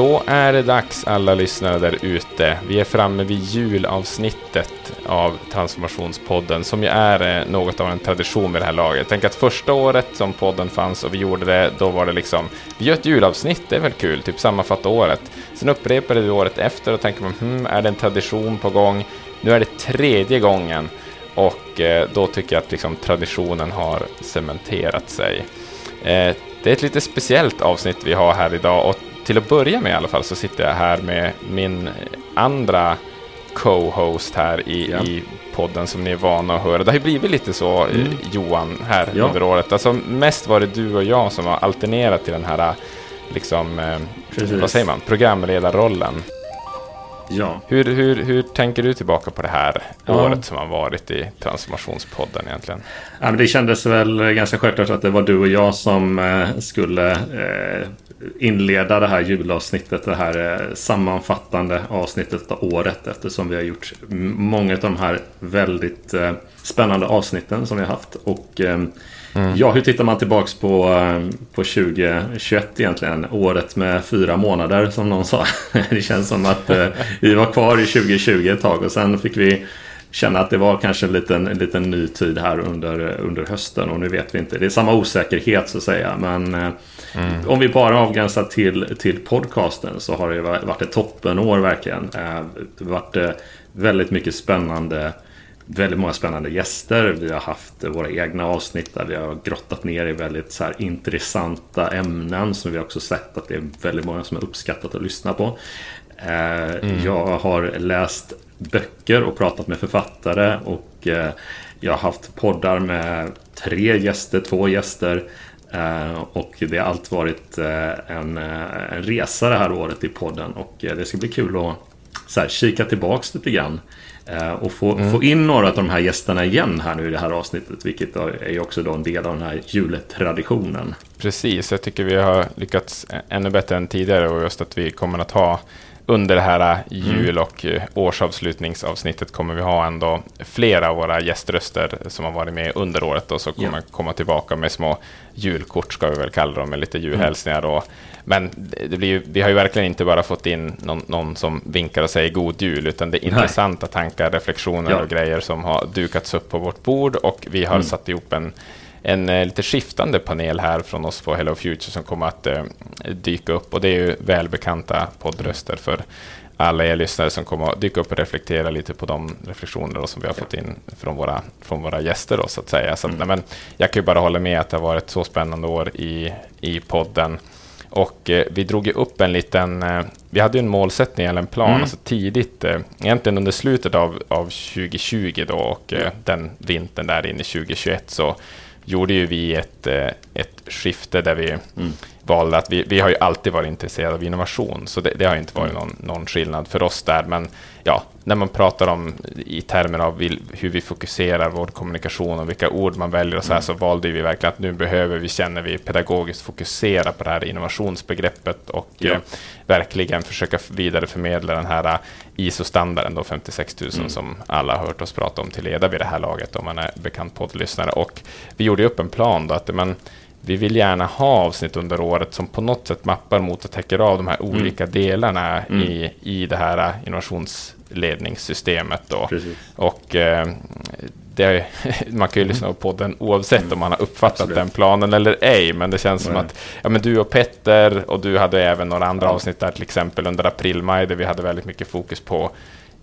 Då är det dags alla lyssnare där ute. Vi är framme vid julavsnittet av Transformationspodden som ju är eh, något av en tradition med det här laget. Tänk att första året som podden fanns och vi gjorde det, då var det liksom, vi gör ett julavsnitt, det är väl kul, typ sammanfatta året. Sen upprepade vi året efter och tänker man, hmm, är det en tradition på gång? Nu är det tredje gången och eh, då tycker jag att liksom, traditionen har cementerat sig. Eh, det är ett lite speciellt avsnitt vi har här idag och till att börja med i alla fall så sitter jag här med min andra co-host här i, ja. i podden som ni är vana att höra. Det har ju blivit lite så, mm. Johan, här ja. under året. Alltså mest var det du och jag som har alternerat till den här, liksom, eh, vad säger man, programledarrollen. Ja. Hur, hur, hur tänker du tillbaka på det här ja. året som har varit i Transformationspodden egentligen? Ja, men det kändes väl ganska självklart att det var du och jag som eh, skulle eh, inleda det här julavsnittet, det här eh, sammanfattande avsnittet av året eftersom vi har gjort många av de här väldigt spännande avsnitten som vi har haft. Och Mm. Ja, hur tittar man tillbaks på, eh, på 2021 egentligen? Året med fyra månader som någon sa. det känns som att eh, vi var kvar i 2020 ett tag och sen fick vi känna att det var kanske en liten, en liten ny tid här under, under hösten och nu vet vi inte. Det är samma osäkerhet så att säga. Men eh, mm. om vi bara avgränsar till, till podcasten så har det varit ett toppenår verkligen. Eh, det har varit eh, väldigt mycket spännande väldigt många spännande gäster. Vi har haft våra egna avsnitt där vi har grottat ner i väldigt så intressanta ämnen som vi också sett att det är väldigt många som har uppskattat att lyssna på. Mm. Jag har läst böcker och pratat med författare och eh, jag har haft poddar med tre gäster, två gäster. Eh, och det har allt varit en, en resa det här året i podden och det ska bli kul att så här, kika tillbaks lite grann Eh, och få, mm. få in några av de här gästerna igen här nu i det här avsnittet. Vilket är också då en del av den här jultraditionen. Precis, jag tycker vi har lyckats ännu bättre än tidigare och just att vi kommer att ha under det här jul och årsavslutningsavsnittet kommer vi ha ändå flera av våra gäströster som har varit med under året och så kommer ja. komma tillbaka med små julkort ska vi väl kalla dem med lite julhälsningar och men det blir ju, vi har ju verkligen inte bara fått in någon, någon som vinkar och säger god jul, utan det är intressanta Nej. tankar, reflektioner ja. och grejer som har dukats upp på vårt bord och vi har mm. satt ihop en, en eh, lite skiftande panel här från oss på Hello Future som kommer att eh, dyka upp och det är ju välbekanta poddröster för alla er lyssnare som kommer att dyka upp och reflektera lite på de reflektioner som vi har fått in från våra, från våra gäster. Då, så att säga. Så, mm. men jag kan ju bara hålla med att det har varit ett så spännande år i, i podden. Och eh, vi drog ju upp en liten, eh, vi hade ju en målsättning eller en plan, mm. alltså tidigt, eh, egentligen under slutet av, av 2020 då och eh, den vintern där in i 2021 så gjorde ju vi ett, eh, ett skifte där vi mm. valde att vi, vi har ju alltid varit intresserade av innovation, så det, det har inte varit mm. någon, någon skillnad för oss där, men ja, när man pratar om i termer av hur vi fokuserar vår kommunikation och vilka ord man väljer och så här, mm. så valde vi verkligen att nu behöver vi, känner vi, pedagogiskt fokusera på det här innovationsbegreppet och ja. eh, verkligen försöka vidareförmedla den här eh, ISO-standarden då 56 000 mm. som alla har hört oss prata om till leda vid det här laget om man är bekant poddlyssnare. Och vi gjorde upp en plan då att man vi vill gärna ha avsnitt under året som på något sätt mappar mot och täcker av de här mm. olika delarna mm. i, i det här innovationsledningssystemet. Då. Och eh, det, man kan ju lyssna på podden oavsett mm. om man har uppfattat Absolut. den planen eller ej, men det känns som att ja, men du och Petter och du hade även några andra ja. avsnitt där, till exempel under april-maj, där vi hade väldigt mycket fokus på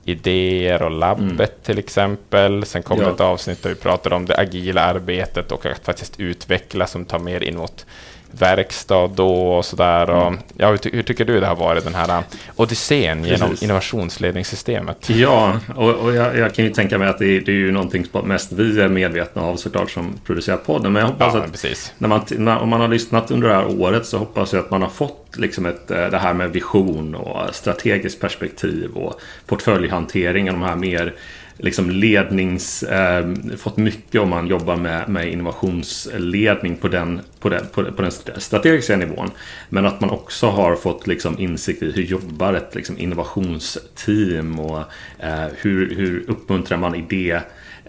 idéer och labbet mm. till exempel. Sen kom ja. det ett avsnitt där vi pratade om det agila arbetet och att faktiskt utveckla som tar mer in mot verkstad då och sådär. Mm. ja, hur, hur, tycker du det har varit den här uh, odyssén genom innovationsledningssystemet? Ja, och, och jag, jag, kan ju tänka mig att det, det är ju någonting som mest vi är medvetna av såklart som producerar podden. Men jag hoppas ja, att. När man, när, om man har lyssnat under det här året så hoppas jag att man har fått liksom ett, eh, det här med vision och strategiskt perspektiv och portföljhantering och de här mer liksom lednings... Eh, fått mycket om man jobbar med, med innovationsledning på den, på, den, på, på, den strategiska nivån. Men att man också har fått liksom insikt i hur jobbar ett liksom innovationsteam och eh, hur, hur uppmuntrar man idé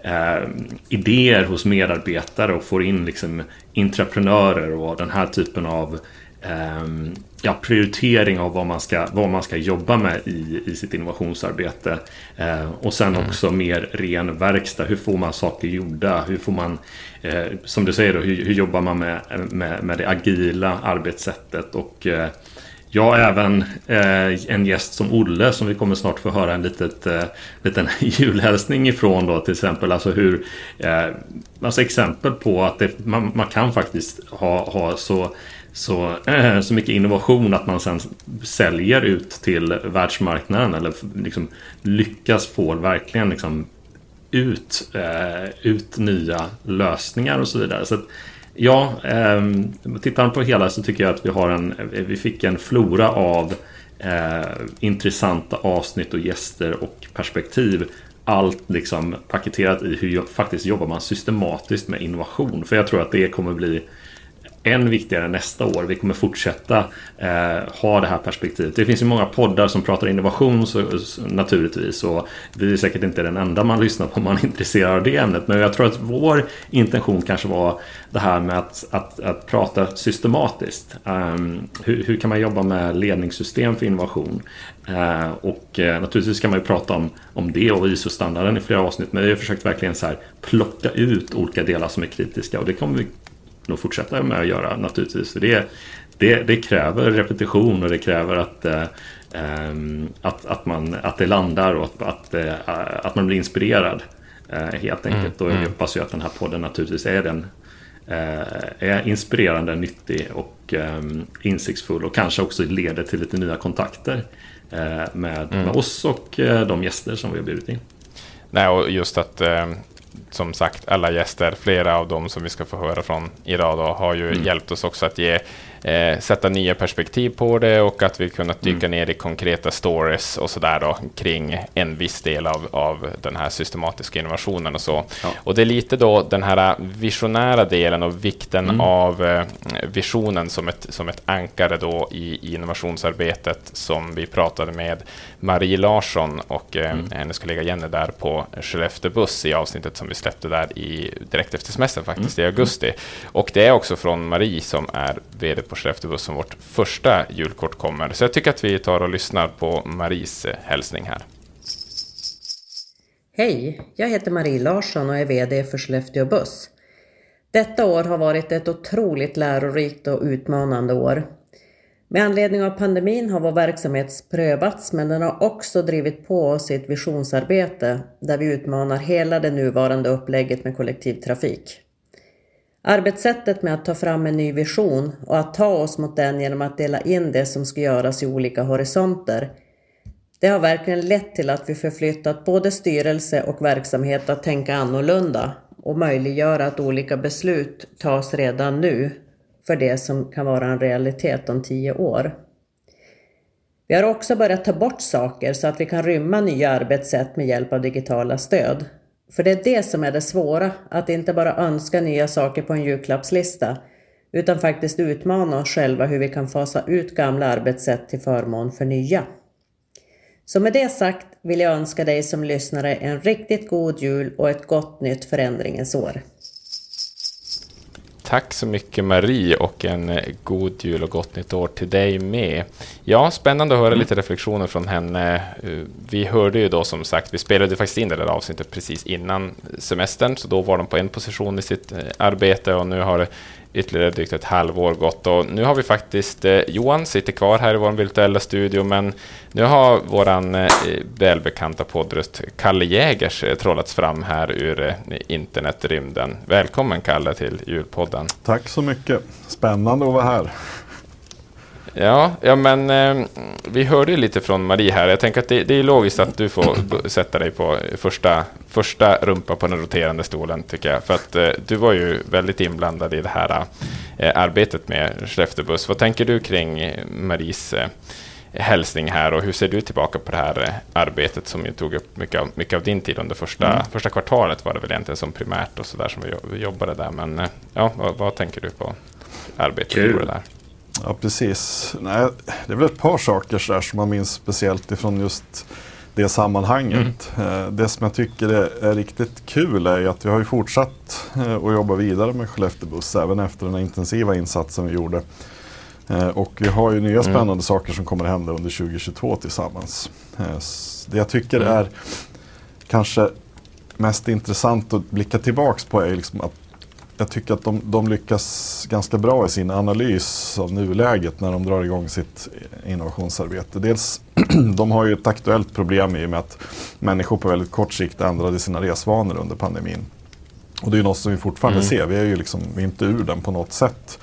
eh, idéer hos medarbetare och får in liksom entreprenörer och den här typen av ja, prioritering av vad man ska, vad man ska jobba med i, i sitt innovationsarbete. Eh, och sen mm. också mer ren verkstad. Hur får man saker gjorda? Hur får man, eh, som du säger, då, hur, hur, jobbar man med, med, med det agila arbetssättet? Och eh, Ja, även eh, en gäst som Olle som vi kommer snart få höra en litet, eh, liten julhälsning ifrån då till exempel. Alltså hur, eh, alltså exempel på att det, man, man, kan faktiskt ha, ha så så, eh, så mycket innovation att man sen säljer ut till världsmarknaden eller liksom lyckas få verkligen liksom ut, eh, ut nya lösningar och så vidare. Så att, ja, ehm, tittar man på hela så tycker jag att vi har en, eh, vi fick en flora av eh, intressanta avsnitt och gäster och perspektiv allt liksom paketerat i hur faktiskt jobbar man systematiskt med innovation. För jag tror att det kommer bli än viktigare nästa år. Vi kommer fortsätta eh, ha det här perspektivet. Det finns ju många poddar som pratar innovation så, så, naturligtvis. Och vi är säkert inte den enda man lyssnar på om man är intresserad av det ämnet. Men jag tror att vår intention kanske var det här med att, att, att prata systematiskt. Um, hur, hur, kan man jobba med ledningssystem för innovation? Uh, och uh, naturligtvis kan man ju prata om, om det och ISO-standarden i flera avsnitt. Men vi har försökt verkligen så här plocka ut olika delar som är kritiska. Och det kommer vi nog fortsätta med att göra naturligtvis. För det, det, det kräver repetition och det kräver att, eh, ehm, att, att, man, att det landar och att, att, eh, att man blir inspirerad. Eh, helt enkelt. Mm, och jag mm. hoppas ju att den här podden naturligtvis är den är inspirerande, nyttig och um, insiktsfull och kanske också leder till lite nya kontakter med, mm. med oss och de gäster som vi har bjudit in. Nej, och just att som sagt, alla gäster, flera av dem som vi ska få höra från idag, då, har ju mm. hjälpt oss också att ge eh, sätta nya perspektiv på det och att vi kunnat dyka mm. ner i konkreta stories och sådär då kring en viss del av, av den här systematiska innovationen och så. Ja. Och det är lite då den här visionära delen och vikten mm. av eh, visionen som ett, som ett ankare då i, i, innovationsarbetet som vi pratade med Marie Larsson och eh, mm. hennes kollega Jenny där på Skellefteå Buss i avsnittet som vi släppte där i, direkt efter semestern faktiskt mm. i augusti. Och det är också från Marie som är VD på Skellefteå Buss som vårt första julkort kommer. Så jag tycker att vi tar och lyssnar på Maries eh, hälsning här. Hej, jag heter Marie Larsson och är VD för Skellefteå Buss. Detta år har varit ett otroligt lärorikt och utmanande år. Med anledning av pandemin har vår verksamhet prövats men den har också drivit på oss i ett visionsarbete där vi utmanar hela det nuvarande upplägget med kollektivtrafik. Arbetssättet med att ta fram en ny vision och att ta oss mot den genom att dela in det som ska göras i olika horisonter. Det har verkligen lett till att vi förflyttat både styrelse och verksamhet att tänka annorlunda och möjliggöra att olika beslut tas redan nu för det som kan vara en realitet om tio år. Vi har också börjat ta bort saker så att vi kan rymma nya arbetssätt med hjälp av digitala stöd. För det är det som är det svåra, att inte bara önska nya saker på en julklappslista, utan faktiskt utmana oss själva hur vi kan fasa ut gamla arbetssätt till förmån för nya. Så med det sagt vill jag önska dig som lyssnare en riktigt god jul och ett gott nytt förändringens år. Tack så mycket Marie och en eh, god jul och gott nytt år till dig med. Ja, spännande att höra mm. lite reflektioner från henne. Eh, vi hörde ju då som sagt, vi spelade faktiskt in det där avsnittet precis innan semestern, så då var de på en position i sitt eh, arbete och nu har ytterligare drygt ett halvår gått och nu har vi faktiskt, eh, Johan sitter kvar här i vår virtuella studio, men nu har våran eh, välbekanta poddröst Kalle Jägers eh, trollats fram här ur eh, internetrymden. Välkommen Kalle till julpodden. Tack så mycket, spännande att vara här. Ja, ja men eh, vi hörde lite från Marie här. Jag tänker att det, det, är logiskt att du får sätta dig på första, första rumpa på den roterande stolen, tycker jag. För att eh, du var ju väldigt inblandad i det här eh, arbetet med Skellefteå Buss. Vad tänker du kring eh, Maries eh, hälsning här och hur ser du tillbaka på det här eh, arbetet som ju tog upp mycket av, mycket av din tid under första, mm. första kvartalet var det väl egentligen som primärt och så där som vi jobbade där. Men ja, vad, vad tänker du på arbetet Kul. där? Ja, precis. Nej, det är väl ett par saker där som man minns speciellt ifrån just det sammanhanget. Mm. Eh, det som jag tycker är, riktigt kul är att vi har ju fortsatt eh, att jobba vidare med Skellefteå Buss även efter den intensiva insatsen vi gjorde Eh, och vi har ju nya mm. spännande mm. saker som kommer att hända under 2022 tillsammans. Det jag tycker mm. är kanske mest intressant att blicka tillbaks på är liksom att jag tycker att de, de, lyckas ganska bra i sin analys av nuläget när de drar igång sitt innovationsarbete. Dels, de har ju ett aktuellt problem i och med att människor på väldigt kort sikt ändrade sina resvanor under pandemin. Och det är något som vi fortfarande mm. ser, vi är ju liksom, vi är inte ur den på något sätt.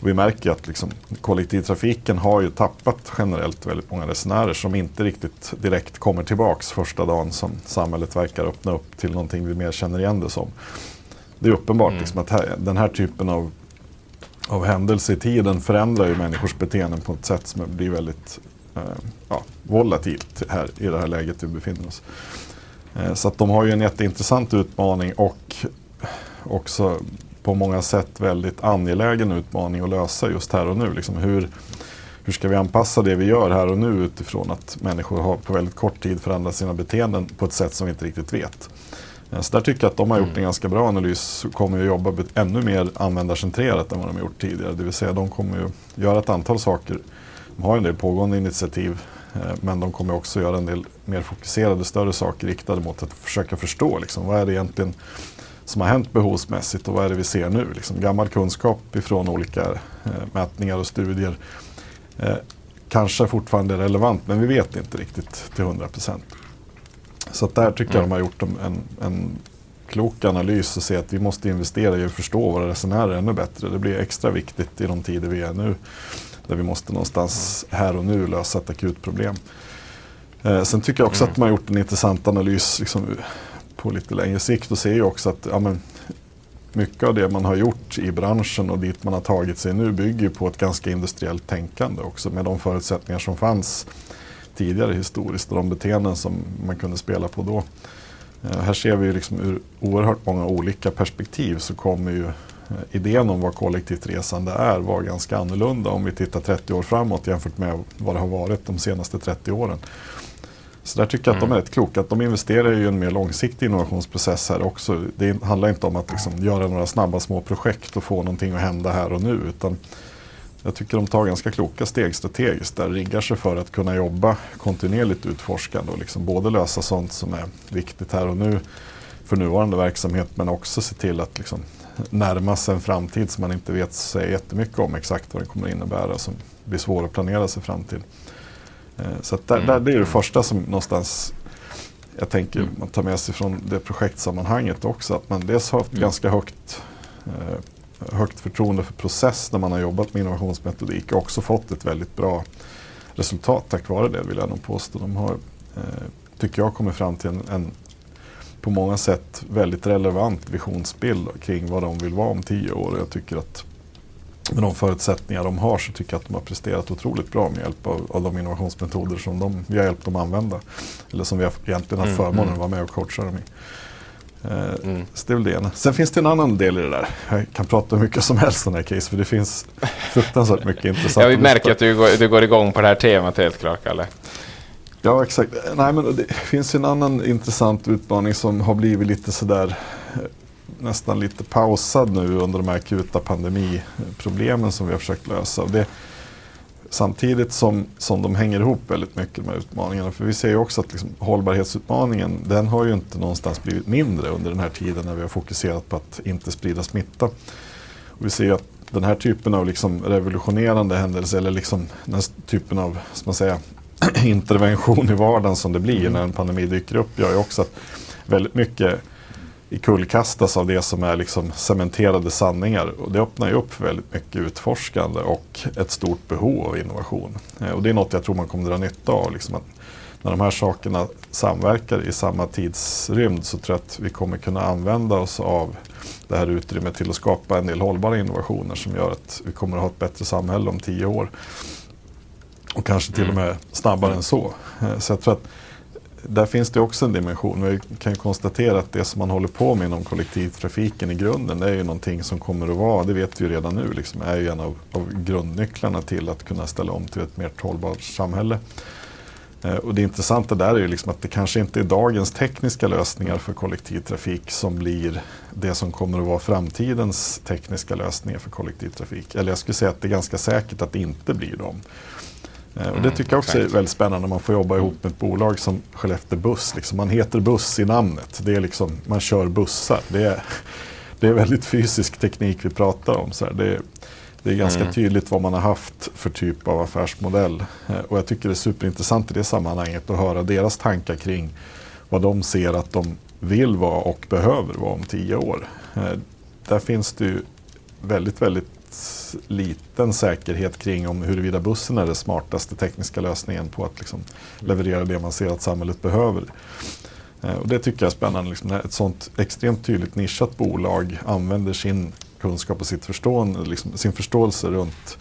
Och vi märker att liksom, kollektivtrafiken har ju tappat generellt väldigt många resenärer som inte riktigt direkt kommer tillbaks första dagen som samhället verkar öppna upp till någonting vi mer känner igen det som. Det är uppenbart mm. liksom, att här, den här typen av, av händelse i tiden förändrar ju människors beteenden på ett sätt som blir väldigt eh, ja, volatilt här, i det här läget vi befinner oss. Eh, så att de har ju en jätteintressant utmaning och också på många sätt väldigt angelägen utmaning att lösa just här och nu. Liksom hur, hur ska vi anpassa det vi gör här och nu utifrån att människor har på väldigt kort tid förändrat sina beteenden på ett sätt som vi inte riktigt vet. Eh, så där tycker jag att de har gjort en ganska bra analys och kommer att jobba ännu mer användarcentrerat än vad de har gjort tidigare. Det vill säga de kommer ju göra ett antal saker. De har en del pågående initiativ eh, men de kommer också göra en del mer fokuserade större saker riktade mot att försöka förstå liksom, vad är det egentligen som har hänt behovsmässigt och vad är det vi ser nu. Liksom, gammal kunskap ifrån olika eh, mätningar och studier eh, kanske fortfarande är relevant men vi vet inte riktigt till 100 procent. Så där tycker jag de har gjort en, en klok analys och se att vi måste investera i att förstå våra resenärer ännu bättre. Det blir extra viktigt i de tider vi är nu. Där vi måste någonstans här och nu lösa ett akut problem. Eh, sen tycker jag också mm. att man har gjort en intressant analys liksom, på lite längre sikt och ser ju också att ja, men, mycket av det man har gjort i branschen och dit man har tagit sig nu bygger på ett ganska industriellt tänkande också med de förutsättningar som fanns tidigare historiskt och de beteenden som man kunde spela på då. Eh, här ser vi ju liksom ur oerhört många olika perspektiv så kommer ju eh, idén om vad kollektivt resande är vara ganska annorlunda om vi tittar 30 år framåt jämfört med vad det har varit de senaste 30 åren. Så där tycker jag att de är mm. rätt kloka. Att de investerar i en mer långsiktig innovationsprocess här också. Det handlar inte om att liksom göra några snabba små projekt och få någonting att hända här och nu. Utan jag tycker de tar ganska kloka steg strategiskt där. Riggar sig för att kunna jobba kontinuerligt utforskande och liksom både lösa sånt som är viktigt här och nu för nuvarande verksamhet men också se till att liksom närma sig en framtid som man inte vet så jättemycket om exakt vad det kommer innebära som blir svår att planera sig fram till. Eh, så där, mm. där, det är det första som någonstans jag tänker mm. man tar med sig från det projektsammanhanget också. Att man dels har haft mm. ganska högt, eh, högt förtroende för process när man har jobbat med innovationsmetodik och också fått ett väldigt bra resultat tack vare det vill jag nog påstå. De har, eh, tycker jag, kommit fram till en, en på många sätt väldigt relevant visionsbild kring vad de vill vara om tio år. Jag tycker att med de förutsättningar de har så tycker jag att de har presterat otroligt bra med hjälp av, av de innovationsmetoder som de, vi har hjälpt dem använda. Eller som vi har egentligen haft mm, förmånen mm. att vara med och coacha dem i. Eh, mm. Så det är väl det ena. Sen finns det en annan del i det där. Jag kan prata hur mycket som helst om den här case för det finns fruktansvärt mycket intressant. Ja, vi märker att du går, du går igång på det här temat helt klart, Kalle. Ja, exakt. Nej, men det finns en annan intressant utmaning som har blivit lite sådär nästan lite pausad nu under de här akuta pandemiproblemen som vi har försökt lösa. Det, samtidigt som, som de hänger ihop väldigt mycket, de här utmaningarna. För vi ser ju också att liksom, hållbarhetsutmaningen, den har ju inte någonstans blivit mindre under den här tiden när vi har fokuserat på att inte sprida smitta. Och vi ser att den här typen av liksom revolutionerande händelser, eller liksom den typen av ska man säga, intervention i vardagen som det blir mm. när en pandemi dyker upp, gör ju också att väldigt mycket kullkastas av det som är liksom cementerade sanningar. Och det öppnar ju upp för väldigt mycket utforskande och ett stort behov av innovation. Eh, och det är något jag tror man kommer dra nytta av. Liksom när de här sakerna samverkar i samma tidsrymd så tror jag att vi kommer kunna använda oss av det här utrymmet till att skapa en del hållbara innovationer som gör att vi kommer att ha ett bättre samhälle om tio år. Och kanske till och med snabbare än så. Eh, så jag tror att där finns det också en dimension. Vi kan konstatera att det som man håller på med inom kollektivtrafiken i grunden det är ju någonting som kommer att vara, det vet vi ju redan nu, liksom, är ju en av, av grundnycklarna till att kunna ställa om till ett mer hållbart samhälle. Eh, och det intressanta där är ju liksom att det kanske inte är dagens tekniska lösningar för kollektivtrafik som blir det som kommer att vara framtidens tekniska lösningar för kollektivtrafik. Eller jag skulle säga att det är ganska säkert att det inte blir dem. Eh, och det mm, tycker jag också är väldigt spännande när man får jobba ihop med ett bolag som Skellefteå Buss. Liksom man heter buss i namnet. Det är liksom, man kör bussar. Det är, det är väldigt fysisk teknik vi pratar om. Så det, det, är ganska mm. tydligt vad man har haft för typ av affärsmodell. Eh, och jag tycker det är superintressant i det sammanhanget att höra deras tankar kring vad de ser att de vill vara och behöver vara om tio år. Eh, där finns det ju väldigt, väldigt liten säkerhet kring om huruvida bussen är den smartaste tekniska lösningen på att liksom leverera det man ser att samhället behöver. Eh, och det tycker jag är spännande. Liksom, ett sånt extremt tydligt nischat bolag använder sin kunskap och sitt förstående, liksom, sin förståelse runt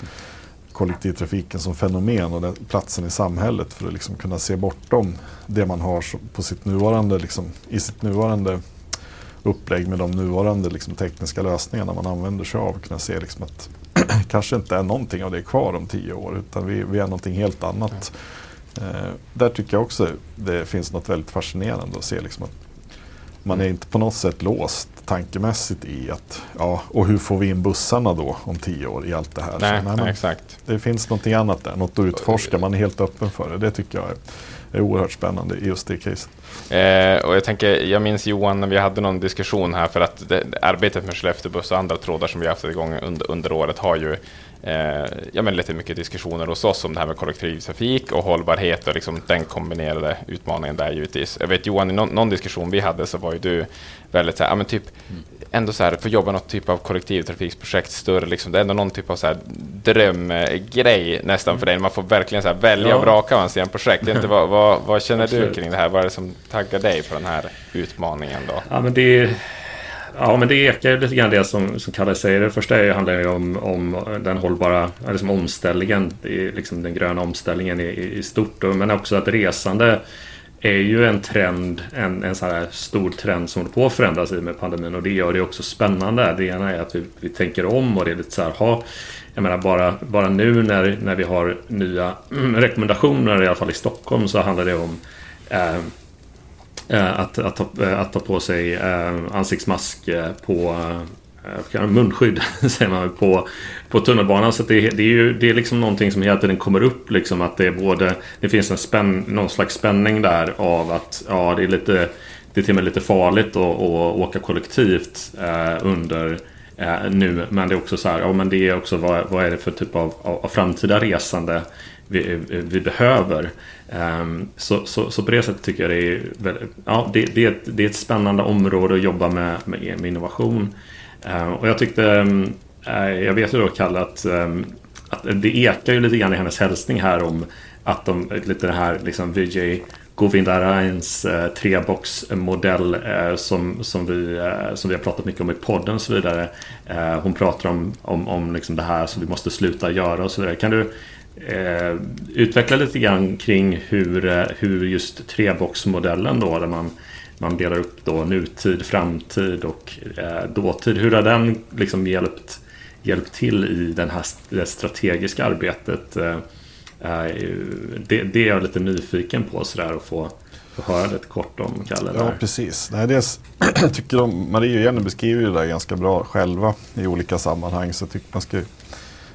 kollektivtrafiken som fenomen och den platsen i samhället för att liksom kunna se bortom det man har på sitt nuvarande, liksom, i sitt nuvarande upplägg med de nuvarande liksom, tekniska lösningarna man använder sig av. Kunna se liksom, att kanske inte är någonting av det kvar om tio år utan vi, vi är någonting helt annat. Eh, där tycker jag också det finns något väldigt fascinerande att se liksom, att man är inte på något sätt låst tankemässigt i att ja, och hur får vi in bussarna då om tio år i allt det här. Nej, Så, nej, exakt. Det finns någonting annat där, något att utforska. Man är helt öppen för det. Det tycker jag är, är oerhört spännande i just det caset. Eh, och jag, tänker, jag minns Johan när vi hade någon diskussion här för att det, arbetet med Skellefteå buss och andra trådar som vi haft igång under, under året har ju eh, ja, men lite mycket diskussioner hos oss om det här med kollektivtrafik och hållbarhet och liksom den kombinerade utmaningen där givetvis. Jag vet Johan, i någon, någon diskussion vi hade så var ju du väldigt så här, ja, men typ mm. ändå så här, få jobba något typ av kollektivtrafiksprojekt större, liksom, det är ändå någon typ av så här drömgrej nästan för dig, man får verkligen så här välja ja. och vraka av en projekt. Inte, vad, vad, vad känner du kring det här? Vad är det som taggar dig på den här utmaningen då? Ja, men det är Ja, men det ekar lite grann det som, som Kalle säger. Det första handlar ju om, om den hållbara liksom omställningen, liksom den gröna omställningen i, i stort. Men också att resande är ju en trend, en, en sån här stor trend som håller på att förändras i med pandemin och det gör det också spännande. Det ena är att vi, vi tänker om och det är lite så här, ha, jag menar bara, bara nu när, när vi har nya rekommendationer, i alla fall i Stockholm, så handlar det om Eh, Eh, att, att, ta, eh, att ta på sig eh, ansiktsmask på munskydd säger man på, på tunnelbanan. Så det, det, är ju det är liksom någonting som hela tiden kommer upp. Liksom, att det, är både, det finns en spänn, någon slags spänning där av att ja, det är lite det är till och med lite farligt att, att åka kollektivt eh, under eh, nu. Men det är också så här, ja men det är också vad, vad är det för typ av, av framtida resande vi, eh, vi behöver. Ehm, så, så, så, på det sättet tycker jag det är, väldigt, ja, det, det, är ett, det är ett spännande område att jobba med, med, med innovation. Ehm, och jag tyckte, ehm, eh, jag vet ju då Kalle att, att det ekar ju lite grann i hennes hälsning här om att de, lite det här liksom Vijay Govindarains eh, treboxmodell eh, som, som, vi, eh, som vi har pratat mycket om i podden och så vidare. Eh, hon pratar om, om, om liksom det här som vi måste sluta göra och så vidare. Kan du eh, utveckla lite grann kring hur, eh, hur just treboxmodellen då där man, man delar upp då nutid, framtid och eh, dåtid. Hur har den liksom hjälpt, hjälpt till i den här, det strategiska arbetet? Eh, eh, det, det är jag lite nyfiken på sådär att få få höra lite kort om Kalle. Ja, precis. Nej, dels, tycker de, Marie och Jenny beskriver det där ganska bra själva i olika sammanhang. Så jag tycker man ska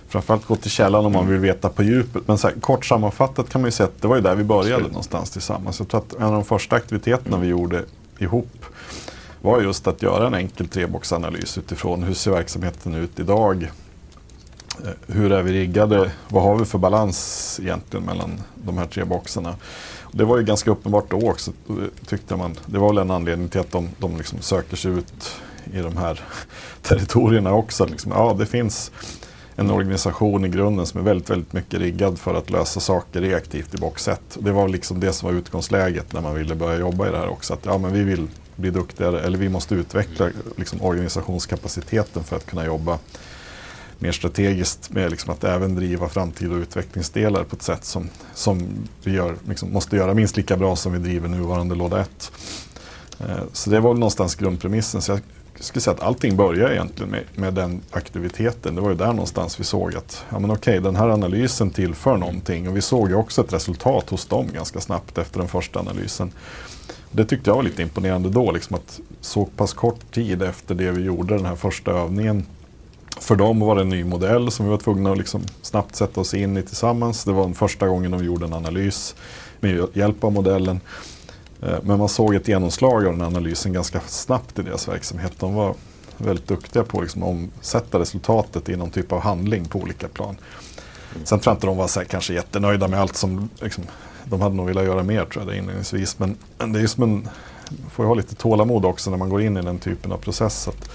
framförallt gå till källan om man vill veta på djupet. Men så här, kort sammanfattat kan man ju säga att det var ju där vi började Absolut. någonstans tillsammans. Jag tror att en av de första aktiviteterna vi gjorde ihop var just att göra en enkel treboxanalys utifrån hur ser verksamheten ut idag? Eh, hur är vi riggade? Vad har vi för balans egentligen mellan de här tre boxarna? Det var ju ganska uppenbart då också, tyckte man. Det var väl en anledning till att de, de liksom söker sig ut i de här territorierna också. Liksom, ja, det finns en organisation i grunden som är väldigt, väldigt mycket riggad för att lösa saker reaktivt i box 1. Det var liksom det som var utgångsläget när man ville börja jobba i det här också. Att ja, men vi vill bli duktigare, eller vi måste utveckla liksom, organisationskapaciteten för att kunna jobba mer strategiskt med liksom att även driva framtida utvecklingsdelar på ett sätt som, som vi gör, liksom, måste göra minst lika bra som vi driver nuvarande låda 1. Eh, så det var väl någonstans grundpremissen. Så jag skulle säga att allting började egentligen med, med den aktiviteten. Det var ju där någonstans vi såg att ja, men okej, den här analysen tillför någonting. Och vi såg ju också ett resultat hos dem ganska snabbt efter den första analysen. Det tyckte jag var lite imponerande då, liksom att så pass kort tid efter det vi gjorde den här första övningen för dem var det en ny modell som vi var tvungna att liksom snabbt sätta oss in i tillsammans. Det var den första gången de gjorde en analys med hjälp av modellen. Eh, men man såg ett genomslag av den analysen ganska snabbt i deras verksamhet. De var väldigt duktiga på liksom att omsätta resultatet i någon typ av handling på olika plan. Sen tror jag inte de var så här, kanske jättenöjda med allt som liksom, de hade nog velat göra mer tror jag inledningsvis. Men, men det är som en, får ju ha lite tålamod också när man går in i den typen av process. Att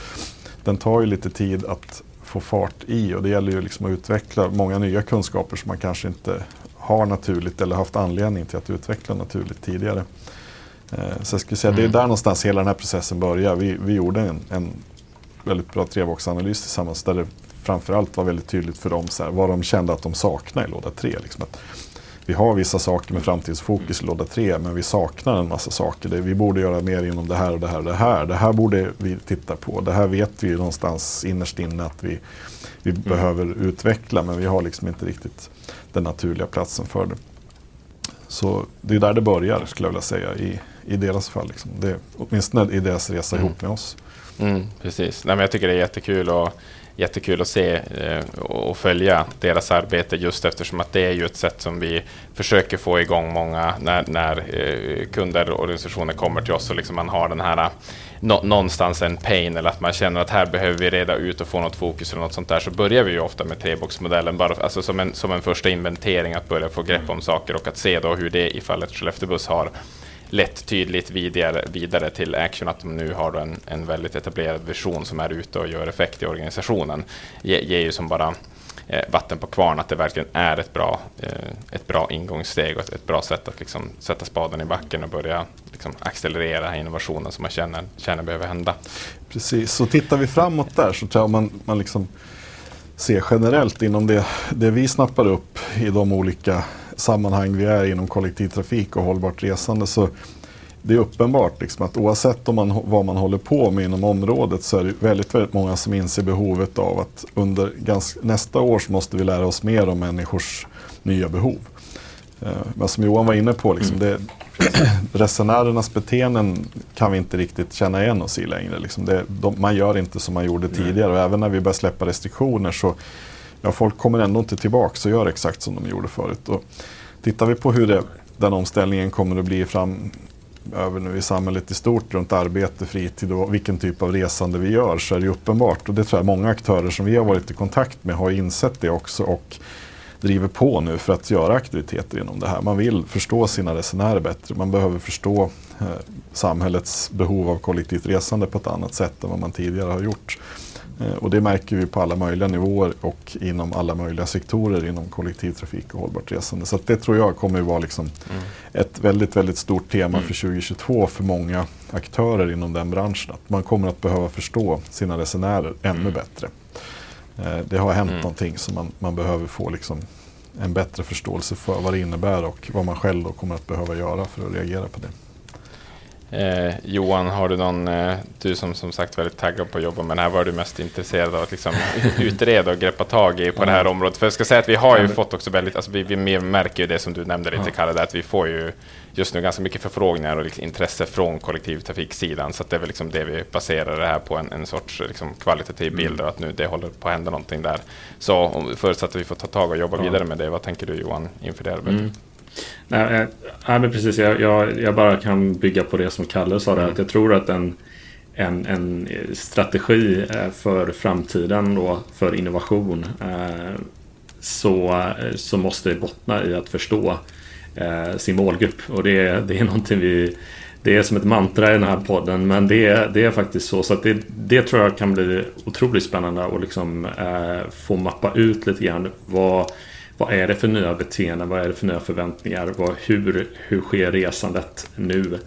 den tar ju lite tid att få fart i och det gäller ju liksom att utveckla många nya kunskaper som man kanske inte har naturligt eller haft anledning till att utveckla naturligt tidigare. Eh, så jag skulle säga det är mm. där någonstans hela den här processen börjar. Vi, vi gjorde en, en väldigt bra treboxanalys tillsammans där det framförallt var väldigt tydligt för dem så här, vad de kände att de saknade i låda 3. Liksom vi har vissa saker med framtidsfokus i låda 3 men vi saknar en massa saker. Vi borde göra mer inom det här och det här och det här. Det här borde vi titta på. Det här vet vi någonstans innerst inne att vi, vi mm. behöver utveckla men vi har liksom inte riktigt den naturliga platsen för det. Så det är där det börjar skulle jag vilja säga i, i deras fall. Liksom. Det, åtminstone i deras resa mm. ihop med oss. Mm, precis, Nej, men jag tycker det är jättekul. Och jättekul att se eh, och följa deras arbete just eftersom att det är ju ett sätt som vi försöker få igång många när, när eh, kunder och organisationer kommer till oss och liksom man har den här någonstans en pain eller att man känner att här behöver vi reda ut och få något fokus eller något sånt där så börjar vi ju ofta med treboxmodellen bara alltså som en, som en första inventering att börja få grepp om saker och att se då hur det i fallet Skellefteå Buss har lett tydligt vidare, vidare till Action att de nu har en, en väldigt etablerad version som är ute och gör effekt i organisationen. Ge, ger ju som bara eh, vatten på kvarn att det verkligen är ett bra, eh, ett bra ingångssteg och ett, ett bra sätt att liksom sätta spaden i backen och börja liksom accelerera innovationen som man känner, känner behöver hända. Precis, så tittar vi framåt där så tror jag man, man liksom ser generellt inom det, det vi snappar upp i de olika sammanhang vi är inom kollektivtrafik och hållbart resande så det är uppenbart liksom att oavsett om man, vad man håller på med inom området så är det väldigt, väldigt många som inser behovet av att under ganska, nästa år så måste vi lära oss mer om människors nya behov. Eh, men som Johan var inne på, liksom det, resenärernas beteenden kan vi inte riktigt känna igen oss i längre. Liksom det, de, man gör inte som man gjorde tidigare och även när vi börjar släppa restriktioner så ja, folk kommer ändå inte tillbaka och gör exakt som de gjorde förut. Och tittar vi på hur det, den omställningen kommer att bli framöver nu i samhället i stort runt arbete, fritid och vilken typ av resande vi gör så är det uppenbart. Och det tror jag många aktörer som vi har varit i kontakt med har insett det också och driver på nu för att göra aktiviteter inom det här. Man vill förstå sina resenärer bättre. Man behöver förstå eh, samhällets behov av kollektivt resande på ett annat sätt än vad man tidigare har gjort. Eh, och det märker vi på alla möjliga nivåer och inom alla möjliga sektorer inom kollektivtrafik och hållbart resande. Så det tror jag kommer att vara liksom mm. ett väldigt, väldigt stort tema mm. för 2022 för många aktörer inom den branschen. Att man kommer att behöva förstå sina resenärer ännu mm. bättre. Eh, det har hänt mm. någonting som man, man behöver få liksom en bättre förståelse för vad det innebär och vad man själv då kommer att behöva göra för att reagera på det. Eh, Johan, har du någon, eh, du som som sagt väldigt taggad på att jobba med det här, vad är du mest intresserad av att liksom utreda och greppa tag i på det här området? För jag ska säga att vi har ju fått också väldigt, alltså vi, vi märker ju det som du nämnde lite Kalle, att vi får ju just nu ganska mycket förfrågningar och liksom intresse från kollektivtrafiksidan, så det är väl liksom det vi baserar det här på, en, en sorts liksom kvalitativ mm. bild och att nu det håller på att hända någonting där. Så förutsatt att vi får ta tag och jobba vidare med det, vad tänker du Johan inför det arbetet? Nej, äh, men precis. Jag, jag, jag, bara kan bygga på det som Kalle sa. Mm. Att jag tror att en, en, en strategi eh, för framtiden då, för innovation äh, så, så måste det bottna i att förstå sin målgrupp. Och det, det är någonting vi det är som ett mantra i den här podden men det, det är faktiskt så. Så det, det tror jag kan bli otroligt spännande att liksom, äh, få mappa ut lite grann vad, vad är det för nya beteenden? Vad är det för nya förväntningar? Vad, hur, hur sker resandet nu mm.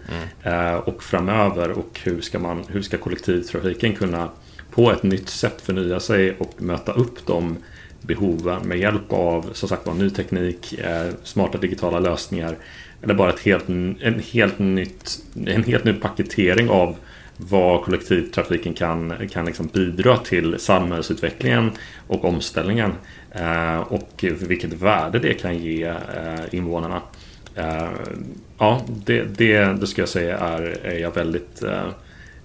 eh, och framöver? Och hur ska, man, hur ska kollektivtrafiken kunna på ett nytt sätt förnya sig och möta upp de behoven med hjälp av som sagt var ny teknik, eh, smarta digitala lösningar eller bara ett helt, en, helt nytt, en helt ny paketering av vad kollektivtrafiken kan, kan liksom bidra till samhällsutvecklingen och omställningen. Eh, och vilket värde det kan ge eh, invånarna. Eh, ja, det, det, det ska jag säga är, är jag väldigt eh,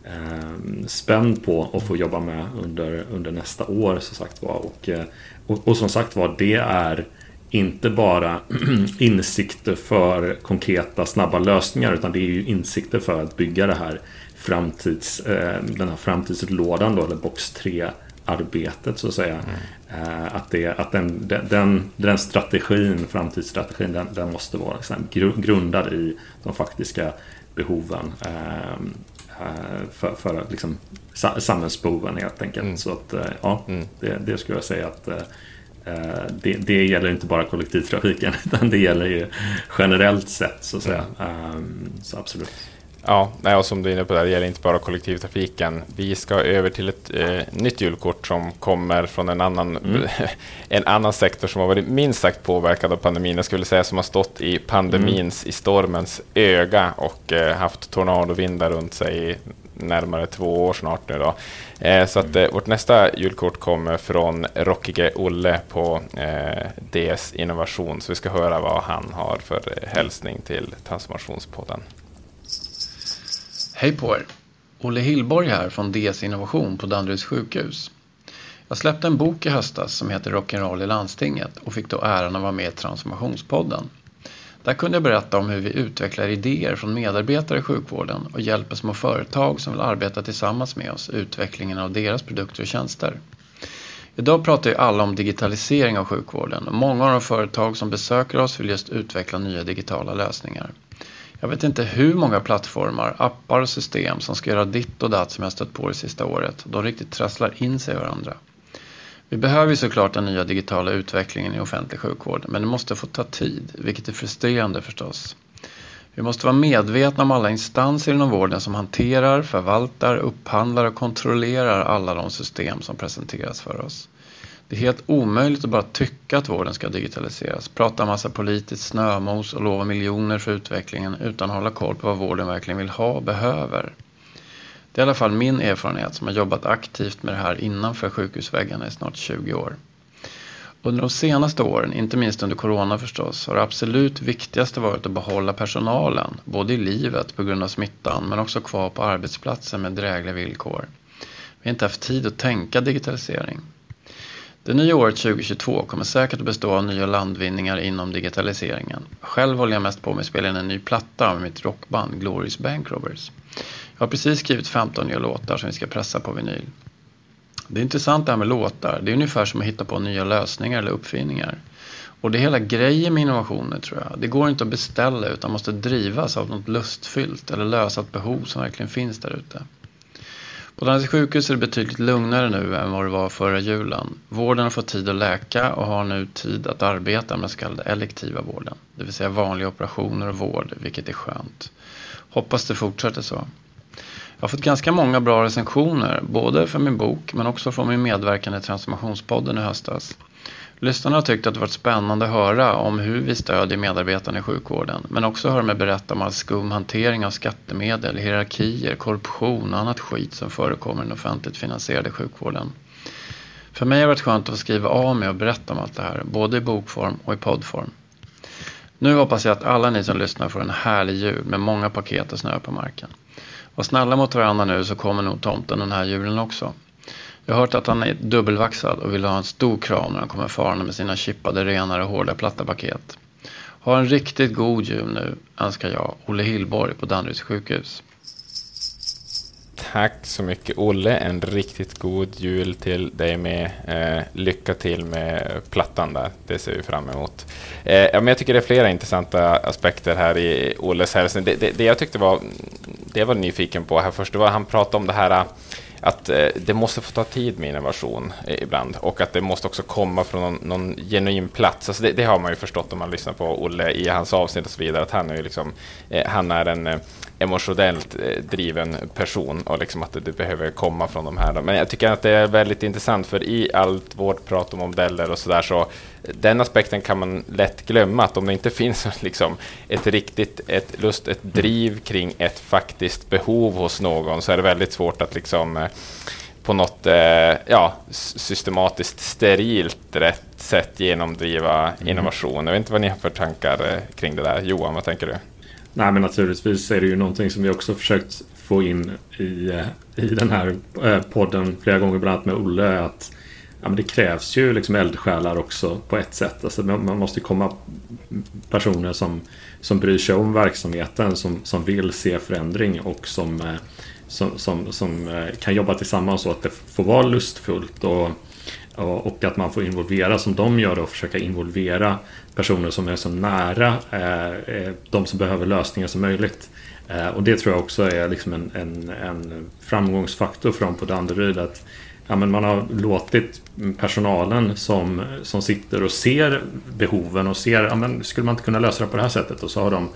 eh, spänd på att få jobba med under, under nästa år. Så sagt var. Och, eh, och, och som sagt var, det är inte bara insikter för konkreta snabba lösningar utan det är ju insikter för att bygga det här framtids, eh, den här framtidslådan då, eller box 3 arbetet så att säga. Mm. Att, det, att den, den, den strategin, framtidsstrategin, den, den måste vara liksom grundad i de faktiska behoven. För, för liksom, samhällsbehoven helt enkelt. Mm. Så att, ja, mm. det, det skulle jag säga att det, det, gäller inte bara kollektivtrafiken utan det gäller ju generellt sett så att säga. Mm. Så absolut. Ja, och som du är inne på, där, det gäller inte bara kollektivtrafiken. Vi ska över till ett eh, nytt julkort som kommer från en annan, mm. en annan sektor som har varit minst sagt påverkad av pandemin. Jag skulle säga som har stått i pandemins, mm. i stormens öga och eh, haft tornadovindar runt sig i närmare två år snart nu. Då. Eh, så att eh, vårt nästa julkort kommer från Rockige Olle på eh, DS Innovation. Så vi ska höra vad han har för eh, hälsning till Transformationspodden. Hej på er! Olle Hillborg här från DS Innovation på Danderyds sjukhus. Jag släppte en bok i höstas som heter Rock'n'roll i landstinget och fick då äran att vara med i Transformationspodden. Där kunde jag berätta om hur vi utvecklar idéer från medarbetare i sjukvården och hjälper små företag som vill arbeta tillsammans med oss i utvecklingen av deras produkter och tjänster. Idag pratar ju alla om digitalisering av sjukvården och många av de företag som besöker oss vill just utveckla nya digitala lösningar. Jag vet inte hur många plattformar, appar och system som ska göra ditt och datt som jag stött på det sista året. De riktigt trasslar in sig i varandra. Vi behöver ju såklart den nya digitala utvecklingen i offentlig sjukvård, men det måste få ta tid, vilket är frustrerande förstås. Vi måste vara medvetna om alla instanser inom vården som hanterar, förvaltar, upphandlar och kontrollerar alla de system som presenteras för oss. Det är helt omöjligt att bara tycka att vården ska digitaliseras, prata massa politiskt snömos och lova miljoner för utvecklingen utan att hålla koll på vad vården verkligen vill ha och behöver. Det är i alla fall min erfarenhet som har jobbat aktivt med det här innanför sjukhusväggarna i snart 20 år. Under de senaste åren, inte minst under corona förstås, har det absolut viktigaste varit att behålla personalen, både i livet på grund av smittan men också kvar på arbetsplatsen med drägliga villkor. Vi har inte haft tid att tänka digitalisering. Det nya året 2022 kommer säkert att bestå av nya landvinningar inom digitaliseringen. Själv håller jag mest på med att spela in en ny platta med mitt rockband Glorious Bankrovers. Jag har precis skrivit 15 nya låtar som vi ska pressa på vinyl. Det är intressant det här med låtar. Det är ungefär som att hitta på nya lösningar eller uppfinningar. Och det är hela grejen med innovationer tror jag. Det går inte att beställa utan måste drivas av något lustfyllt eller lösa ett behov som verkligen finns där ute. På Danderyds sjukhus är det betydligt lugnare nu än vad det var förra julen. Vården har fått tid att läka och har nu tid att arbeta med så kallade elektiva vården. Det vill säga vanliga operationer och vård, vilket är skönt. Hoppas det fortsätter så. Jag har fått ganska många bra recensioner, både för min bok men också från min medverkan i Transformationspodden i höstas. Lyssnarna har tyckt att det varit spännande att höra om hur vi stödjer medarbetarna i sjukvården, men också höra mig berätta om all skum hantering av skattemedel, hierarkier, korruption och annat skit som förekommer i den offentligt finansierade sjukvården. För mig har det varit skönt att få skriva av mig och berätta om allt det här, både i bokform och i poddform. Nu hoppas jag att alla ni som lyssnar får en härlig jul med många paket och snö på marken. Var snälla mot varandra nu så kommer nog tomten den här julen också. Jag har hört att han är dubbelvaxad och vill ha en stor kram när han kommer farande med sina chippade, renare, hårda, platta paket. Ha en riktigt god jul nu, önskar jag, Olle Hillborg på Danderyds sjukhus. Tack så mycket Olle. En riktigt god jul till dig med. Eh, lycka till med plattan där. Det ser vi fram emot. Eh, ja, men jag tycker det är flera intressanta aspekter här i Olles hälsning. Det, det, det, jag tyckte var, det jag var nyfiken på här först, det var han pratade om det här att eh, det måste få ta tid med innovation eh, ibland och att det måste också komma från någon, någon genuin plats. Alltså det, det, har man ju förstått om man lyssnar på Olle i hans avsnitt och så vidare, att han är, ju liksom, eh, han är en eh, emotionellt eh, driven person och liksom att det, behöver komma från de här. Men jag tycker att det är väldigt intressant för i allt vårt prat om modeller och sådär så den aspekten kan man lätt glömma att om det inte finns liksom ett riktigt ett lust, ett driv kring ett faktiskt behov hos någon så är det väldigt svårt att liksom eh, på något eh, ja, systematiskt sterilt rätt sätt genomdriva mm. innovation. Jag vet inte vad ni har för tankar kring det där. Johan, vad tänker du? Nej men naturligtvis är det ju någonting som vi också försökt få in i, eh, i den här eh, podden flera gånger bland annat med Olle. Att ja, men det krävs ju liksom eldsjälar också på ett sätt. Alltså man måste komma personer som, som bryr sig om verksamheten, som, som vill se förändring och som, eh, som, som, som kan jobba tillsammans så att det får vara lustfullt. Och, och att man får involvera som de gör och försöka involvera personer som är så nära eh, eh, de som behöver lösningar som möjligt. Eh, och det tror jag också är liksom en, en, en framgångsfaktor från på Danderyd. Att, ja, men man har låtit personalen som, som sitter och ser behoven och ser, ja, men skulle man inte kunna lösa det på det här sättet? Och så har de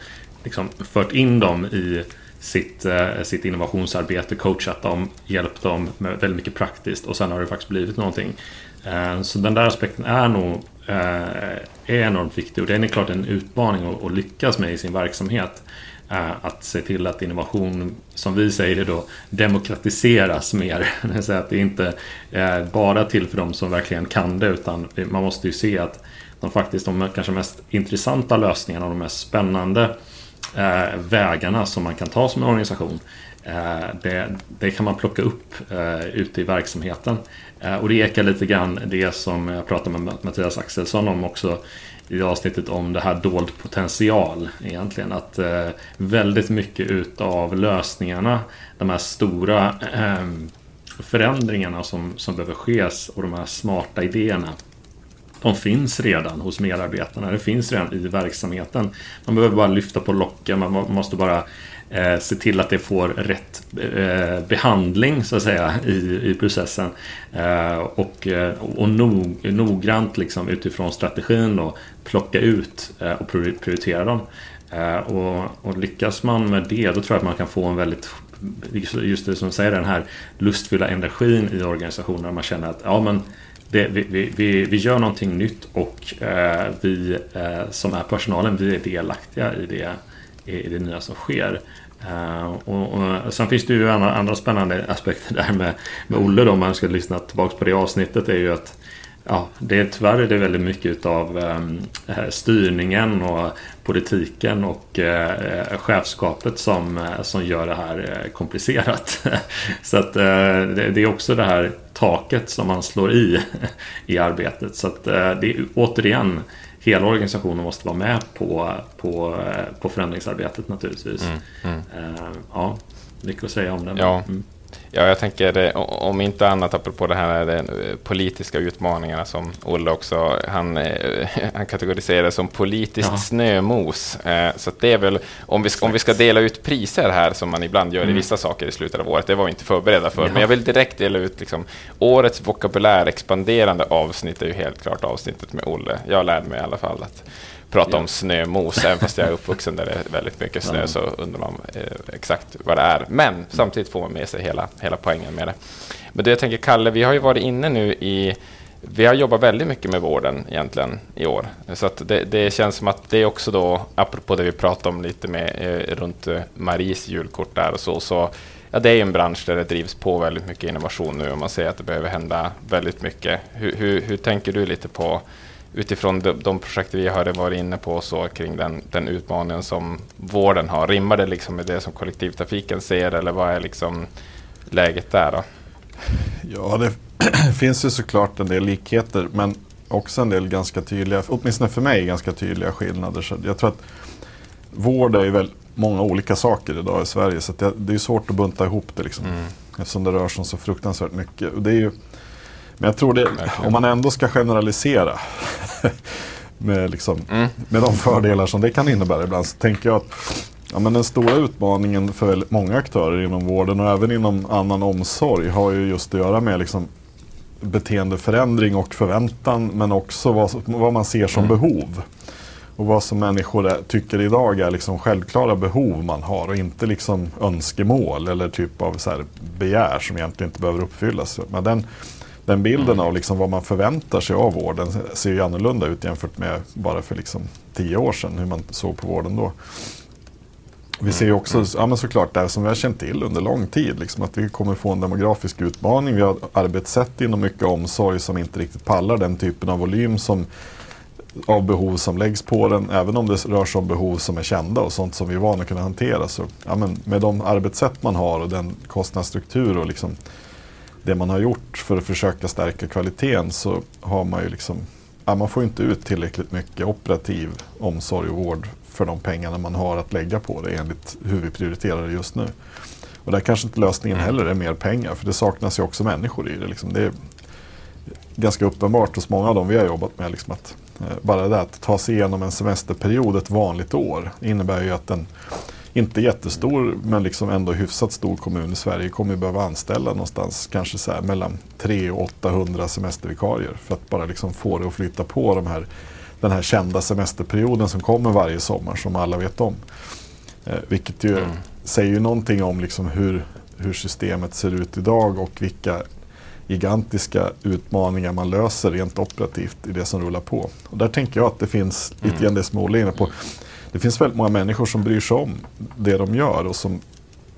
liksom fört in dem i sitt, eh, sitt innovationsarbete, coachat dem, hjälpt dem med väldigt mycket praktiskt och sen har det faktiskt blivit någonting. Eh, så den där aspekten är nog eh, är enormt viktig och det är klart en utmaning att lyckas med i sin verksamhet. Eh, att se till att innovation, som vi säger det då, demokratiseras mer. Det säga att det inte är bara till för de som verkligen kan det utan man måste ju se att de faktiskt de kanske mest intressanta lösningarna och de mest spännande vägarna som man kan ta som en organisation det, det, kan man plocka upp ute i verksamheten. Eh, och det ekar lite grann det som jag pratade med Mattias Axelsson om också i avsnittet om det här dold potential egentligen. Att eh, väldigt mycket utav lösningarna, de här stora eh, förändringarna som, som behöver ske och de här smarta idéerna. De finns redan hos medarbetarna, det finns redan i verksamheten. Man behöver bara lyfta på locken, man måste bara eh, se till att det får rätt eh, behandling så att säga i, i processen. Eh, och eh, och nog, noggrant liksom, utifrån strategin då, plocka ut eh, och prioritera dem. Eh, och, och, lyckas man med det då tror jag att man kan få en väldigt Just det som säger den här lustfyllda energin i organisationen. Man känner att ja, men det, vi, vi, vi gör någonting nytt och eh, vi eh, som är personalen vi är delaktiga i det i det nya som sker. Uh, och, och, sen finns det ju andra, andra spännande aspekter där med, med Olle då, om man ska lyssna tillbaka på det avsnittet. är ju att ja, det är tyvärr är det väldigt mycket av um, eh, eh, styrningen och politiken och uh, chefskapet som, uh, som gör det här uh, komplicerat. så att det, det, är också det här taket som man slår i i arbetet. Så att det är återigen hela organisationen måste vara med på, på, på förändringsarbetet naturligtvis. Mm, mm. Uh, ja, mycket att säga om det. Ja. Mm. Ja, jag tänker eh, om inte annat apropå det här de eh, politiska utmaningarna som Olle också, han, eh, han kategoriserar som politiskt ja. snömos. Så det är väl, om vi, ska, om vi ska dela ut priser här som man ibland gör mm. i vissa saker i slutet av året, det var vi inte förberedda för, ja. men jag vill direkt dela ut liksom, årets vokabulärexpanderande avsnitt är ju helt klart avsnittet med Olle. Jag lärde mig i alla fall att prata ja. om snömos. Även fast jag är uppvuxen där det är väldigt mycket snö ja. så undrar man eh, exakt vad det är. Men samtidigt får man med sig hela, hela poängen med det. Men det jag tänker, Kalle, vi har ju varit inne nu i vi har jobbat väldigt mycket med vården egentligen i år. Så det, det, känns som att det är också då, apropå det vi pratade om lite med eh, runt eh, Maries julkort där och så, så ja, det är en bransch där det drivs på väldigt mycket innovation nu och man ser att det behöver hända väldigt mycket. Hur, hur, hur tänker du lite på utifrån de, de projekt vi har varit inne på så kring den, den utmaningen som vården har. Rimmar det liksom med det som kollektivtrafiken ser eller vad är liksom läget där då? Ja, det finns ju såklart en del likheter men också en del ganska tydliga, åtminstone för mig, ganska tydliga skillnader. Så jag tror att vård är ju väl många olika saker idag i Sverige så det, det, är svårt att bunta ihop det liksom. Mm. Eftersom det rör sig om så fruktansvärt mycket. Och det är ju, men jag tror det, om man ändå ska generalisera med, liksom, mm. med de fördelar som det kan innebära ibland så tänker jag att Ja, men den stora utmaningen för många aktörer inom vården och även inom annan omsorg har ju just att göra med liksom beteendeförändring och förväntan men också vad, vad man ser som mm. behov. Och vad som människor är, tycker idag är liksom självklara behov man har och inte liksom önskemål eller typ av så begär som egentligen inte behöver uppfyllas. Men den, den bilden mm. av liksom vad man förväntar sig av vården ser ju annorlunda ut jämfört med bara för liksom tio år sedan hur man såg på vården då. Vi ser ju mm. också, ja men såklart det som vi har känt till under lång tid, liksom att vi kommer få en demografisk utmaning. Vi har arbetssätt inom mycket omsorg som inte riktigt pallar den typen av volym som, av behov som läggs på den. Även om det rör sig om behov som är kända och sånt som vi är vana att kunna hantera. Så, ja men med de arbetssätt man har och den kostnadsstruktur och liksom det man har gjort för att försöka stärka kvaliteten så har man ju liksom ja, man får inte ut tillräckligt mycket operativ omsorg och vård för de pengarna man har att lägga på det enligt hur vi prioriterar det just nu. Och där kanske inte lösningen mm. heller är mer pengar för det saknas ju också människor i det. Liksom. Det är ganska uppenbart hos många av dem vi har jobbat med liksom att eh, bara det att ta sig igenom en semesterperiod ett vanligt år innebär ju att en inte jättestor men liksom ändå hyfsat stor kommun i Sverige kommer behöva anställa någonstans kanske så mellan 300 och 800 semestervikarier för att bara liksom få det att flytta på de här den här kända semesterperioden som kommer varje sommar som alla vet om. Eh, vilket ju mm. säger ju någonting om liksom hur, hur systemet ser ut idag och vilka gigantiska utmaningar man löser rent operativt i det som rullar på. Och där tänker jag att det finns lite mm. grann det som Olle är inne på. Det finns väldigt många människor som bryr sig om det de gör och som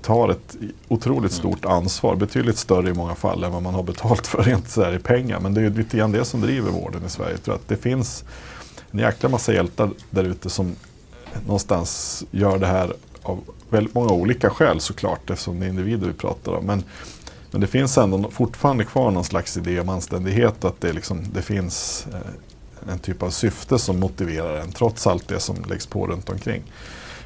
tar ett otroligt mm. stort ansvar, betydligt större i många fall än vad man har betalt för rent så i pengar. Men det är lite grann det som driver vården i Sverige. Jag tror att det finns en jäkla massa hjältar där ute som någonstans gör det här av väldigt många olika skäl såklart eftersom det är individer vi pratar om. Men, men det finns ändå fortfarande kvar någon slags idé om anständighet att det, liksom, det finns eh, en typ av syfte som motiverar en trots allt det som läggs på runt omkring.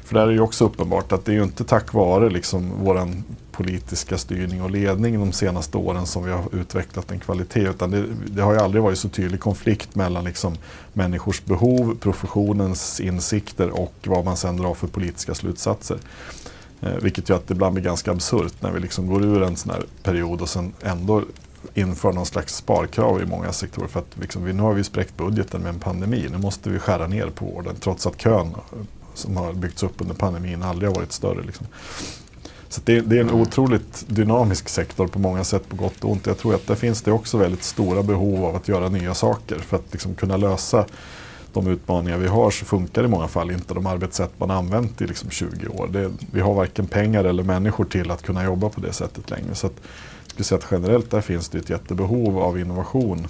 För där är det ju också uppenbart att det är ju inte tack vare liksom vår politiska styrning och ledning de senaste åren som vi har utvecklat en kvalitet. Utan det, det har ju aldrig varit så tydlig konflikt mellan liksom människors behov, professionens insikter och vad man sen drar för politiska slutsatser. Eh, vilket gör att det ibland blir ganska absurt när vi liksom går ur en sån här period och sen ändå inför någon slags sparkrav i många sektorer. För att liksom, nu har vi spräckt budgeten med en pandemi. Nu måste vi skära ner på vården trots att kön som har byggts upp under pandemin aldrig har varit större. Liksom. Så det, det, är en otroligt dynamisk sektor på många sätt på gott och ont. Jag tror att där finns det också väldigt stora behov av att göra nya saker för att liksom kunna lösa de utmaningar vi har så funkar i många fall inte de arbetssätt man använt i liksom 20 år. Det, vi har varken pengar eller människor till att kunna jobba på det sättet längre. Så att, jag skulle säga att generellt där finns det ett jättebehov av innovation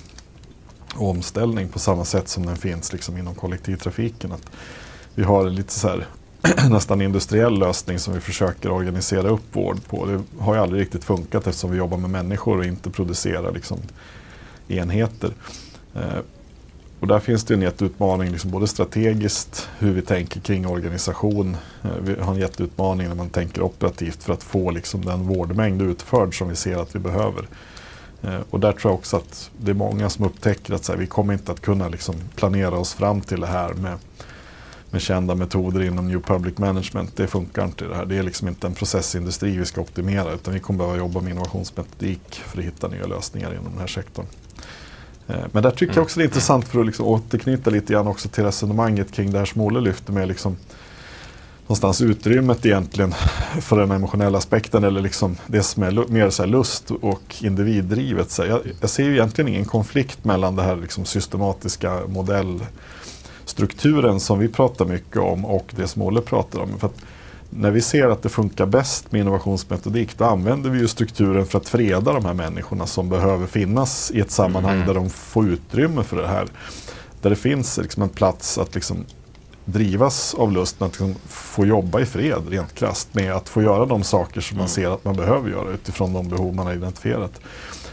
och omställning på samma sätt som den finns liksom inom kollektivtrafiken. Att vi har lite så här nästan industriell lösning som vi försöker organisera upp vård på. Det har ju aldrig riktigt funkat eftersom vi jobbar med människor och inte producerar liksom enheter. Eh, och där finns det en jätteutmaning, liksom både strategiskt, hur vi tänker kring organisation. Eh, vi har en jätteutmaning när man tänker operativt för att få liksom den vårdmängd utförd som vi ser att vi behöver. Eh, och där tror jag också att det är många som upptäcker att här, vi kommer inte att kunna liksom planera oss fram till det här med med kända metoder inom New Public Management. Det funkar inte det här. Det är liksom inte en processindustri vi ska optimera utan vi kommer behöva jobba med innovationsmetodik för att hitta nya lösningar inom den här sektorn. Eh, men där tycker jag också det är intressant för att liksom återknyta lite grann också till resonemanget kring det här som Olle lyfter med liksom någonstans utrymmet egentligen för den emotionella aspekten eller liksom det som är mer så lust och individdrivet. Så jag, jag ser ju egentligen ingen konflikt mellan det här liksom systematiska modellstrukturen som vi pratar mycket om och det som Olle pratar om. För när vi ser att det funkar bäst med innovationsmetodik då använder vi ju strukturen för att freda de här människorna som behöver finnas i ett sammanhang mm. där de får utrymme för det här. Där det finns liksom en plats att liksom drivas av lusten att liksom få jobba i fred rent krasst med att få göra de saker som man mm. ser att man behöver göra utifrån de behov man har identifierat.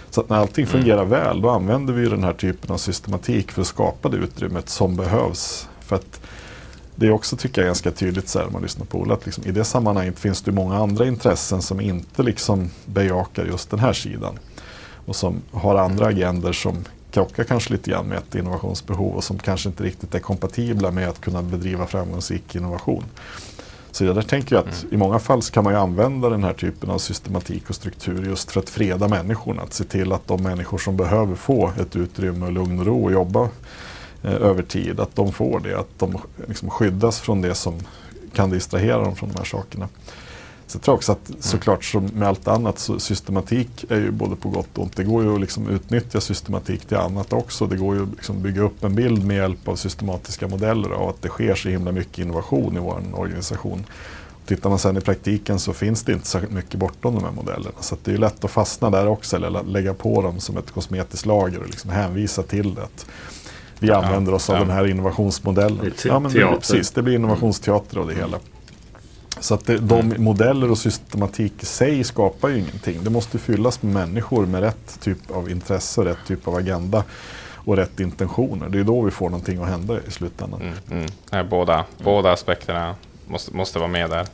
Så att när allting mm. fungerar väl då använder vi den här typen av systematik för att skapa det utrymmet som behövs. För att det är också tycker jag ganska tydligt så här, när man lyssnar på Ola att liksom, i det sammanhanget finns det många andra intressen som inte liksom bejakar just den här sidan. Och som har andra agender som krockar kanske lite grann med ett innovationsbehov och som kanske inte riktigt är kompatibla med att kunna bedriva framgångsrik innovation. Så där tänker jag att mm. i många fall kan man ju använda den här typen av systematik och struktur just för att freda människorna. Att se till att de människor som behöver få ett utrymme och lugn och ro och jobba över tid, att de får det. Att de liksom skyddas från det som kan distrahera dem från de här sakerna. Så jag tror också att mm. såklart som med allt annat så systematik är ju både på gott och ont. Det går ju att liksom utnyttja systematik till annat också. Det går ju att liksom bygga upp en bild med hjälp av systematiska modeller och att det sker så himla mycket innovation i vår organisation. Tittar man sen i praktiken så finns det inte särskilt mycket bortom de här modellerna. Så det är lätt att fastna där också eller lägga på dem som ett kosmetiskt lager och liksom hänvisa till det. Vi använder oss av ja. den här innovationsmodellen. Det ja, men det, precis, det blir innovationsteater av det hela. Så att det, de mm. modeller och systematik i sig skapar ju ingenting. Det måste fyllas med människor med rätt typ av intresse, rätt typ av agenda och rätt intentioner. Det är då vi får någonting att hända i slutändan. Mm, mm. Båda, båda aspekterna måste, måste vara med där.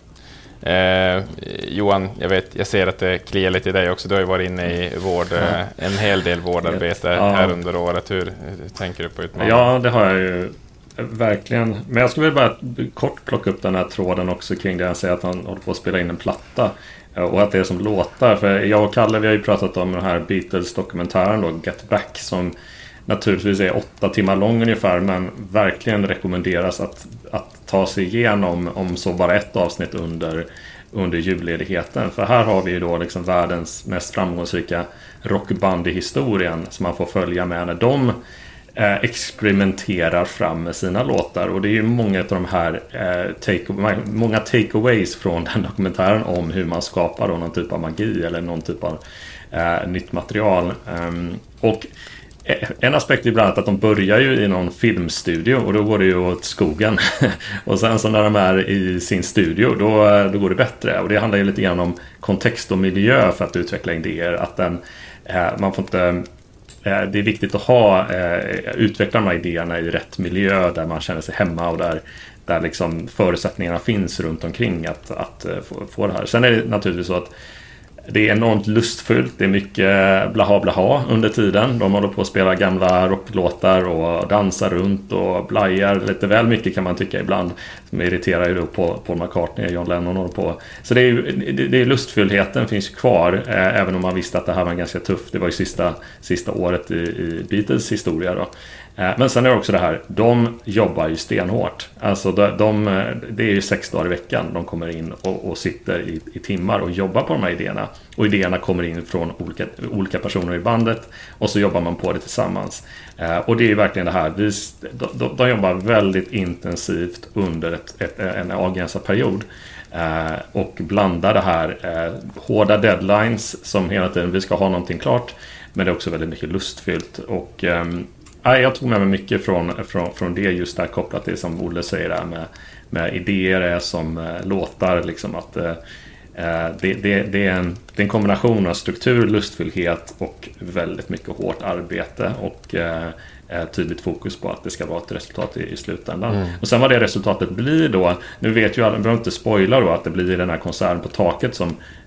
Eh, Johan, jag, vet, jag ser att det kliar lite i dig också. Du har ju varit inne i vård, eh, en hel del vårdarbete ja. här under året. Hur, hur tänker du på utmaningen? Ja, det har jag ju Verkligen. Men jag skulle vilja bara kort plocka upp den här tråden också kring det han säger att han håller på att spela in en platta. Eh, och att det är som låtar. För jag och Kalle vi har ju pratat om den här Beatles-dokumentären då, Get Back. Som naturligtvis är åtta timmar lång ungefär. Men verkligen rekommenderas att, att ta sig igenom om så bara ett avsnitt under, under julledigheten. För här har vi ju då liksom världens mest framgångsrika rockband i historien. Som man får följa med när de Eh, experimenterar fram med sina låtar. Och det är ju många av de här eh, take, många takeaways från den dokumentären om hur man skapar någon typ av magi eller någon typ av eh, nytt material. Um, och Eh, en aspekt är bland annat att de börjar ju i någon filmstudio och då går det ju åt skogen. och sen så när de är i sin studio då, eh, då går det bättre. Och det handlar ju lite grann om kontext och miljö för att utveckla idéer. Att den, eh, man får inte det är viktigt att ha, utveckla de här idéerna i rätt miljö där man känner sig hemma och där, där liksom förutsättningarna finns runt omkring att, att få, få det här. Sen är det naturligtvis så att det är enormt lustfullt. Det är mycket blaha blaha under tiden. De håller på att spela gamla rocklåtar och dansar runt och blajar lite väl mycket kan man tycka ibland. Som irriterar ju då på Paul McCartney och John Lennon håller på. Så det är, det, det är lustfullheten finns kvar. Eh, även om man visste att det här var ganska tufft. Det var ju sista, sista året i, i Beatles historia då. Men sen är det också det här, de jobbar ju stenhårt. Alltså de, de, det är ju sex dagar i veckan de kommer in och, och sitter i, i, timmar och jobbar på de här idéerna. Och idéerna kommer in från olika, olika personer i bandet och så jobbar man på det tillsammans. Eh, och det är ju verkligen det här, vi, de, de, jobbar väldigt intensivt under ett, ett, en avgränsad period. Eh, och blandar det här eh, hårda deadlines som hela tiden, vi ska ha någonting klart. Men det är också väldigt mycket lustfyllt. Och ehm, jag tog med mig mycket från, från, från det just där kopplat till som Olle säger där med, med idéer är som eh, låtar. Liksom att, eh, eh, det, det, det, är en, det är en kombination av struktur, lustfyllhet och väldigt mycket hårt arbete. Och eh, tydligt fokus på att det ska vara ett resultat i, i slutändan. Mm. Och sen vad det resultatet blir då. Nu vet ju alla, behöver inte spoila då att det blir den här konserten på taket som Eh,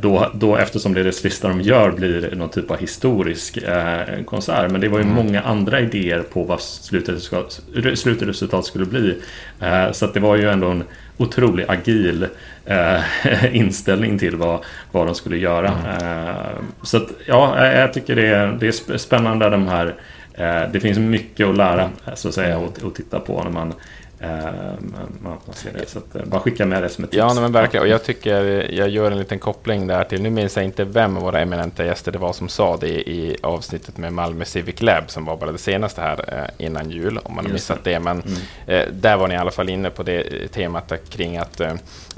då, då eftersom det är det sista de gör blir någon typ av historisk eh, konsert. Men det var ju mm. många andra idéer på vad slutresultat, slutresultat skulle bli. Eh, så det var ju ändå en otroligt agil eh, inställning till vad, vad de skulle göra. Mm. Eh, så att, ja, jag tycker det är, det är spännande de här eh, det finns mycket att lära så att säga och, och titta på när man man, ser det. Så att, uh, bara skicka med det som ett tips. Ja, men verkligen. Och jag tycker jag gör en liten koppling där till, nu minns jag inte vem av våra eminenta gäster det var som sa det i avsnittet med Malmö Civic Lab som var bara det senaste här uh, innan jul, om man har missat det. Men mm. där var ni i alla fall inne på det temat kring att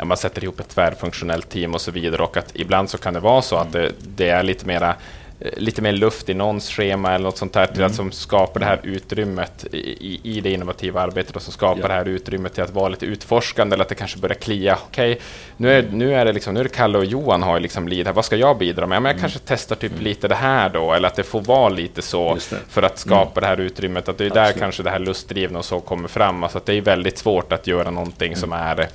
man sätter ihop ett tvärfunktionellt team och så vidare och att ibland så kan det vara så att det, det är lite mera Eh, lite mer luft i någons schema eller något sånt där till mm. att som skapar det här utrymmet i, i det innovativa arbetet och som skapar ja. det här utrymmet till att vara lite utforskande eller att det kanske börjar klia. Okej, okay, nu, är, nu, är det liksom, nu är Kalle och Johan har liksom lead här, vad ska jag bidra med? Ja, men jag mm. kanske testar typ mm. lite det här då, eller att det får vara lite så för att skapa mm. det här utrymmet. Att det är Absolut. där kanske det här lustdrivna och så kommer fram. Alltså att det är väldigt svårt att göra någonting som mm. är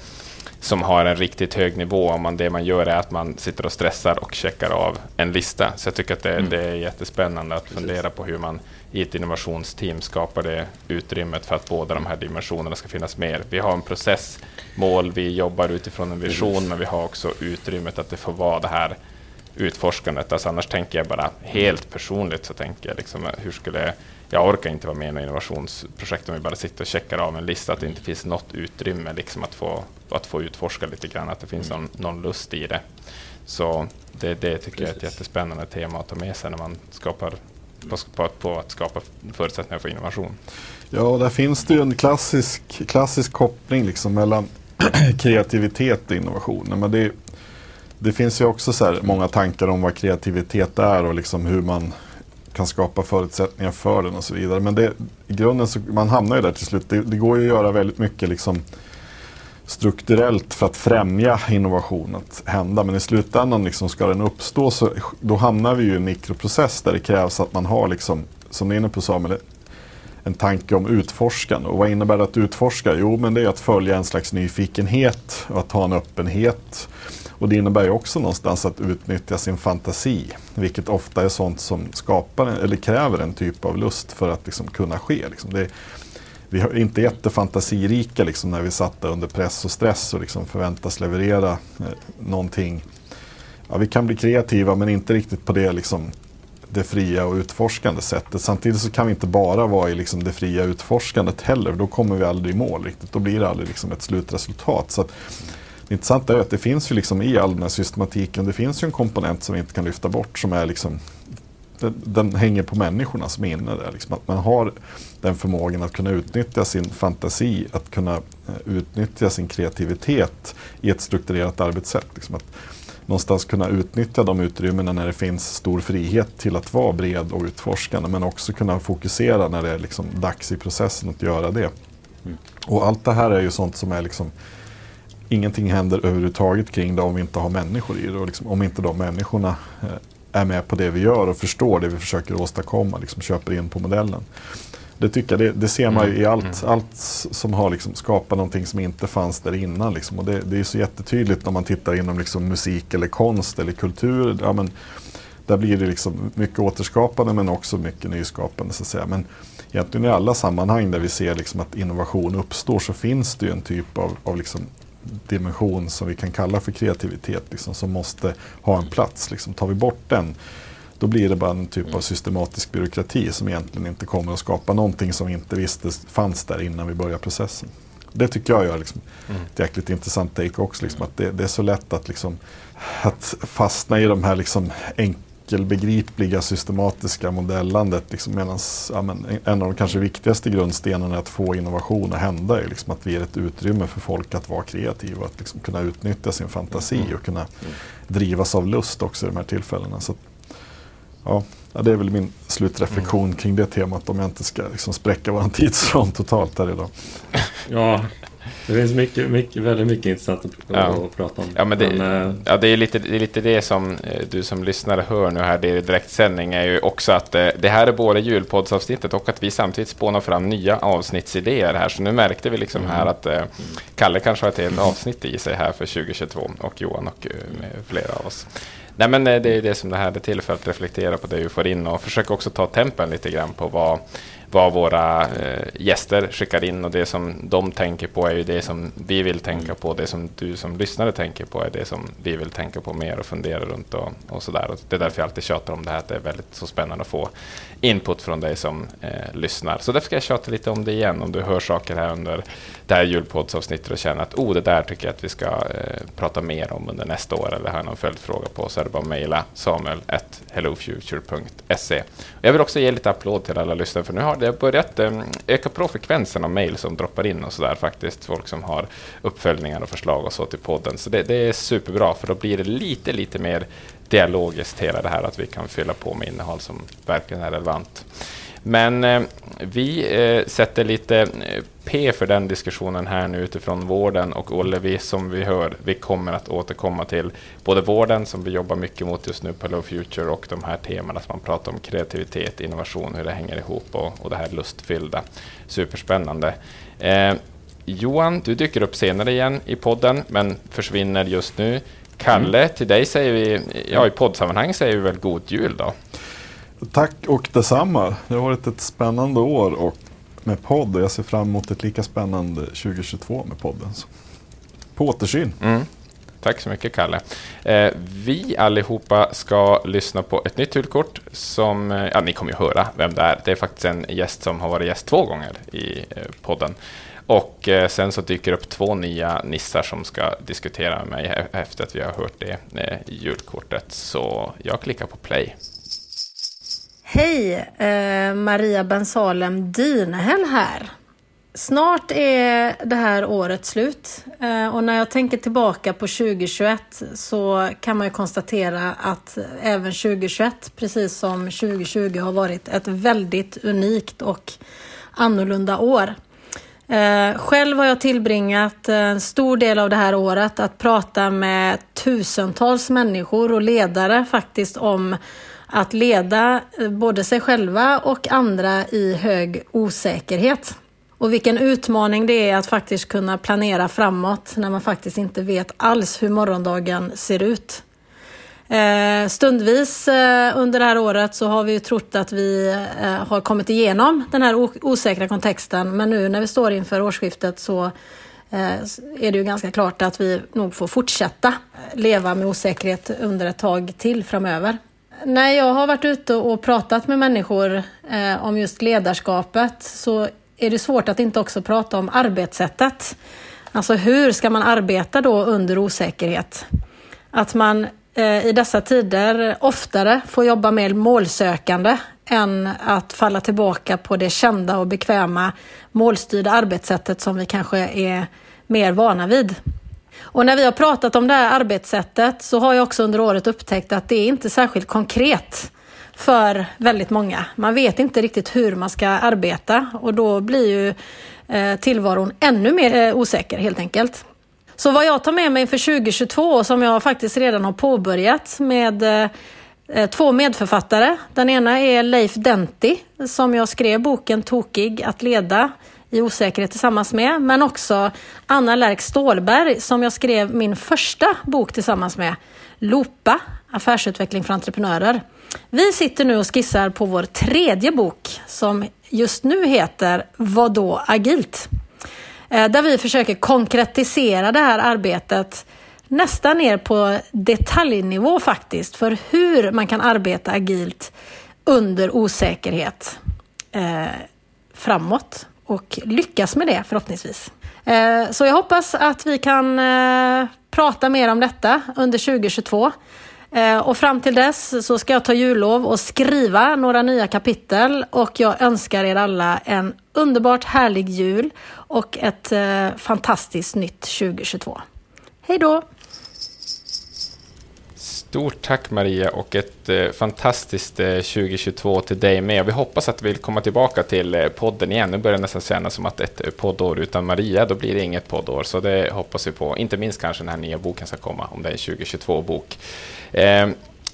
som har en riktigt hög nivå om man, det man gör är att man sitter och stressar och checkar av en lista. Så jag tycker att det, mm. det är jättespännande att Precis. fundera på hur man i ett innovationsteam skapar det utrymmet för att båda de här dimensionerna ska finnas med. Vi har en processmål, vi jobbar utifrån en vision, Precis. men vi har också utrymmet att det får vara det här utforskandet. Alltså annars tänker jag bara helt personligt så tänker jag liksom, hur skulle jag orkar inte vara med i något innovationsprojekt om vi bara sitter och checkar av en lista, att det inte finns något utrymme liksom att, få, att få utforska lite grann, att det finns någon, någon lust i det. Så det, det tycker Precis. jag är ett jättespännande tema att ta med sig när man skapar på, på att skapa förutsättningar för innovation. Ja, där finns det ju en klassisk, klassisk koppling liksom mellan kreativitet och innovation. Men det, det finns ju också så många tankar om vad kreativitet är och liksom hur man kan skapa förutsättningar för den och så vidare. Men det, i grunden så man hamnar ju där till slut. Det, det går ju att göra väldigt mycket liksom strukturellt för att främja innovation att hända. Men i slutändan liksom ska den uppstå så då hamnar vi ju i en mikroprocess där det krävs att man har, liksom, som du är inne på Samuel, en tanke om utforskande. Och vad innebär det att utforska? Jo, men det är att följa en slags nyfikenhet och att ha en öppenhet. Och det innebär ju också någonstans att utnyttja sin fantasi, vilket ofta är sånt som skapar eller kräver en typ av lust för att liksom kunna ske. Liksom. Det, vi är inte jättefantasirika liksom, när vi satt där under press och stress och liksom förväntas leverera eh, någonting. Ja, vi kan bli kreativa men inte riktigt på det, liksom, det fria och utforskande sättet. Samtidigt så kan vi inte bara vara i liksom, det fria utforskandet heller. Då kommer vi aldrig i mål riktigt. Då blir det aldrig liksom, ett slutresultat. Så att, det intressanta är att det finns ju liksom i all den här systematiken, det finns ju en komponent som vi inte kan lyfta bort som är liksom den, den hänger på människorna som är inne där. Liksom att man har den förmågan att kunna utnyttja sin fantasi, att kunna eh, utnyttja sin kreativitet i ett strukturerat arbetssätt. Liksom att någonstans kunna utnyttja de utrymmena när det finns stor frihet till att vara bred och utforskande men också kunna fokusera när det är liksom dags i processen att göra det. Mm. Och allt det här är ju sånt som är liksom Ingenting händer överhuvudtaget kring det om vi inte har människor i det. Och liksom, om inte de människorna eh, är med på det vi gör och förstår det vi försöker åstadkomma, liksom köper in på modellen. Det, tycker jag, det, det ser man ju i mm. allt, mm. allt som har liksom skapat någonting som inte fanns där innan. Liksom. Och det, det är så jättetydligt när man tittar inom liksom musik eller konst eller kultur. Ja, men, där blir det liksom mycket återskapande men också mycket nyskapande. Så att säga. Men egentligen i alla sammanhang där vi ser liksom att innovation uppstår så finns det ju en typ av, av liksom dimension som vi kan kalla för kreativitet liksom, som måste ha en plats. Liksom. Tar vi bort den då blir det bara en typ av systematisk byråkrati som egentligen inte kommer att skapa någonting som vi inte visste fanns där innan vi började processen. Det tycker jag är liksom mm. ett jäkligt intressant take också. Liksom, att det, det, är så lätt att, liksom, att fastna i de här liksom, enkla enkelbegripliga systematiska modellandet. Liksom medans, ja, men, en av de kanske viktigaste grundstenarna att få innovation att hända är liksom att vi ger ett utrymme för folk att vara kreativa. Att liksom kunna utnyttja sin fantasi mm. och kunna drivas av lust också i de här tillfällena. Så, ja, det är väl min slutreflektion mm. kring det temat om jag inte ska liksom spräcka vår tidsram totalt här idag. Ja, det finns mycket, mycket, väldigt mycket intressant att, ja. att prata om. Ja, men det, men, äh... ja, det, är lite, det är lite det som eh, du som lyssnare hör nu här, det är direktsändning, är ju också att eh, det här är både julpoddsavsnittet och att vi samtidigt spånar fram nya avsnittsidéer här. Så nu märkte vi liksom mm. här att eh, Kalle kanske har ett helt avsnitt i sig här för 2022 och Johan och flera av oss. Nej, men det är det som det här är till för att reflektera på det vi får in och försöka också ta tempen lite grann på vad vad våra eh, gäster skickar in och det som de tänker på är ju det som vi vill tänka mm. på. Det som du som lyssnare tänker på är det som vi vill tänka på mer och fundera runt och, och sådär. Och det är därför jag alltid tjatar om det här, att det är väldigt så spännande att få input från dig som eh, lyssnar. Så därför ska jag tjata lite om det igen. Om du hör saker här under det här julpoddsavsnittet och känner att oh, det där tycker jag att vi ska eh, prata mer om under nästa år eller har någon följdfråga på så är det bara att mejla samuel.hellofuture.se. Jag vill också ge lite applåd till alla lyssnare för nu har det börjat eh, öka på frekvensen av mejl som droppar in och sådär faktiskt. Folk som har uppföljningar och förslag och så till podden. Så det, det är superbra för då blir det lite, lite mer dialogiskt hela det här att vi kan fylla på med innehåll som verkligen är relevant. Men eh, vi eh, sätter lite eh, P för den diskussionen här nu utifrån vården och Olle, vi, som vi hör, vi kommer att återkomma till både vården som vi jobbar mycket mot just nu på Low Future och de här temana som man pratar om kreativitet, innovation, hur det hänger ihop och, och det här lustfyllda. Superspännande. Eh, Johan, du dyker upp senare igen i podden, men försvinner just nu. Kalle, mm. till dig säger vi, ja i poddsammanhang säger vi väl god jul då? Tack och detsamma. Det har varit ett spännande år och med podd och jag ser fram emot ett lika spännande 2022 med podden. Så, på återsyn. Mm. Tack så mycket, Kalle. Eh, vi allihopa ska lyssna på ett nytt julkort som, eh, ja, ni kommer ju höra vem det är. Det är faktiskt en gäst som har varit gäst två gånger i eh, podden. Och eh, sen så dyker upp två nya nissar som ska diskutera med mig efter att vi har hört det eh, julkortet. Så jag klickar på play. Hej! Eh, Maria Bensalem Dynehäll här. Snart är det här året slut eh, och när jag tänker tillbaka på 2021 så kan man ju konstatera att även 2021, precis som 2020, har varit ett väldigt unikt och annorlunda år. Eh, själv har jag tillbringat eh, en stor del av det här året att prata med tusentals människor och ledare faktiskt om att leda eh, både sig själva och andra i hög osäkerhet. Och vilken utmaning det är att faktiskt kunna planera framåt när man faktiskt inte vet alls hur morgondagen ser ut. Eh, stundvis eh, under det här året så har vi trott att vi eh, har kommit igenom den här osäkra kontexten men nu när vi står inför årsskiftet så är det ju ganska klart att vi nog får fortsätta leva med osäkerhet under ett tag till framöver. När jag har varit ute och pratat med människor om just ledarskapet så är det svårt att inte också prata om arbetssättet. Alltså hur ska man arbeta då under osäkerhet? Att man Eh, i dessa tider oftare får jobba mer målsökande än att falla tillbaka på det kända och bekväma målstyrda arbetssättet som vi kanske är mer vana vid. Och när vi har pratat om det här arbetssättet så har jag också under året upptäckt att det är inte särskilt konkret för väldigt många. Man vet inte riktigt hur man ska arbeta och då blir ju eh, tillvaron ännu mer eh, osäker helt enkelt. Så vad jag tar med mig för 2022 som jag faktiskt redan har påbörjat med eh, två medförfattare. Den ena är Leif Denti som jag skrev boken Tokig att leda i osäkerhet tillsammans med, men också Anna Lärk Stålberg som jag skrev min första bok tillsammans med, Lopa, affärsutveckling för entreprenörer. Vi sitter nu och skissar på vår tredje bok som just nu heter Vadå agilt? Eh, där vi försöker konkretisera det här arbetet nästan ner på detaljnivå faktiskt för hur man kan arbeta agilt under osäkerhet eh, framåt och lyckas med det förhoppningsvis. Eh, så jag hoppas att vi kan eh, prata mer om detta under 2022. Eh, och fram till dess så ska jag ta jullov och skriva några nya kapitel och jag önskar er alla en underbart härlig jul och ett eh, fantastiskt nytt 2022. Hej då! Stort tack Maria och ett eh, fantastiskt eh, 2022 till dig med. Vi hoppas att vi vill komma tillbaka till eh, podden igen. Nu börjar det nästan kännas som att ett eh, poddår utan Maria, då blir det inget poddår. Så det hoppas vi på. Inte minst kanske den här nya boken ska komma, om det är en 2022-bok.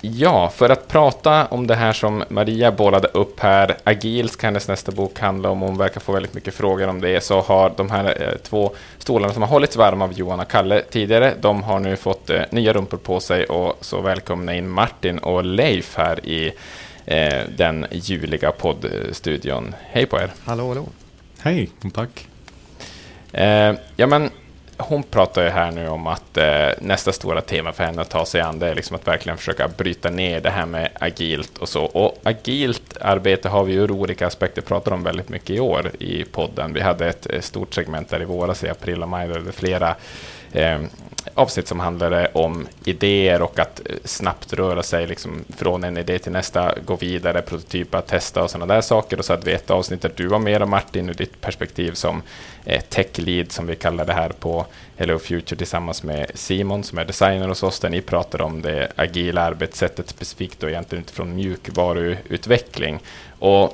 Ja, för att prata om det här som Maria bollade upp här, Agil ska hennes nästa bok handla om, och hon verkar få väldigt mycket frågor om det, så har de här eh, två stolarna som har hållits varma av Johan och Kalle tidigare, de har nu fått eh, nya rumpor på sig och så välkomna in Martin och Leif här i eh, den juliga poddstudion. Hej på er! Hallå, hallå! Hej, tack! Eh, ja, men hon pratar ju här nu om att eh, nästa stora tema för henne att ta sig an det är liksom att verkligen försöka bryta ner det här med agilt och så. Och agilt arbete har vi ur olika aspekter pratat om väldigt mycket i år i podden. Vi hade ett, ett stort segment där i våras i april och maj där det flera eh, avsnitt som handlade om idéer och att eh, snabbt röra sig liksom från en idé till nästa, gå vidare, prototypa, testa och sådana där saker. Och så hade vi ett avsnitt där du var med, och Martin, ur ditt perspektiv som eh, tech lead, som vi kallar det här på Hello Future, tillsammans med Simon, som är designer hos oss, där ni pratar om det agila arbetssättet specifikt och egentligen utifrån mjukvaruutveckling. Och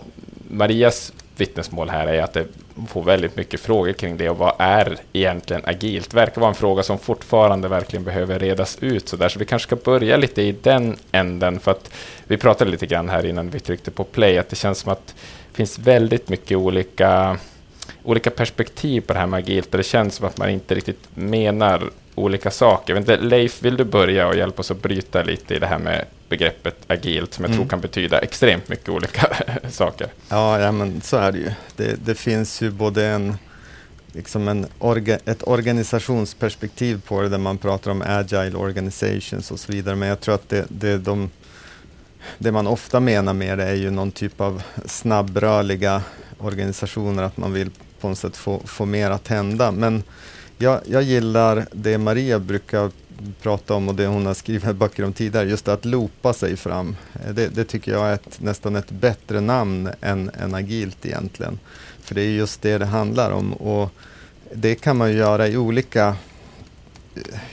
Marias vittnesmål här är att det får väldigt mycket frågor kring det och vad är egentligen agilt? Verkar vara en fråga som fortfarande verkligen behöver redas ut så där, så vi kanske ska börja lite i den änden för att vi pratade lite grann här innan vi tryckte på play att det känns som att det finns väldigt mycket olika olika perspektiv på det här med agilt och det känns som att man inte riktigt menar olika saker. Inte, Leif, vill du börja och hjälpa oss att bryta lite i det här med begreppet agilt som jag mm. tror kan betyda extremt mycket olika saker? Ja, ja, men så är det ju. Det, det finns ju både en liksom en orga, ett organisationsperspektiv på det där man pratar om agile organizations och så vidare. Men jag tror att det, det, de, det man ofta menar med det är ju någon typ av snabbrörliga organisationer, att man vill på något sätt få, få mer att hända. Men jag, jag gillar det Maria brukar prata om och det hon har skrivit böcker om tidigare, just att loopa sig fram. Eh, det, det tycker jag är ett, nästan ett bättre namn än, än agilt egentligen. För det är just det det handlar om och det kan man göra i olika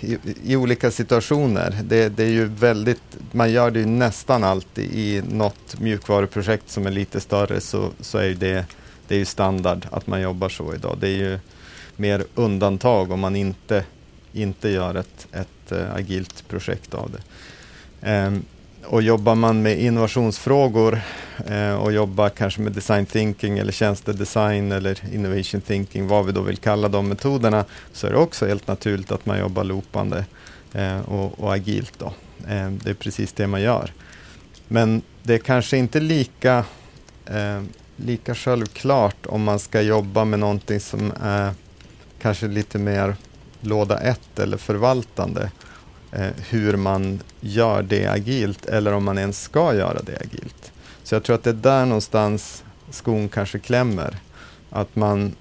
i, i, olika situationer. Det, det, är ju väldigt, man gör det ju nästan alltid i något mjukvaruprojekt som är lite större så, så är det, det är ju standard att man jobbar så idag. Det är ju mer undantag om man inte, inte gör ett, ett eh, agilt projekt av det. Ehm, och jobbar man med innovationsfrågor eh, och jobbar kanske med design thinking eller tjänstedesign eller innovation thinking, vad vi då vill kalla de metoderna, så är det också helt naturligt att man jobbar loopande eh, och, och, agilt. Då. Eh, det är precis det man gör. Men det är kanske inte lika, ehm, lika självklart om man ska jobba med någonting som är kanske lite mer låda ett eller förvaltande eh, hur man gör det agilt eller om man ens ska göra det agilt. Så jag tror att det är där någonstans skon kanske klämmer. Att, man,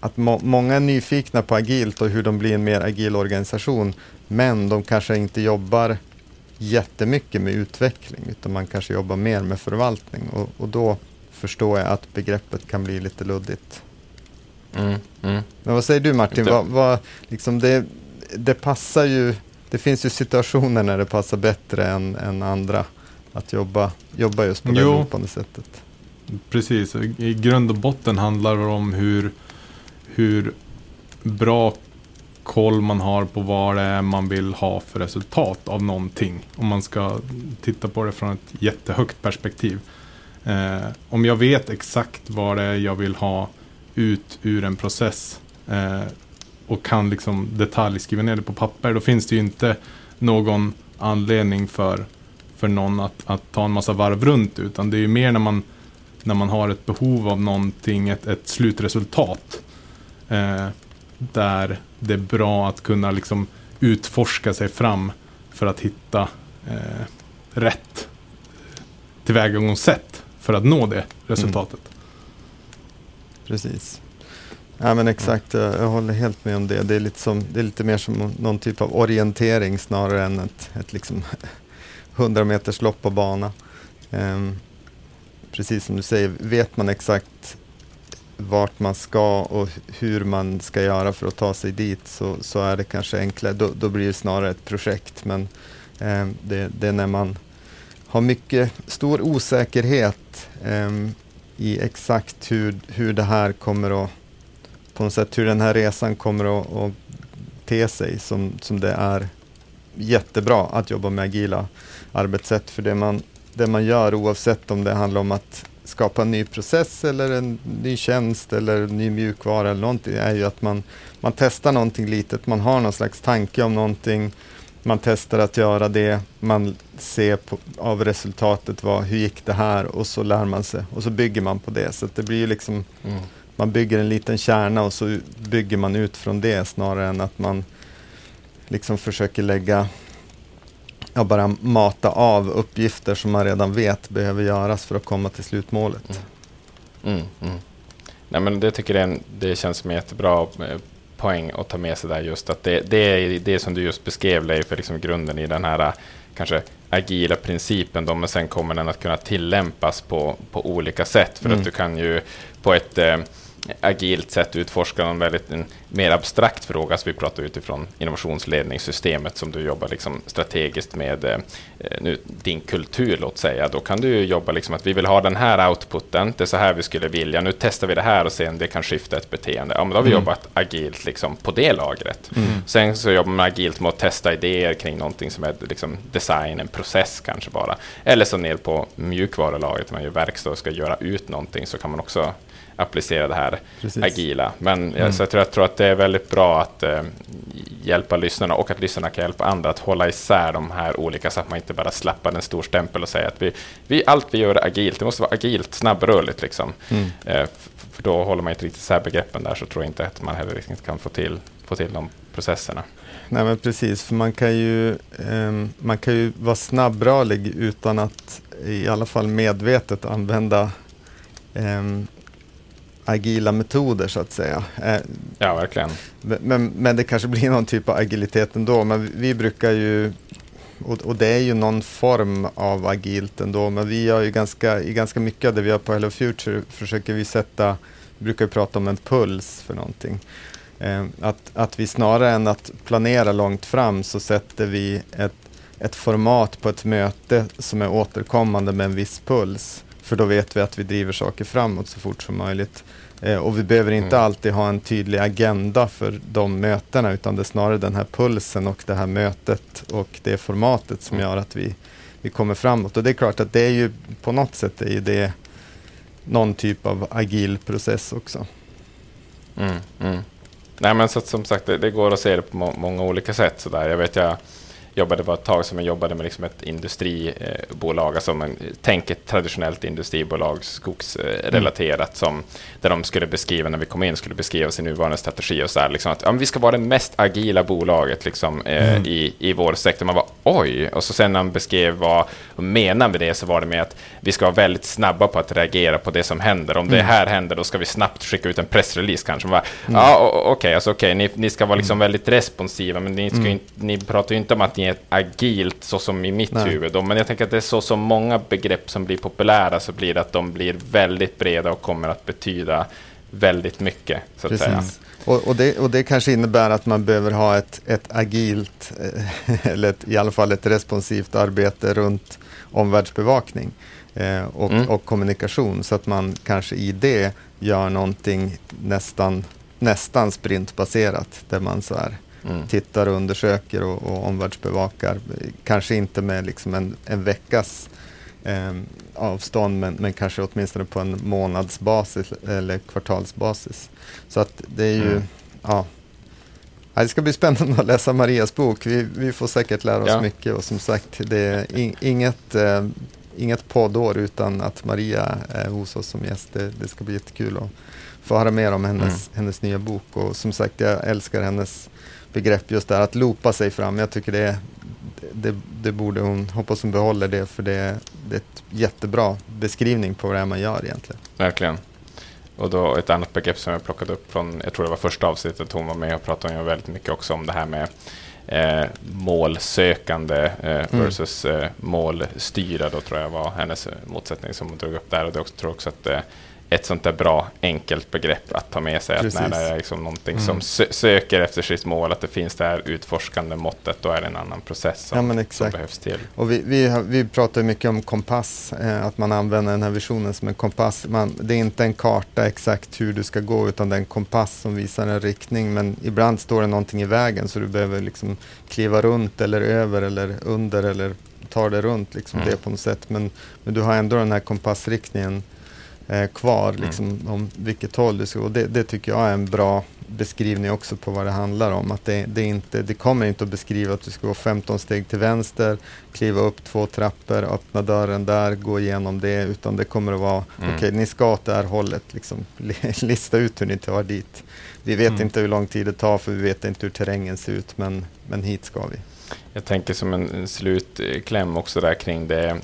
att må, många är nyfikna på agilt och hur de blir en mer agil organisation men de kanske inte jobbar jättemycket med utveckling utan man kanske jobbar mer med förvaltning och, och då förstår jag att begreppet kan bli lite luddigt. Mm, mm. Men vad säger du Martin? Vad, vad, liksom det, det passar ju det finns ju situationer när det passar bättre än, än andra att jobba, jobba just på det löpande sättet. Precis, i grund och botten handlar det om hur, hur bra koll man har på vad det är man vill ha för resultat av någonting. Om man ska titta på det från ett jättehögt perspektiv. Eh, om jag vet exakt vad det är jag vill ha ut ur en process eh, och kan liksom detaljskriva ner det på papper, då finns det ju inte någon anledning för, för någon att, att ta en massa varv runt, utan det är ju mer när man, när man har ett behov av någonting, ett, ett slutresultat, eh, där det är bra att kunna liksom utforska sig fram för att hitta eh, rätt tillvägagångssätt för att nå det resultatet. Mm. Precis. Ja men exakt, jag, jag håller helt med om det. Det är lite, som, det är lite mer som någon typ av orientering snarare än ett, ett liksom 100 meters lopp på bana. Um, precis som du säger, vet man exakt vart man ska och hur man ska göra för att ta sig dit så, så är det kanske enklare. Då, då blir det snarare ett projekt. Men um, det, det, är när man har mycket stor osäkerhet um, i exakt hur, hur det här kommer att på något sätt hur den här resan kommer att, att te sig som, som det är jättebra att jobba med agila arbetssätt. För det man, det man gör oavsett om det handlar om att skapa en ny process eller en ny tjänst eller en ny mjukvara eller någonting är ju att man, man testar någonting litet. Man har någon slags tanke om någonting. Man testar att göra det. Man ser på, av resultatet vad, hur gick det här och så lär man sig och så bygger man på det. Så det blir liksom mm man bygger en liten kärna och så bygger man ut från det snarare än att man liksom försöker lägga, ja, bara mata av uppgifter som man redan vet behöver göras för att komma till slutmålet. Mm. Mm, mm. Nej, men det tycker jag det känns som en jättebra eh, poäng att ta med sig där just att det, det är det som du just beskrev Leif, liksom grunden i den här kanske agila principen då, men sen kommer den att kunna tillämpas på, på olika sätt för att mm. du kan ju på ett eh, agilt sätt utforska en väldigt en mer abstrakt fråga, så vi pratar utifrån innovationsledningssystemet som du jobbar liksom strategiskt med eh, nu, din kultur, låt säga. Då kan du jobba liksom att vi vill ha den här outputen, det är så här vi skulle vilja, nu testar vi det här och ser om det kan skifta ett beteende. Ja, men då har vi mm. jobbat agilt liksom på det lagret. Mm. Sen så jobbar man agilt med att testa idéer kring någonting som är liksom design, en process kanske bara. Eller så ner på mjukvarulagret, man gör verkstad och ska göra ut någonting, så kan man också applicera det här Precis. agila. Men Mm. så jag, tror, jag tror att det är väldigt bra att eh, hjälpa lyssnarna och att lyssnarna kan hjälpa andra att hålla isär de här olika så att man inte bara slappar en stor stämpel och säger att vi, vi, allt vi gör är agilt. Det måste vara agilt, snabbrörligt liksom. Mm. Eh, för då håller man inte riktigt isär begreppen där så tror jag inte att man heller riktigt kan få till, få till de processerna. Nej men precis, för man kan ju, ehm, man kan ju vara snabbrörlig utan att i alla fall medvetet använda ehm, agila metoder så att säga. Eh, Ja, verkligen. men, men det kanske blir någon typ av agilitet ändå. Men vi, brukar ju, och, och det är ju någon form av agilt ändå, men vi har ju ganska, i ganska mycket av det vi gör på Hello Future försöker vi sätta, vi brukar prata om en puls för någonting. Eh, att, att vi snarare än att planera långt fram så sätter vi ett, ett format på ett möte som är återkommande med en viss puls. För då vet vi att vi driver saker framåt så fort som möjligt. Eh, och vi behöver inte Mm. alltid ha en tydlig agenda för de mötena utan det är snarare den här pulsen och det här mötet och det formatet som Mm. gör att vi, vi kommer framåt. Och det är klart att det är ju på något sätt är ju det någon typ av agil process också. Mm, mm. Nej, men så som sagt, det, det går att se det på må många olika sätt. Så där. Jag vet, jag jobbade bara ett tag som jag jobbade med liksom ett industribolag, alltså man, tänk ett traditionellt industribolag, skogsrelaterat, som, där de skulle beskriva, när vi kom in, skulle beskriva sin nuvarande strategi och så här, liksom att ja, vi ska vara det mest agila bolaget liksom, eh, Mm. i, i vår sektor. Man var oj! Och så sen när de beskrev vad de menar med det så var det med att vi ska vara väldigt snabba på att reagera på det som händer. Om det här händer, då ska vi snabbt skicka ut en pressrelease kanske. Bara, Ja, o- o- okej, alltså, okej, ni, ni ska vara liksom väldigt responsiva, men ni, ska ju inte, ni pratar ju inte om att ni är agilt, så som i mitt Nej. huvud. Men jag tänker att det är så som många begrepp som blir populära, så blir det att de blir väldigt breda och kommer att betyda väldigt mycket, så att säga. Och, och, det, och det kanske innebär att man behöver ha ett, ett agilt, eh, eller ett, i alla fall ett responsivt arbete runt omvärldsbevakning eh, och, Mm. och kommunikation. Så att man kanske i det gör någonting nästan, nästan sprintbaserat. Där man så här Mm. tittar och undersöker och, och omvärldsbevakar. Kanske inte med liksom en, en veckas eh, avstånd men, men kanske åtminstone på en månadsbasis eller kvartalsbasis. Så att det är ju, Mm. ja. Det ska bli spännande att läsa Marias bok. Vi, vi får säkert lära oss Ja. mycket och som sagt, det är in, inget, eh, inget poddår utan att Maria är hos oss som gäst. Det, det ska bli jättekul att få höra mer om hennes, hennes nya bok. Och som sagt, jag älskar hennes begrepp just där att loopa sig fram. Jag tycker det, det, det borde hon, hoppas hon behåller det för det, det är ett jättebra beskrivning på vad det är man gör egentligen. Verkligen. Och då ett annat begrepp som jag plockade upp från, jag tror det var första avsnittet hon var med och pratade ju väldigt mycket också om det här med eh, målsökande eh, versus eh, målstyra. Då tror jag var hennes motsättning som hon drog upp där. Och det också, tror också att eh, ett sånt där bra enkelt begrepp att ta med sig. Att när Precis. det är liksom någonting som sö- söker efter sitt mål, att det finns det här utforskande måttet, då är det en annan process som, Ja, som behövs till. Och vi, vi, har- vi pratar mycket om kompass, eh, att man använder den här visionen som en kompass. Man, det är inte en karta exakt hur du ska gå utan det är en kompass som visar en riktning. Men ibland står det någonting i vägen så du behöver liksom kliva runt eller över eller under eller ta det runt liksom Mm. det på något sätt. Men, men du har ändå den här kompassriktningen eh, kvar, Mm. liksom, om vilket håll du ska gå. Det, det tycker jag är en bra beskrivning också på vad det handlar om. Att det, det, inte, det kommer inte att beskriva att du ska gå 15 steg till vänster, kliva upp två trappor, öppna dörren där, gå igenom det, utan det kommer att vara, Mm. okej, ni ska åt det här hållet, liksom, lista ut hur ni tar dit. Vi vet Mm. inte hur lång tid det tar, för vi vet inte hur terrängen ser ut, men, men hit ska vi. Jag tänker som en slutkläm också där kring det eh,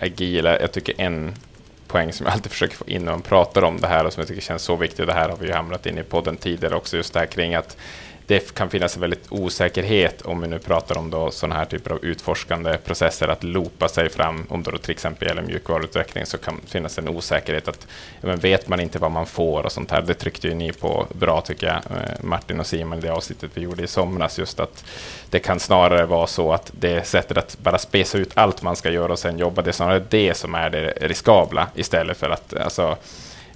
agila. Jag tycker en poäng som jag alltid försöker få in när man pratar om det här och som jag tycker känns så viktigt, det här har vi ju hamnat in i podden tidigare också, just det här kring att det kan finnas en väldigt osäkerhet om vi nu pratar om då sådana här typer av utforskande processer, att loopa sig fram, om det då till exempel gäller mjukvaruutveckling, så kan det finnas en osäkerhet att men vet man inte vad man får och sånt här. Det tryckte ju ni på bra tycker jag, eh, Martin och Simon, i det avsnittet vi gjorde i somras, just att det kan snarare vara så att det sättet att bara spesa ut allt man ska göra och sen jobba, det är snarare det som är det riskabla istället för att alltså,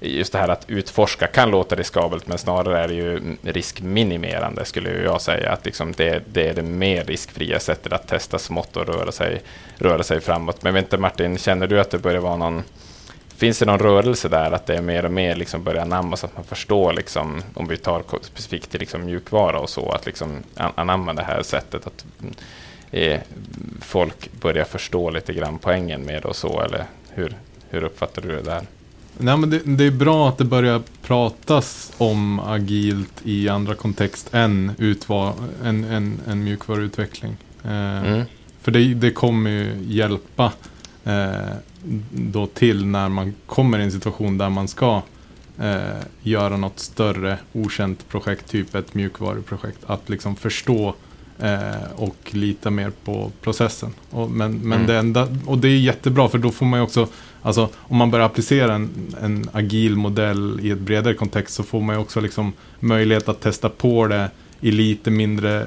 just det här att utforska kan låta riskabelt, men snarare är det ju riskminimerande skulle jag säga. Att liksom det, det är det mer riskfria sättet att testa smått och röra sig, röra sig framåt. Men vet inte Martin, känner du att det börjar vara någon Finns det någon rörelse där att det är mer och mer liksom börjar anammas? att man förstår, liksom, om vi tar specifikt till liksom mjukvara och så, att liksom anamma det här sättet att eh, folk börjar förstå lite grann poängen med det och så, eller hur, hur uppfattar du det där? Nej, men det, det, är bra att det börjar pratas om agilt i andra kontext än utva, en, en, en mjukvaruutveckling. Eh, mm. För det, det kommer ju hjälpa eh, då till när man kommer i en situation där man ska eh, göra något större okänt projekt, typ ett mjukvaruprojekt. Att liksom förstå eh, och lita mer på processen. Och, men, men mm. det enda, och det är jättebra för då får man ju också, alltså om man börjar applicera en, en agil modell i ett bredare kontext så får man ju också liksom möjlighet att testa på det i lite mindre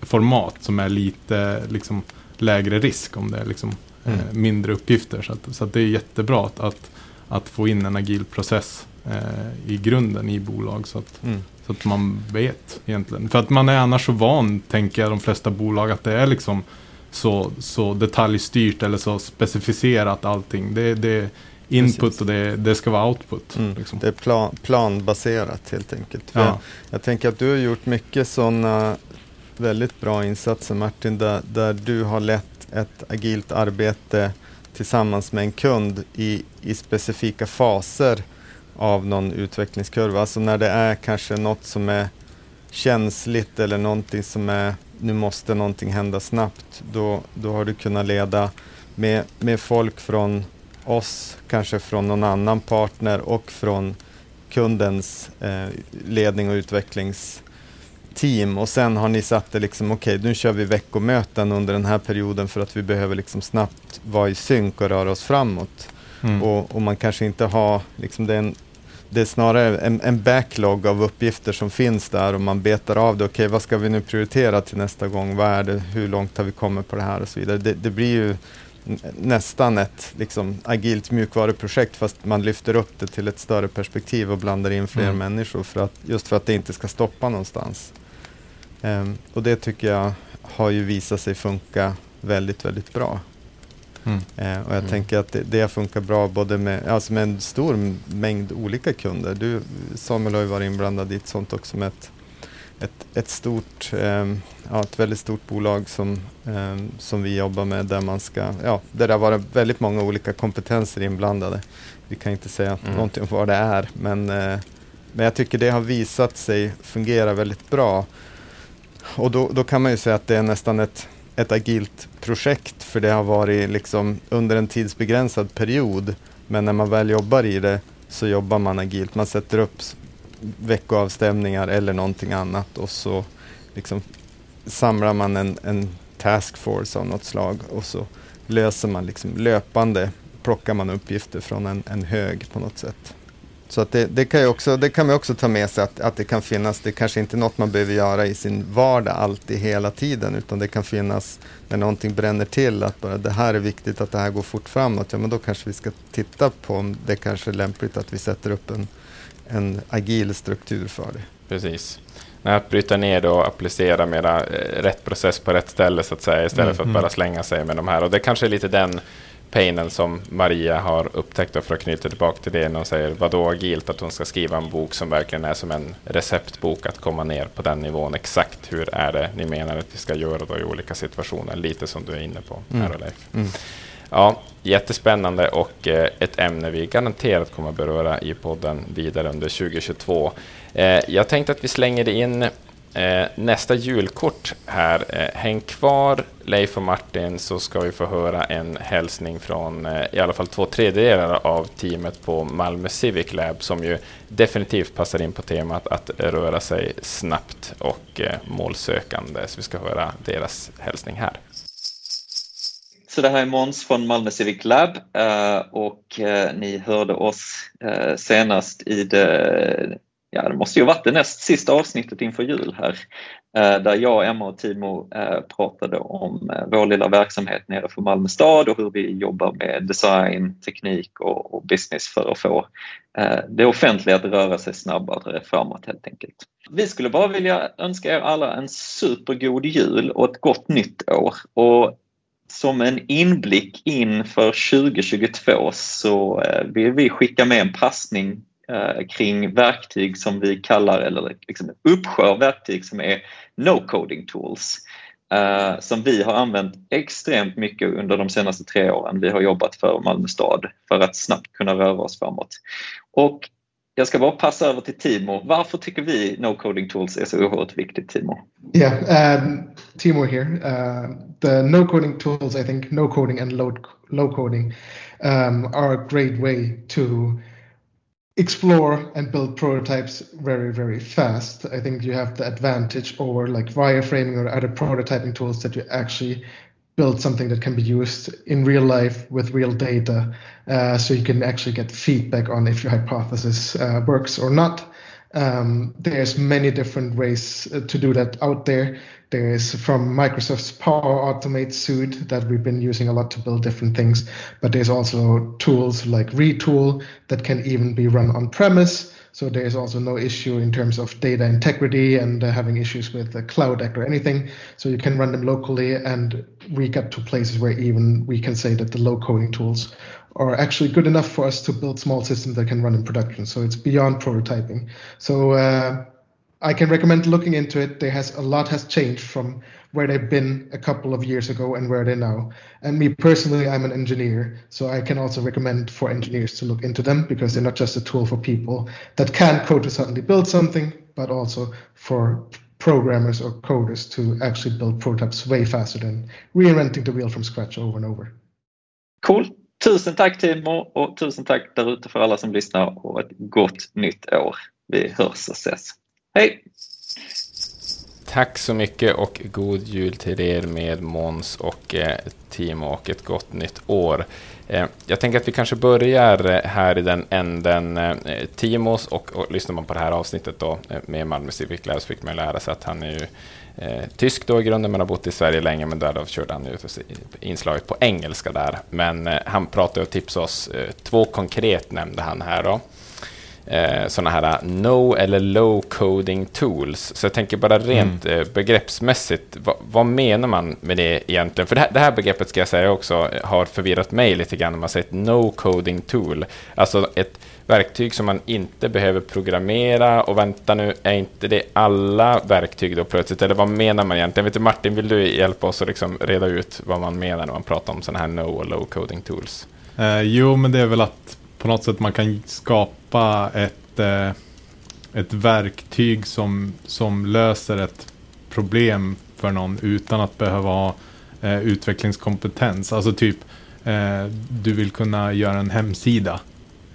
format som är lite liksom lägre risk om det är liksom mm. eh, mindre uppgifter. Så, att, så att det är jättebra att, att, att, få in en agil process eh, i grunden i bolag så att, mm. så att man vet egentligen. För att man är annars så van, tänker jag, de flesta bolag att det är liksom så, så detaljstyrt eller så specificerat allting. Det, det är input Precis. och det, det, ska vara output. Mm. Liksom. Det är plan, planbaserat helt enkelt. Ja. Jag, jag tänker att du har gjort mycket sådana väldigt bra insatser Martin, där, där du har lett ett agilt arbete tillsammans med en kund i, i specifika faser av någon utvecklingskurva. Alltså när det är kanske något som är känsligt eller någonting som är, nu måste någonting hända snabbt, då, då har du kunnat leda med, med folk från oss, kanske från någon annan partner och från kundens eh, ledning och utvecklings team och sen har ni satt det liksom, okej okay, nu kör vi veckomöten under den här perioden för att vi behöver liksom snabbt vara i synk och röra oss framåt. Mm. Och, och, man kanske inte har, liksom det, är en, det är snarare en, en, backlog av uppgifter som finns där och man betar av det. Okej, okay, vad ska vi nu prioritera till nästa gång? Vad är det? Hur långt har vi kommit på det här och så vidare. Det, det blir ju nästan ett liksom, agilt mjukvaruprojekt fast man lyfter upp det till ett större perspektiv och blandar in fler mm. människor för att, just för att det inte ska stoppa någonstans. Um, och det tycker jag har ju visat sig funka väldigt, väldigt bra. Mm. Uh, och jag mm. tänker att det, det, funkar bra både med, alltså med en stor mängd olika kunder. Du Samuel har ju varit inblandad i ett sånt också med ett, ett, ett stort, um, ja, ett väldigt stort bolag som, um, som vi jobbar med där man ska, ja, där det har varit väldigt många olika kompetenser inblandade. Vi kan inte säga mm. någonting om vad det är, men, uh, men jag tycker det har visat sig fungera väldigt bra. Och då, då kan man ju säga att det är nästan ett, ett agilt projekt för det har varit liksom under en tidsbegränsad period. Men när man väl jobbar i det så jobbar man agilt. Man sätter upp veckoavstämningar eller någonting annat och så liksom samlar man en, en taskforce av något slag och så löser man liksom löpande, plockar man uppgifter från en, en hög på något sätt. Så att det, det, kan också, det kan man också ta med sig att, att det kan finnas, det kanske inte är något man behöver göra i sin vardag alltid hela tiden utan det kan finnas när någonting bränner till att bara det här är viktigt att det här går fort framåt. Ja men då kanske vi ska titta på om det kanske är lämpligt att vi sätter upp en, en agil struktur för det. Precis. Att bryta ner det och applicera mera eh, rätt process på rätt ställe så att säga istället mm, för att mm. bara slänga sig med de här. Och det kanske är lite den painen som Maria har upptäckt, för att knyta tillbaka till det, när hon säger vadå agilt, att hon ska skriva en bok som verkligen är som en receptbok, att komma ner på den nivån. Exakt hur är det ni menar att vi ska göra då i olika situationer? Lite som du är inne på här, mm. Leif. Mm. Ja, jättespännande och eh, ett ämne vi garanterat kommer att beröra i podden vidare under 2022. Eh, jag tänkte att vi slänger in Eh, nästa julkort här. Eh, häng kvar Leif och Martin så ska vi få höra en hälsning från eh, i alla fall två tredjedelar av teamet på Malmö Civic Lab som ju definitivt passar in på temat att röra sig snabbt och eh, målsökande. Så vi ska höra deras hälsning här. Så det här är Måns från Malmö Civic Lab eh, och eh, ni hörde oss eh, senast i det ja, det måste ju varit det näst sista avsnittet inför jul här, eh, där jag, Emma och Timo eh, pratade om eh, vår lilla verksamhet nere för Malmö stad och hur vi jobbar med design, teknik och business för att få det offentliga att röra sig snabbare framåt helt enkelt. Vi skulle bara vilja önska er alla en supergod jul och ett gott nytt år. Och som en inblick inför 2022 så vill vi skicka med en passning Eh, kring verktyg som vi kallar, eller liksom uppsjö verktyg som är no-coding tools. Uh, som vi har använt extremt mycket under de senaste tre åren. Vi har jobbat för Malmö stad för att snabbt kunna röra oss framåt. Och jag ska bara passa över till Timo. Varför tycker vi No Coding Tools är så oerhört viktigt, Timo? Yeah, um, Timo here. Uh, the No Coding Tools, I think No Coding and Low, low Coding um, are a great way to explore and build prototypes very very fast. I think you have the advantage over like wireframing or other prototyping tools that you actually build something that can be used in real life with real data uh, so you can actually get feedback on if your hypothesis uh, works or not um, there's many different ways uh, to do that out there there is from Microsoft's Power Automate suite that we've been using a lot to build different things, but there's also tools like Retool that can even be run on premise. So there's also no issue in terms of data integrity and uh, having issues with the Cloud Act or anything. So you can run them locally, and we get to places where even we can say that the low coding tools are actually good enough for us to build small systems that can run in production. So it's beyond prototyping. So uh, I can recommend looking into it. There has a lot has changed from where they've been a couple of years ago and where they're now. And me personally, I'm an engineer, so I can also recommend for engineers to look into them because they're not just a tool for people that can code to suddenly build something, but also for programmers or coders to actually build prototypes way faster than reinventing the wheel from scratch over and over. Cool. Tusen tack Timo och tusen tack där ute för alla som lyssnar och ett gott nytt år. Vi hörs och ses. Hej! Tack så mycket och god jul till er med Måns och eh, Timo och ett gott nytt år. Eh, jag tänker att vi kanske börjar eh, här i den änden. Eh, Timos och, och lyssnar man på det här avsnittet då eh, med Malmö Civic så fick man lära sig att han är ju eh, tysk då i grunden men har bott i Sverige länge men därav körde han ju inslaget på engelska där. Men han pratade och tipsade oss, två konkret nämnde han här då eh, sådana här eh, no eller low coding tools. Så jag tänker bara rent mm. eh, begreppsmässigt, vad, vad, menar man med det egentligen? För det här, det här, begreppet ska jag säga också har förvirrat mig lite grann när man säger ett no coding tool. Alltså ett verktyg som man inte behöver programmera och vänta nu, är inte det alla verktyg då plötsligt? Eller vad menar man egentligen? Vet du, Martin, vill du hjälpa oss att liksom reda ut vad man menar när man pratar om sådana här no och low coding tools? Eh, jo, men det är väl att på något sätt man kan skapa ett, eh, ett verktyg som, som löser ett problem för någon utan att behöva ha eh, utvecklingskompetens. Alltså typ, eh, du vill kunna göra en hemsida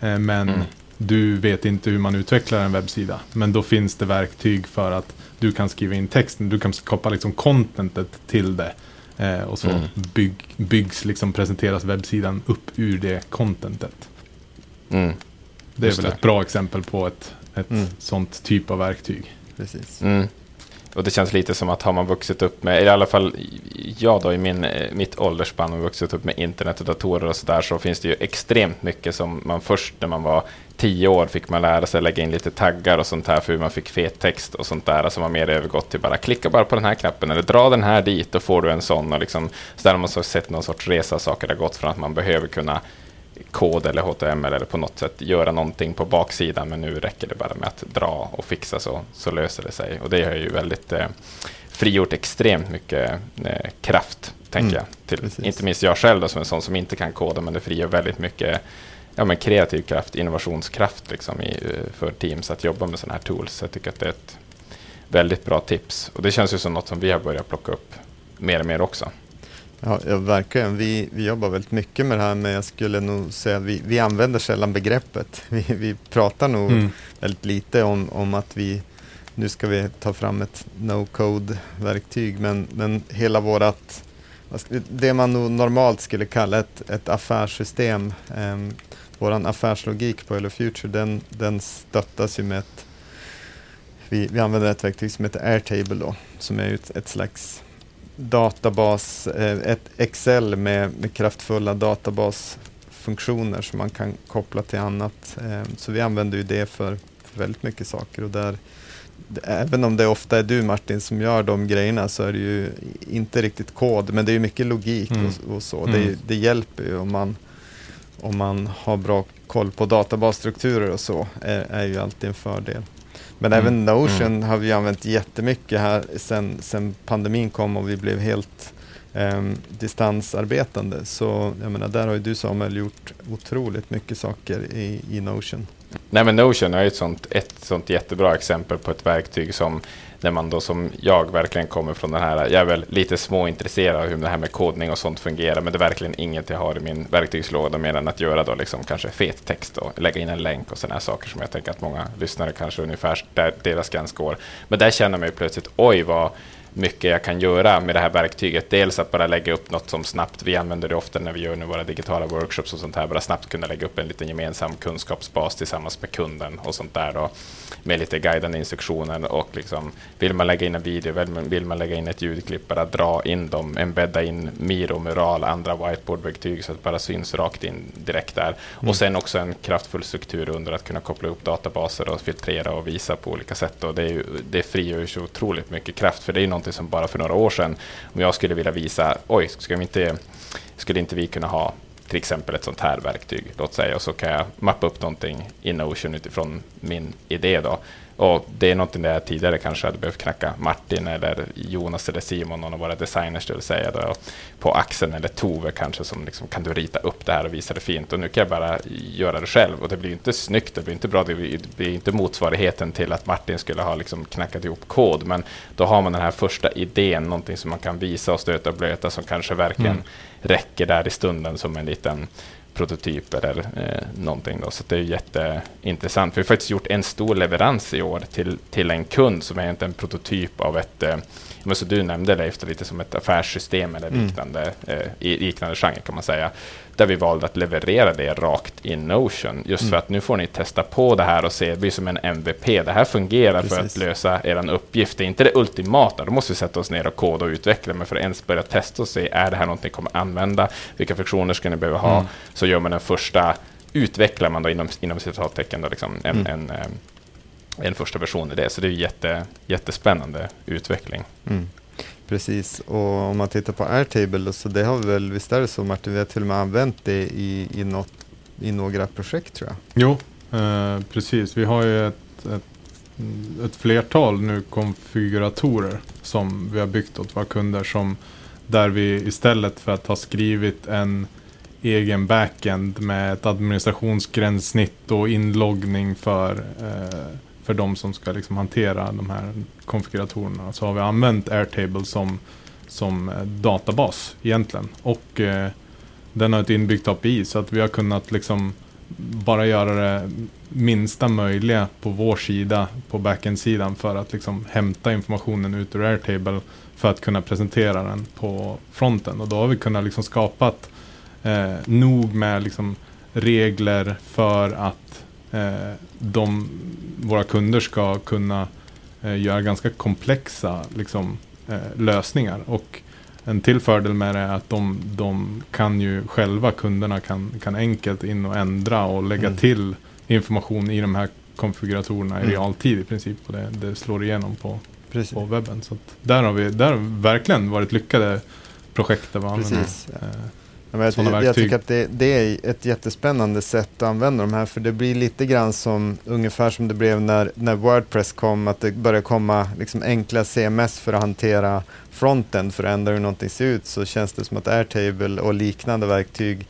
men mm. du vet inte hur man utvecklar en webbsida. Men då finns det verktyg för att du kan skriva in texten, du kan skapa liksom contentet till det. Eh, och så mm. bygg, byggs, liksom presenteras webbsidan upp ur det contentet. Mm. Det är väl det. ett bra exempel på ett, ett mm. sånt typ av verktyg. Precis. Och det känns lite som att har man vuxit upp med, i alla fall jag då i min, eh, mitt åldersspann, har vuxit upp med internet och datorer och sådär, så finns det ju extremt mycket som man först när man var tio år fick man lära sig lägga in lite taggar och sånt här för hur man fick fet text och sånt där, som har mer övergått till bara klicka bara på den här knappen eller dra den här dit, då får du en sån och liksom, så där har man så sett någon sorts resa saker har gått från att man behöver kunna kod eller HTML eller på något sätt göra någonting på baksidan men nu räcker det bara med att dra och fixa så, så löser det sig. Och det har ju väldigt eh, frigjort extremt mycket eh, kraft, tänker mm, jag. Till, inte minst jag själv då, som en sån som inte kan koda, men det frigör väldigt mycket ja, men kreativ kraft, innovationskraft liksom i, eh, för Teams att jobba med sådana här tools. Så jag tycker att det är ett väldigt bra tips. Och det känns ju som något som vi har börjat plocka upp mer och mer också. Ja, ja verkligen. Vi, vi jobbar väldigt mycket med det här, men jag skulle nog säga att vi, vi använder sällan begreppet. Vi, vi pratar nog mm. väldigt lite om, om att vi nu ska vi ta fram ett no-code-verktyg, men, men hela vårat det man normalt skulle kalla ett, ett affärssystem, eh, vår affärslogik på Hello Future, den, den stöttas ju med ett vi, vi använder ett verktyg som heter Airtable då, som är ett, ett slags databas, eh, ett Excel med, med kraftfulla databasfunktioner som man kan koppla till annat. Eh, så vi använder ju det för, för väldigt mycket saker och där även om det ofta är du Martin som gör de grejerna så är det ju inte riktigt kod, men det är mycket logik mm. och, och, så. Mm. Det, det, hjälper ju om man, om man har bra koll på databasstrukturer och så, är, är ju alltid en fördel. Men mm. även Notion mm. har vi använt jättemycket här sen, sen pandemin kom och vi blev helt um, distansarbetande. Så jag menar, där har ju du Samuel gjort otroligt mycket saker i, i Notion. Nej, men Notion är ett sånt, ett sånt jättebra exempel på ett verktyg som när man då som jag verkligen kommer från den här, jag är väl lite småintresserad av hur det här med kodning och sånt fungerar, men det är verkligen inget jag har i min verktygslåda mer än att göra då liksom kanske fet text och lägga in en länk och sådana här saker som jag tänker att många lyssnare kanske ungefär där deras gräns går. Men där känner man ju plötsligt, oj vad mycket jag kan göra med det här verktyget. Dels att bara lägga upp något som snabbt, vi använder det ofta när vi gör nu våra digitala workshops och sånt här, bara snabbt kunna lägga upp en liten gemensam kunskapsbas tillsammans med kunden och sånt där då, med lite guidande instruktioner och liksom, vill man lägga in en video, vill man lägga in ett ljudklipp, bara dra in dem, embedda in Miro, Mural, andra whiteboardverktyg så att det bara syns rakt in direkt där. Mm. Och sen också en kraftfull struktur under att kunna koppla upp databaser och filtrera och visa på olika sätt. Och det, är ju, det frigör ju så otroligt mycket kraft, för det är ju någonting som bara för några år sedan, om jag skulle vilja visa, oj, ska vi inte, skulle inte vi kunna ha till exempel ett sånt här verktyg, låt säga, och så kan jag mappa upp någonting i Notion utifrån min idé då. Och det är någonting där jag tidigare kanske hade behövt knacka Martin eller Jonas eller Simon, någon av våra designers, det vill säga då, på axeln eller Tove kanske, som liksom, kan du rita upp det här och visa det fint? Och nu kan jag bara göra det själv och det blir inte snyggt, det blir inte bra, det blir inte motsvarigheten till att Martin skulle ha liksom knackat ihop kod, men då har man den här första idén, någonting som man kan visa och stöta och blöta som kanske verkligen mm. räcker där i stunden som en liten prototyp eller eh, någonting. Då. Så det är jätteintressant. Vi har faktiskt gjort en stor leverans i år till, till en kund som är en prototyp av ett eh, men så du nämnde Leif, lite som ett affärssystem eller mm. liknande, mm. eh, i liknande genre kan man säga. Där vi valde att leverera det rakt i Notion. Just mm. för att nu får ni testa på det här och se, det blir som en MVP. Det här fungerar Precis. för att lösa er uppgift. Det är inte det ultimata, då måste vi sätta oss ner och koda och utveckla. Men för att ens börja testa och se, är det här något ni kommer använda? Vilka funktioner ska ni behöva ha? Mm. Så gör man den första utvecklar man då inom, inom citattecken då liksom en, mm. en, en, eh, en första version i det. Så det är jätte, jättespännande utveckling. Mm. Precis, och om man tittar på Airtable, så det har vi väl, visst är det så Martin, vi har till och med använt det i, i, något, i några projekt tror jag. Jo, eh, precis. Vi har ju ett, ett, ett, flertal nu konfiguratorer som vi har byggt åt våra kunder som där vi istället för att ha skrivit en egen backend med ett administrationsgränssnitt och inloggning för eh, för de som ska liksom hantera de här konfiguratorerna så har vi använt Airtable som, som eh, databas egentligen. Och eh, den har ett inbyggt API så att vi har kunnat liksom bara göra det minsta möjliga på vår sida, på backend-sidan för att liksom hämta informationen ut ur Airtable för att kunna presentera den på fronten. Och då har vi kunnat liksom skapat eh, nog med liksom regler för att de, våra kunder ska kunna eh, göra ganska komplexa liksom, eh, lösningar. Och en till fördel med det är att de, de kan ju själva, kunderna kan, kan enkelt in och ändra och lägga mm. till information i de här konfiguratorerna i mm. realtid i princip. Och det, det slår igenom på, på webben. Så där har vi där har verkligen varit lyckade projekt där vi använder jag, jag, jag, tycker att det, det, är ett jättespännande sätt att använda de här för det blir lite grann som ungefär som det blev när, när Wordpress kom att det började komma liksom enkla CMS för att hantera fronten för att ändra hur någonting ser ut så känns det som att Airtable och liknande verktyg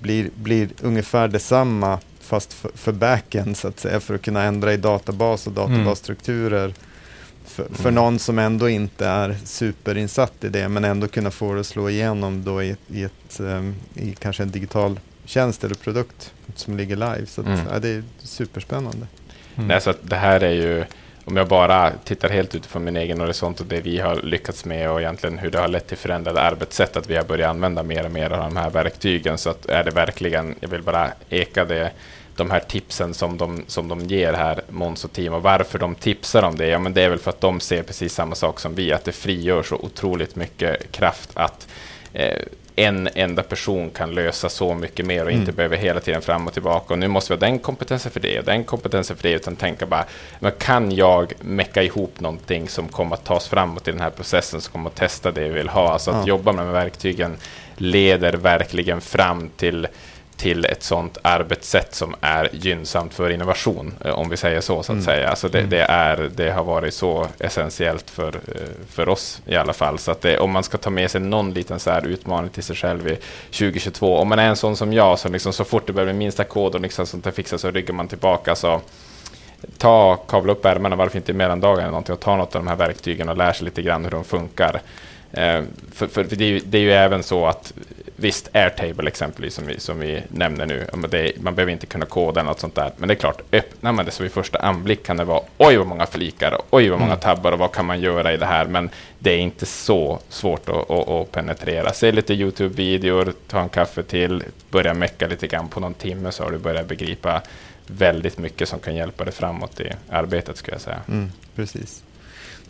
blir, blir ungefär detsamma fast för, för backend så att säga för att kunna ändra i databas och mm. databasstrukturer. Mm för, för någon som ändå inte är superinsatt i det men ändå kunna få det att slå igenom då i, i, ett, um, i kanske en digital tjänst eller produkt som ligger live. Så att, mm. ja, det är superspännande. Mm. Nej, så det här är ju, om jag bara tittar helt utifrån min egen horisont och det vi har lyckats med och egentligen hur det har lett till förändrade arbetssätt, att vi har börjat använda mer och mer av de här verktygen, så att är det verkligen, jag vill bara eka det de här tipsen som de, som de ger här, Måns och och varför de tipsar om det, ja men det är väl för att de ser precis samma sak som vi, att det frigör så otroligt mycket kraft att eh, en enda person kan lösa så mycket mer och inte Mm. behöver hela tiden fram och tillbaka. Och nu måste vi ha den kompetensen för det och den kompetensen för det. Utan tänka bara, men kan jag mecka ihop någonting som kommer att tas framåt i den här processen, som kommer att testa det vi vill ha. Alltså att Ja. jobba med verktygen leder verkligen fram till till ett sådant arbetssätt som är gynnsamt för innovation, eh, om vi säger så, så att Mm. säga. Alltså det, Mm. det, är, det har varit så essentiellt för, eh, för oss i alla fall. Så att det, om man ska ta med sig någon liten så här utmaning till sig själv i 2022, om man är en sån som jag, som liksom så fort det börjar med minsta kod och liksom sånt där fixas så ryggar man tillbaka. Så ta, kavla upp ärmarna, varför inte i mellandagen eller någonting, och ta något av de här verktygen och lär sig lite grann hur de funkar. Eh, för, för, för det, är ju, det är ju även så att visst, Airtable exempelvis som vi, som vi nämner nu, det, man behöver inte kunna koda eller något sånt där. Men det är klart, öppnar man det så vid första anblick kan det vara oj vad många flikar, och oj vad många Mm. tabbar och vad kan man göra i det här? Men det är inte så svårt att, att, att penetrera. Se lite YouTube-videor, ta en kaffe till, börja mecka lite grann på någon timme så har du börjat begripa väldigt mycket som kan hjälpa dig framåt i arbetet skulle jag säga. Mm, precis.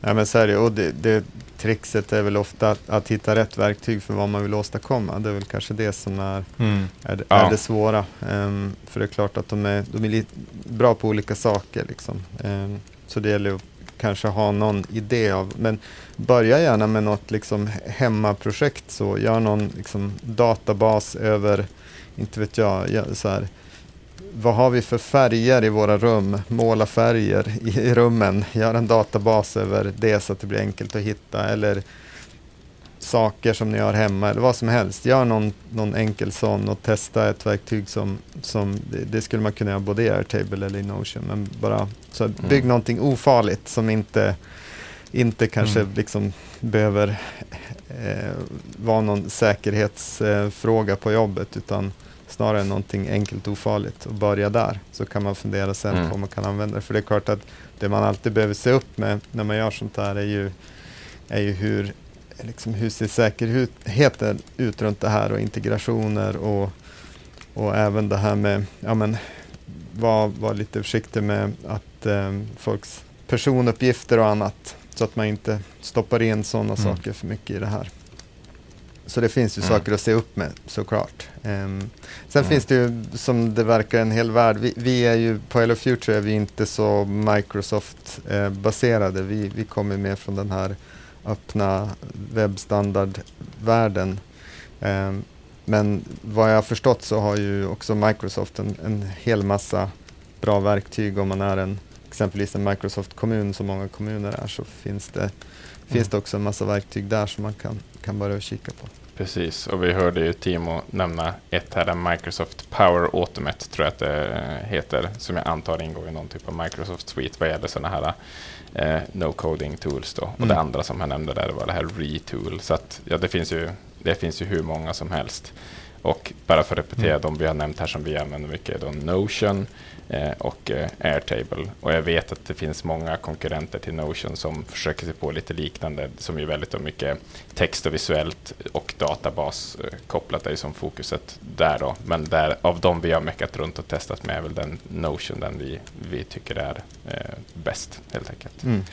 Ja, men så är det, och det, det, trixet är väl ofta att, att hitta rätt verktyg för vad man vill åstadkomma. Det är väl kanske det som är, Mm. är, Ja. är det svåra. Ehm, för det är klart att de är, de är lite bra på olika saker. Liksom. Ehm, så det gäller att kanske ha någon idé av, men börja gärna med något liksom hemmaprojekt. Så gör någon liksom, databas över, inte vet jag, ja, så här, vad har vi för färger i våra rum? Måla färger i, i rummen. Gör en databas över det så att det blir enkelt att hitta. Eller saker som ni har hemma eller vad som helst. Gör någon, någon enkel sån och testa ett verktyg som, som det, det skulle man kunna göra både i Airtable eller i Notion. Men bara så bygg någonting ofarligt som inte, inte kanske Mm. liksom behöver eh, vara någon säkerhetsfråga på jobbet utan snarare någonting enkelt och ofarligt och börja där. Så kan man fundera sen Mm. på om man kan använda det. För det är klart att det man alltid behöver se upp med när man gör sånt här är ju, är ju hur, liksom, hur ser säkerheten ut runt det här och integrationer och, och även det här med, ja men, var, var lite försiktig med att eh, folks personuppgifter och annat så att man inte stoppar in sådana Mm. saker för mycket i det här. Så det finns ju Mm. saker att se upp med såklart. Ehm, sen Mm. finns det ju som det verkar en hel värld. Vi, vi är ju på Hello Future är vi inte så Microsoft-baserade. vi, vi kommer mer från den här öppna webbstandardvärlden. Ehm, men vad jag har förstått så har ju också Microsoft en, en hel massa bra verktyg om man är en exempelvis en Microsoft-kommun som många kommuner är så finns det, finns det också en massa verktyg där som man kan, kan börja kika på. Precis, och vi hörde ju Timo nämna ett här, Microsoft Power Automate tror jag att det heter, som jag antar ingår i någon typ av Microsoft Suite vad gäller sådana här eh, no-coding tools då. Och Mm. det andra som han nämnde där var det här Retool. Så att, ja, det finns ju, det finns ju hur många som helst. Och bara för att repetera Mm. de vi har nämnt här som vi använder mycket är då Notion eh, och eh, Airtable. Och jag vet att det finns många konkurrenter till Notion som försöker sig på lite liknande, som ju väldigt mycket text och visuellt och databas eh, kopplat är som fokuset där då. Men där, av de vi har meckat runt och testat med är väl den Notion den vi, vi tycker är eh, bäst helt enkelt. Mm.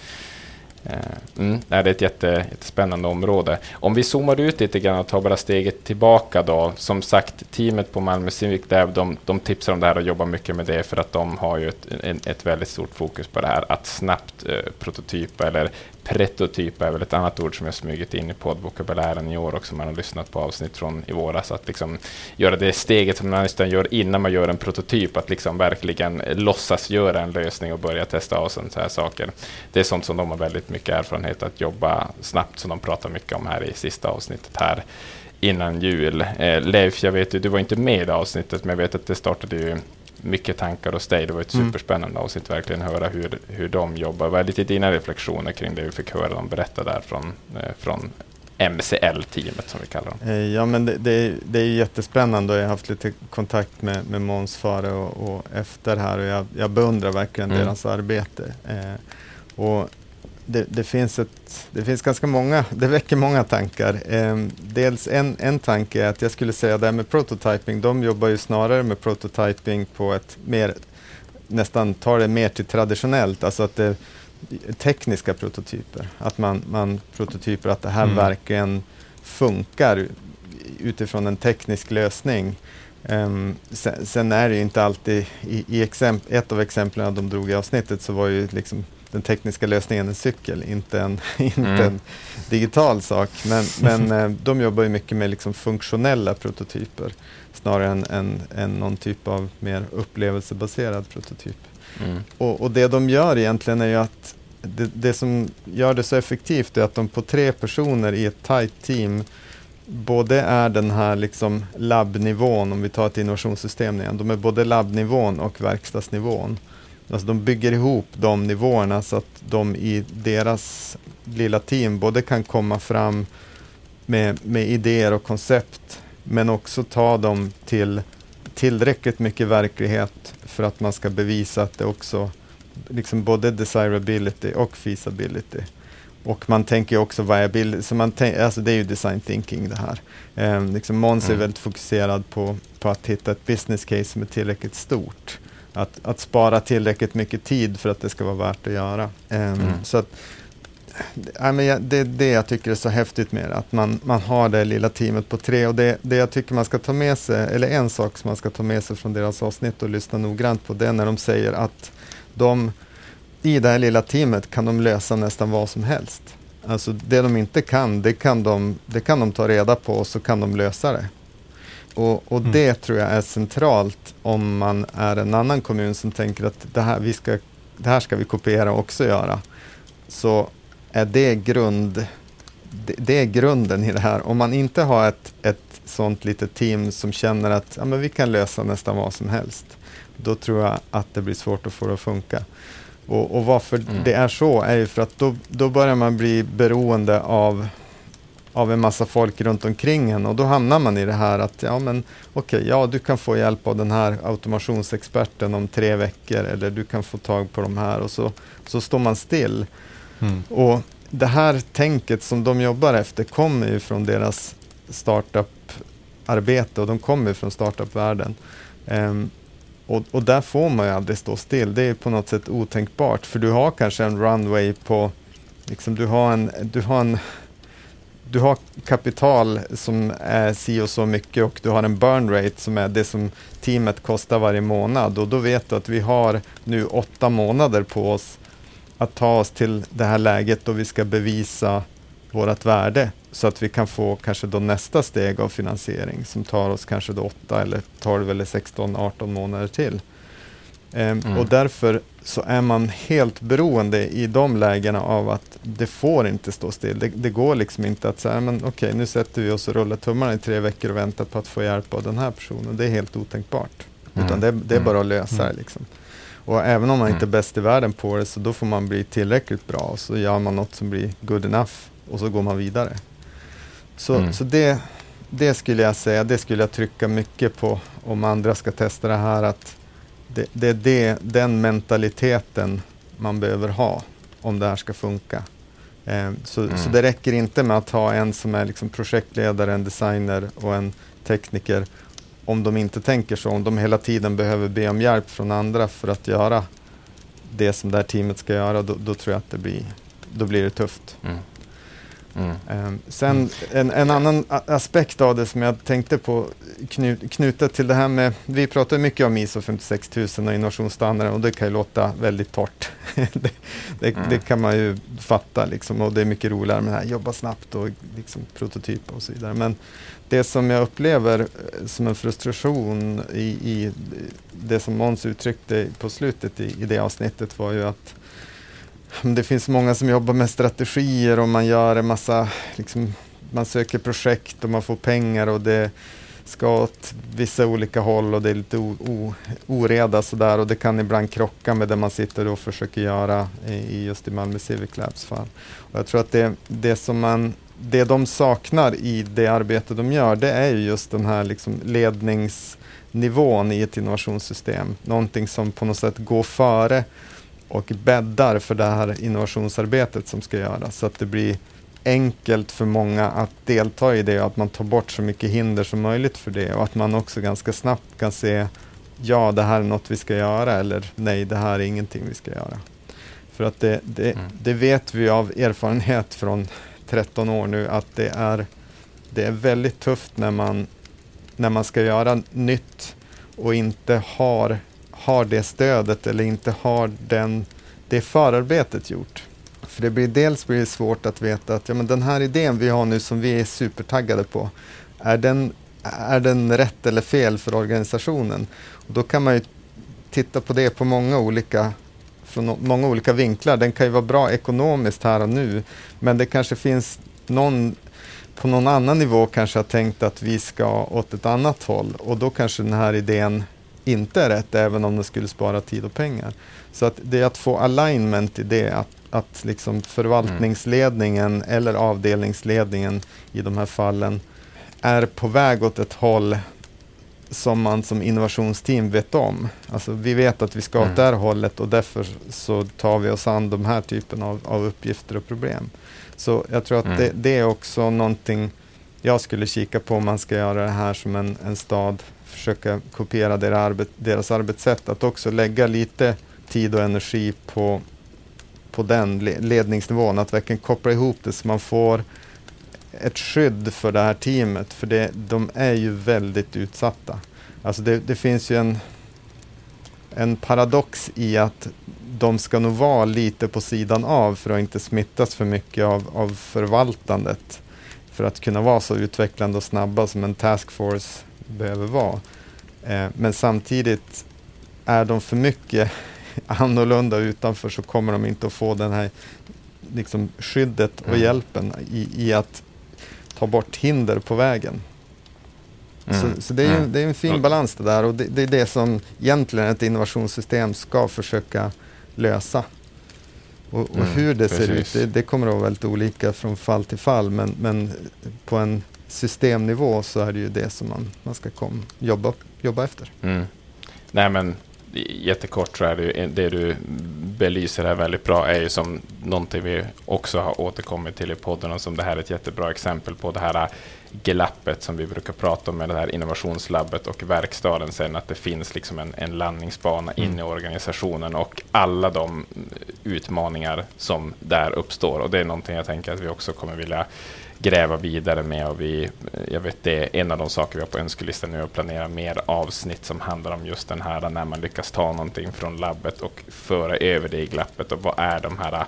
Eh, mm, nej, det är ett jätte, jättespännande område. Om vi zoomar ut lite grann och tar bara steget tillbaka då. Som sagt, teamet på Malmö Civic Dev, de, de tipsar om det här och jobbar mycket med det för att de har ju ett, en, ett väldigt stort fokus på det här. Att snabbt eh, prototypa eller Pretotyp är väl ett annat ord som jag smugit in i poddvokabulären i år också. Man har lyssnat på avsnitt från i våras. Att liksom göra det steget som man nästan gör innan man gör en prototyp. Att liksom verkligen låtsas göra en lösning och börja testa av sådana här saker. Det är sånt som de har väldigt mycket erfarenhet att jobba snabbt som de pratar mycket om här i sista avsnittet här innan jul. Eh, Leif, jag vet ju, du var inte med i det avsnittet, men jag vet att det startade ju mycket tankar hos dig. Det var ett Mm. superspännande avsnitt, verkligen höra hur, hur de jobbar. Vad är lite dina reflektioner kring det vi fick höra dem berätta där från, eh, från MCL-teamet som vi kallar dem? Eh, Ja, men det, det, är, det är jättespännande och jag har haft lite kontakt med, med Måns före och, och efter här och jag, jag beundrar verkligen Mm. deras arbete. Eh, och det, det, finns ett, det finns ganska många, det väcker många tankar. Eh, dels en, en tanke är att jag skulle säga det här med prototyping, de jobbar ju snarare med prototyping på ett mer, nästan tar det mer till traditionellt, alltså att det tekniska prototyper. Att man, man prototyper att det här Mm. verkligen funkar utifrån en teknisk lösning. Um, sen, sen, är det ju inte alltid, i, i ett av exemplen de drog i avsnittet så var ju liksom den tekniska lösningen en cykel, inte en, inte mm. en digital sak. Men, men eh, de jobbar ju mycket med liksom funktionella prototyper snarare än, än, än någon typ av mer upplevelsebaserad prototyp. Mm. Och, och, det de gör egentligen är ju att det, det, som gör det så effektivt är att de på tre personer i ett tight team både är den här liksom labbnivån, om vi tar ett innovationssystem igen, de är både labbnivån och verkstadsnivån. Alltså de bygger ihop de nivåerna så att de i deras lilla team både kan komma fram med, med idéer och koncept men också ta dem till tillräckligt mycket verklighet för att man ska bevisa att det också liksom både desirability och feasibility. Och man tänker också viability, så man alltså det är ju design thinking det här. Eh, liksom Måns mm. är väldigt fokuserad på, på att hitta ett business case som är tillräckligt stort. Att, att spara tillräckligt mycket tid för att det ska vara värt att göra. Eh, mm. Så att, ja, men det är det jag tycker är så häftigt med det, att man, man har det lilla teamet på tre. Och det, det jag tycker man ska ta med sig, eller en sak som man ska ta med sig från deras avsnitt och lyssna noggrant på, det är när de säger att de i det här lilla teamet kan de lösa nästan vad som helst. Alltså det de inte kan, det kan de, det kan de ta reda på och så kan de lösa det. Och, och mm. det tror jag är centralt om man är en annan kommun som tänker att det här, vi ska, det här ska vi kopiera och också göra. Så är det grund, det, det, är grunden i det här. Om man inte har ett, ett sånt litet team som känner att ja, men vi kan lösa nästan vad som helst, då tror jag att det blir svårt att få det att funka. Och, och varför mm. det är så är ju för att då, då börjar man bli beroende av, av en massa folk runt omkring en och då hamnar man i det här att ja men okej, okay, ja du kan få hjälp av den här automationsexperten om tre veckor eller du kan få tag på de här och så, så står man still. Mm. Och det här tänket som de jobbar efter kommer ju från deras startup-arbete och de kommer från startup-världen. Um, och, och, där får man ju aldrig stå still. Det är på något sätt otänkbart. För du har kanske en runway på, liksom du har en, du har en du har kapital som är si och så mycket och du har en burn rate som är det som teamet kostar varje månad. Och då vet du att vi har nu åtta månader på oss att ta oss till det här läget då vi ska bevisa vårt värde så att vi kan få kanske då nästa steg av finansiering som tar oss kanske då 8 eller 12 eller 16, 18 månader till. Um, mm. Och därför så är man helt beroende i de lägena av att det får inte stå still. Det, det går liksom inte att säga, men okej, okay, nu sätter vi oss och rullar tummarna i tre veckor och väntar på att få hjälp av den här personen. Det är helt otänkbart. Mm. Utan det, det, är bara att lösa mm. det. Liksom. Och även om man inte är mm. bäst i världen på det, så då får man bli tillräckligt bra och så gör man något som blir good enough och så går man vidare. Så, mm. så det, det skulle jag säga, det skulle jag trycka mycket på om andra ska testa det här. att Det, det är det, den mentaliteten man behöver ha om det här ska funka. Eh, så, mm. så det räcker inte med att ha en som är liksom projektledare, en designer och en tekniker om de inte tänker så, om de hela tiden behöver be om hjälp från andra för att göra det som det här teamet ska göra, då, då tror jag att det blir, då blir det tufft. Mm. Mm. Sen en, en, annan aspekt av det som jag tänkte på knut, knutet till det här med, vi pratar mycket om ISO 56000 och innovationsstandarden och det kan ju låta väldigt torrt. det, det, mm. det, kan man ju fatta liksom och det är mycket roligare med det här, jobba snabbt och liksom prototypa och så vidare. Men det som jag upplever eh, som en frustration i, i det som Måns uttryckte på slutet i, i det avsnittet var ju att det finns många som jobbar med strategier och man gör en massa, liksom, man söker projekt och man får pengar och det ska åt vissa olika håll och det är lite o, o, oreda sådär och det kan ibland krocka med det man sitter och försöker göra i, just i Malmö Civic Labs fall. Och jag tror att det, det som man det de saknar i det arbete de gör, det är ju just den här liksom ledningsnivån i ett innovationssystem. Någonting som på något sätt går före och bäddar för det här innovationsarbetet som ska göras. Så att det blir enkelt för många att delta i det och att man tar bort så mycket hinder som möjligt för det och att man också ganska snabbt kan se ja, det här är något vi ska göra eller nej, det här är ingenting vi ska göra. För att det, det, mm. det vet vi av erfarenhet från 13 år nu att det är det är väldigt tufft när man, när man ska göra nytt och inte har, har det stödet eller inte har den, det förarbetet gjort. För det blir, dels blir det svårt att veta att ja, men den här idén vi har nu som vi är supertaggade på, är den, är den rätt eller fel för organisationen? Och då kan man ju titta på det på många olika från många olika vinklar. Den kan ju vara bra ekonomiskt här och nu, men det kanske finns någon på någon annan nivå kanske har tänkt att vi ska åt ett annat håll och då kanske den här idén inte är rätt, även om den skulle spara tid och pengar. Så att det är att få alignment i det, att, att liksom förvaltningsledningen mm. eller avdelningsledningen i de här fallen är på väg åt ett håll som man som innovationsteam vet om. Alltså vi vet att vi ska åt mm. det här hållet och därför så tar vi oss an de här typen av, av uppgifter och problem. Så jag tror att mm. det, det, är också någonting jag skulle kika på om man ska göra det här som en, en stad, försöka kopiera deras, arbet, deras arbetssätt, att också lägga lite tid och energi på, på den ledningsnivån, att verkligen koppla ihop det så man får ett skydd för det här teamet, för det, de är ju väldigt utsatta. Alltså det, det finns ju en, en paradox i att de ska nog vara lite på sidan av för att inte smittas för mycket av, av förvaltandet. För att kunna vara så utvecklande och snabba som en taskforce behöver vara. Eh, men samtidigt är de för mycket annorlunda utanför så kommer de inte att få den här liksom, skyddet och mm. hjälpen i, i att ta bort hinder på vägen. Mm. Så, så, det är, mm. det är en fin balans det där och det, det, är det som egentligen ett innovationssystem ska försöka lösa. Och, och mm, hur det precis. ser ut, det, det, kommer att vara väldigt olika från fall till fall men, men på en systemnivå så är det ju det som man, man ska kom, jobba, jobba efter. Mm. Nej men jättekort så är det det du belyser här väldigt bra är ju som någonting vi också har återkommit till i podden och som det här är ett jättebra exempel på det här glappet som vi brukar prata om med det här innovationslabbet och verkstaden sen att det finns liksom en, en landningsbana mm. in i organisationen och alla de utmaningar som där uppstår och det är någonting jag tänker att vi också kommer vilja gräva vidare med. Och vi, jag vet det är en av de saker vi har på önskelistan nu att planera mer avsnitt som handlar om just den här när man lyckas ta någonting från labbet och föra över det i glappet och vad är de här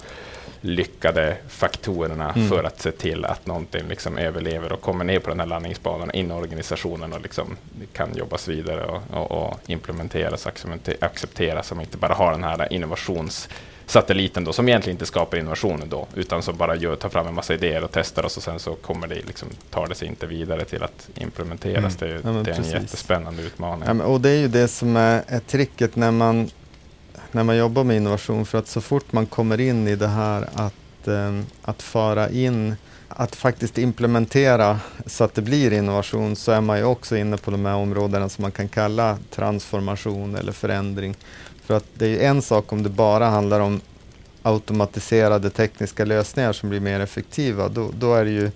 lyckade faktorerna mm. för att se till att någonting liksom överlever och kommer ner på den här landningsbanan in i organisationen och liksom kan jobbas vidare och, och, och implementeras och accepteras som inte bara har den här innovations satelliten då, som egentligen inte skapar innovationen då, utan som bara gör, tar fram en massa idéer och testar och så sen så kommer det liksom, tar det sig inte vidare till att implementeras. Mm. Det är, ju, ja, det är en jättespännande utmaning. Ja, och det är ju det som är, är tricket när man, när man jobbar med innovation, för att så fort man kommer in i det här att, eh, att föra in att faktiskt implementera så att det blir innovation så är man ju också inne på de här områdena som man kan kalla transformation eller förändring. För att det är en sak om det bara handlar om automatiserade tekniska lösningar som blir mer effektiva. Då, då, är ju,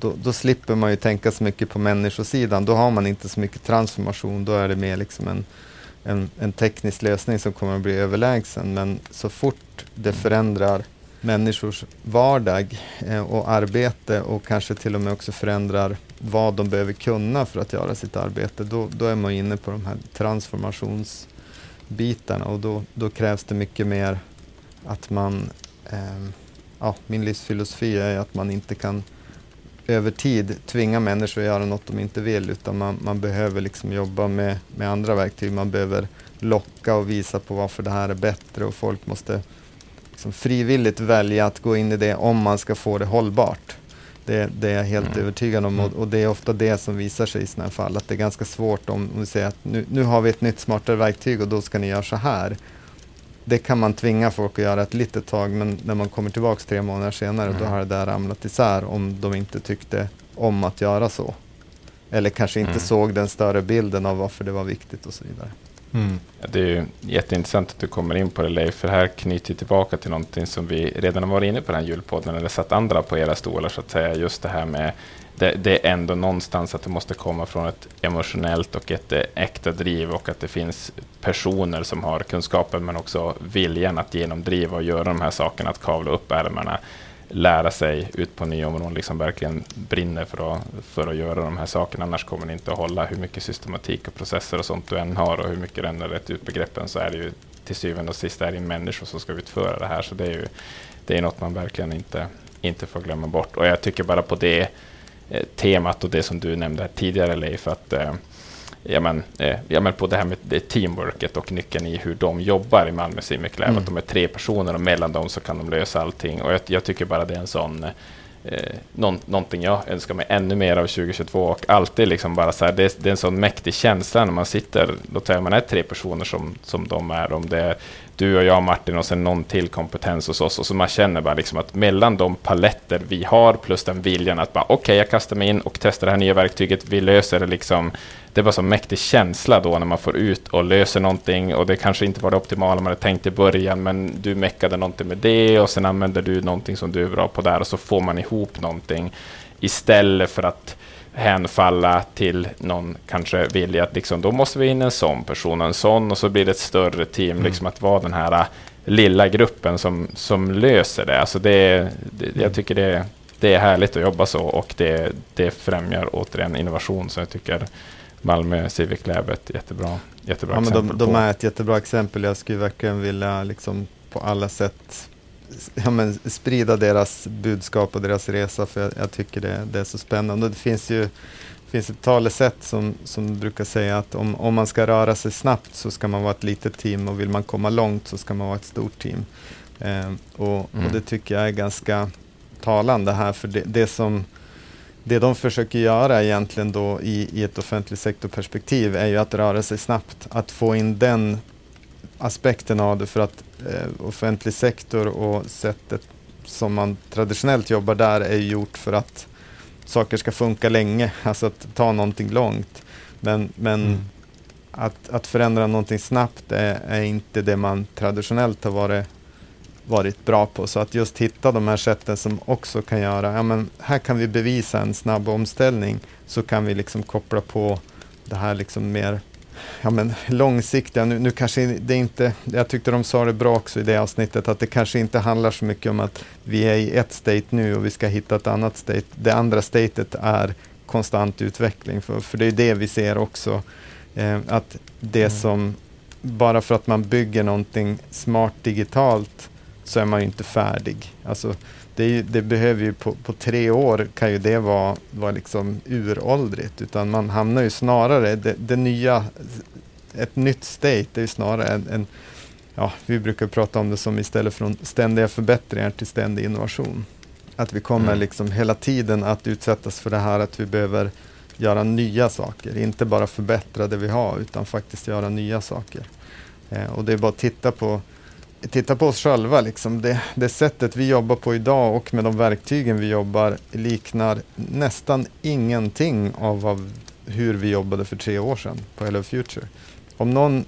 då, då, slipper man ju tänka så mycket på människosidan. Då har man inte så mycket transformation. Då är det mer liksom en, en, en teknisk lösning som kommer att bli överlägsen. Men så fort det förändrar människors vardag eh, och arbete och kanske till och med också förändrar vad de behöver kunna för att göra sitt arbete, då, då är man inne på de här transformations biten och då, då krävs det mycket mer att man, eh, ja, min livsfilosofi är att man inte kan över tid tvinga människor att göra något de inte vill utan man, man behöver liksom jobba med, med andra verktyg. Man behöver locka och visa på varför det här är bättre och folk måste liksom frivilligt välja att gå in i det om man ska få det hållbart. Det, det är jag helt mm. övertygad om och, mm. och, det är ofta det som visar sig i sådana här fall. Att det är ganska svårt om, om vi säger att nu, nu har vi ett nytt smartare verktyg och då ska ni göra så här. Det kan man tvinga folk att göra ett litet tag men när man kommer tillbaka tre månader senare mm. då har det där ramlat isär om de inte tyckte om att göra så. Eller kanske inte mm. såg den större bilden av varför det var viktigt och så vidare. Mm. Det är ju jätteintressant att du kommer in på det Leif, för här knyter tillbaka till någonting som vi redan har varit inne på den här julpodden, eller satt andra på era stolar så att säga, just det här med det, det, är ändå någonstans att det måste komma från ett emotionellt och ett äkta driv och att det finns personer som har kunskapen men också viljan att genomdriva och göra de här sakerna, att kavla upp ärmarna lära sig ut på nya områden, liksom verkligen brinner för att, för att göra de här sakerna. Annars kommer det inte att hålla hur mycket systematik och processer och sånt du än har och hur mycket du än har rätt ut begreppen så är det ju till syvende och sist är det människor som ska utföra det här. Så det är ju det är något man verkligen inte, inte får glömma bort. Och jag tycker bara på det eh, temat och det som du nämnde tidigare Leif, att eh, ja, men, eh, ja, men på det här med det teamworket och nyckeln i hur de jobbar i Malmö Lab, mm. att de är tre personer och mellan dem så kan de lösa allting. Och jag, jag tycker bara det är en sån eh, någon, någonting jag önskar mig ännu mer av 2022 och alltid liksom bara så här, det, det, är en sån mäktig känsla när man sitter, låt säga man är tre personer som, som de är, om det är du och jag Martin och sen någon till kompetens hos oss. Och så man känner bara liksom att mellan de paletter vi har plus den viljan att bara okej, okay, jag kastar mig in och testar det här nya verktyget, vi löser det liksom. Det är bara så mäktig känsla då när man får ut och löser någonting. Och det kanske inte var det optimala man hade tänkt i början men du meckade någonting med det och sen använder du någonting som du är bra på där och så får man ihop någonting. Istället för att hänfalla till någon kanske vilja att liksom, då måste vi in en sån person och en sån och så blir det ett större team, mm. liksom att vara den här äh, lilla gruppen som, som löser det. Alltså det, det jag mm. tycker det, det är härligt att jobba så och det, det främjar återigen innovation som jag tycker Malmö Civic Lab är ett jättebra, jättebra ja, exempel men de, de är ett jättebra exempel. Jag skulle verkligen vilja liksom på alla sätt ja, men, sprida deras budskap och deras resa för jag, jag tycker det, det, är så spännande. Det finns ju finns ett talesätt som, som brukar säga att om, om man ska röra sig snabbt så ska man vara ett litet team och vill man komma långt så ska man vara ett stort team. Eh, och, mm. och, det tycker jag är ganska talande här för det, det som det de försöker göra egentligen då i, i ett offentlig sektorperspektiv är ju att röra sig snabbt. Att få in den aspekten av det för att eh, offentlig sektor och sättet som man traditionellt jobbar där är gjort för att saker ska funka länge, alltså att ta någonting långt. Men, men mm. att, att förändra någonting snabbt är, är, inte det man traditionellt har varit, varit bra på. Så att just hitta de här sätten som också kan göra, ja men här kan vi bevisa en snabb omställning, så kan vi liksom koppla på det här liksom mer ja, men långsiktiga, nu, nu kanske det inte, jag tyckte de sa det bra också i det avsnittet, att det kanske inte handlar så mycket om att vi är i ett state nu och vi ska hitta ett annat state. Det andra statet är konstant utveckling, för, för det är det vi ser också. Eh, att det mm. som, bara för att man bygger någonting smart digitalt så är man ju inte färdig. Alltså, det, ju, det, behöver ju på, på, tre år kan ju det vara, vara liksom uråldrigt. Utan man hamnar ju snarare, det, det nya, ett nytt state det är ju snarare en, en, ja, vi brukar prata om det som istället från ständiga förbättringar till ständig innovation. Att vi kommer mm. liksom hela tiden att utsättas för det här att vi behöver göra nya saker. Inte bara förbättra det vi har utan faktiskt göra nya saker. Eh, och det är bara att titta på titta på oss själva. Liksom. Det, det sättet vi jobbar på idag och med de verktygen vi jobbar liknar nästan ingenting av vad, hur vi jobbade för tre år sedan på Hello Future. Om någon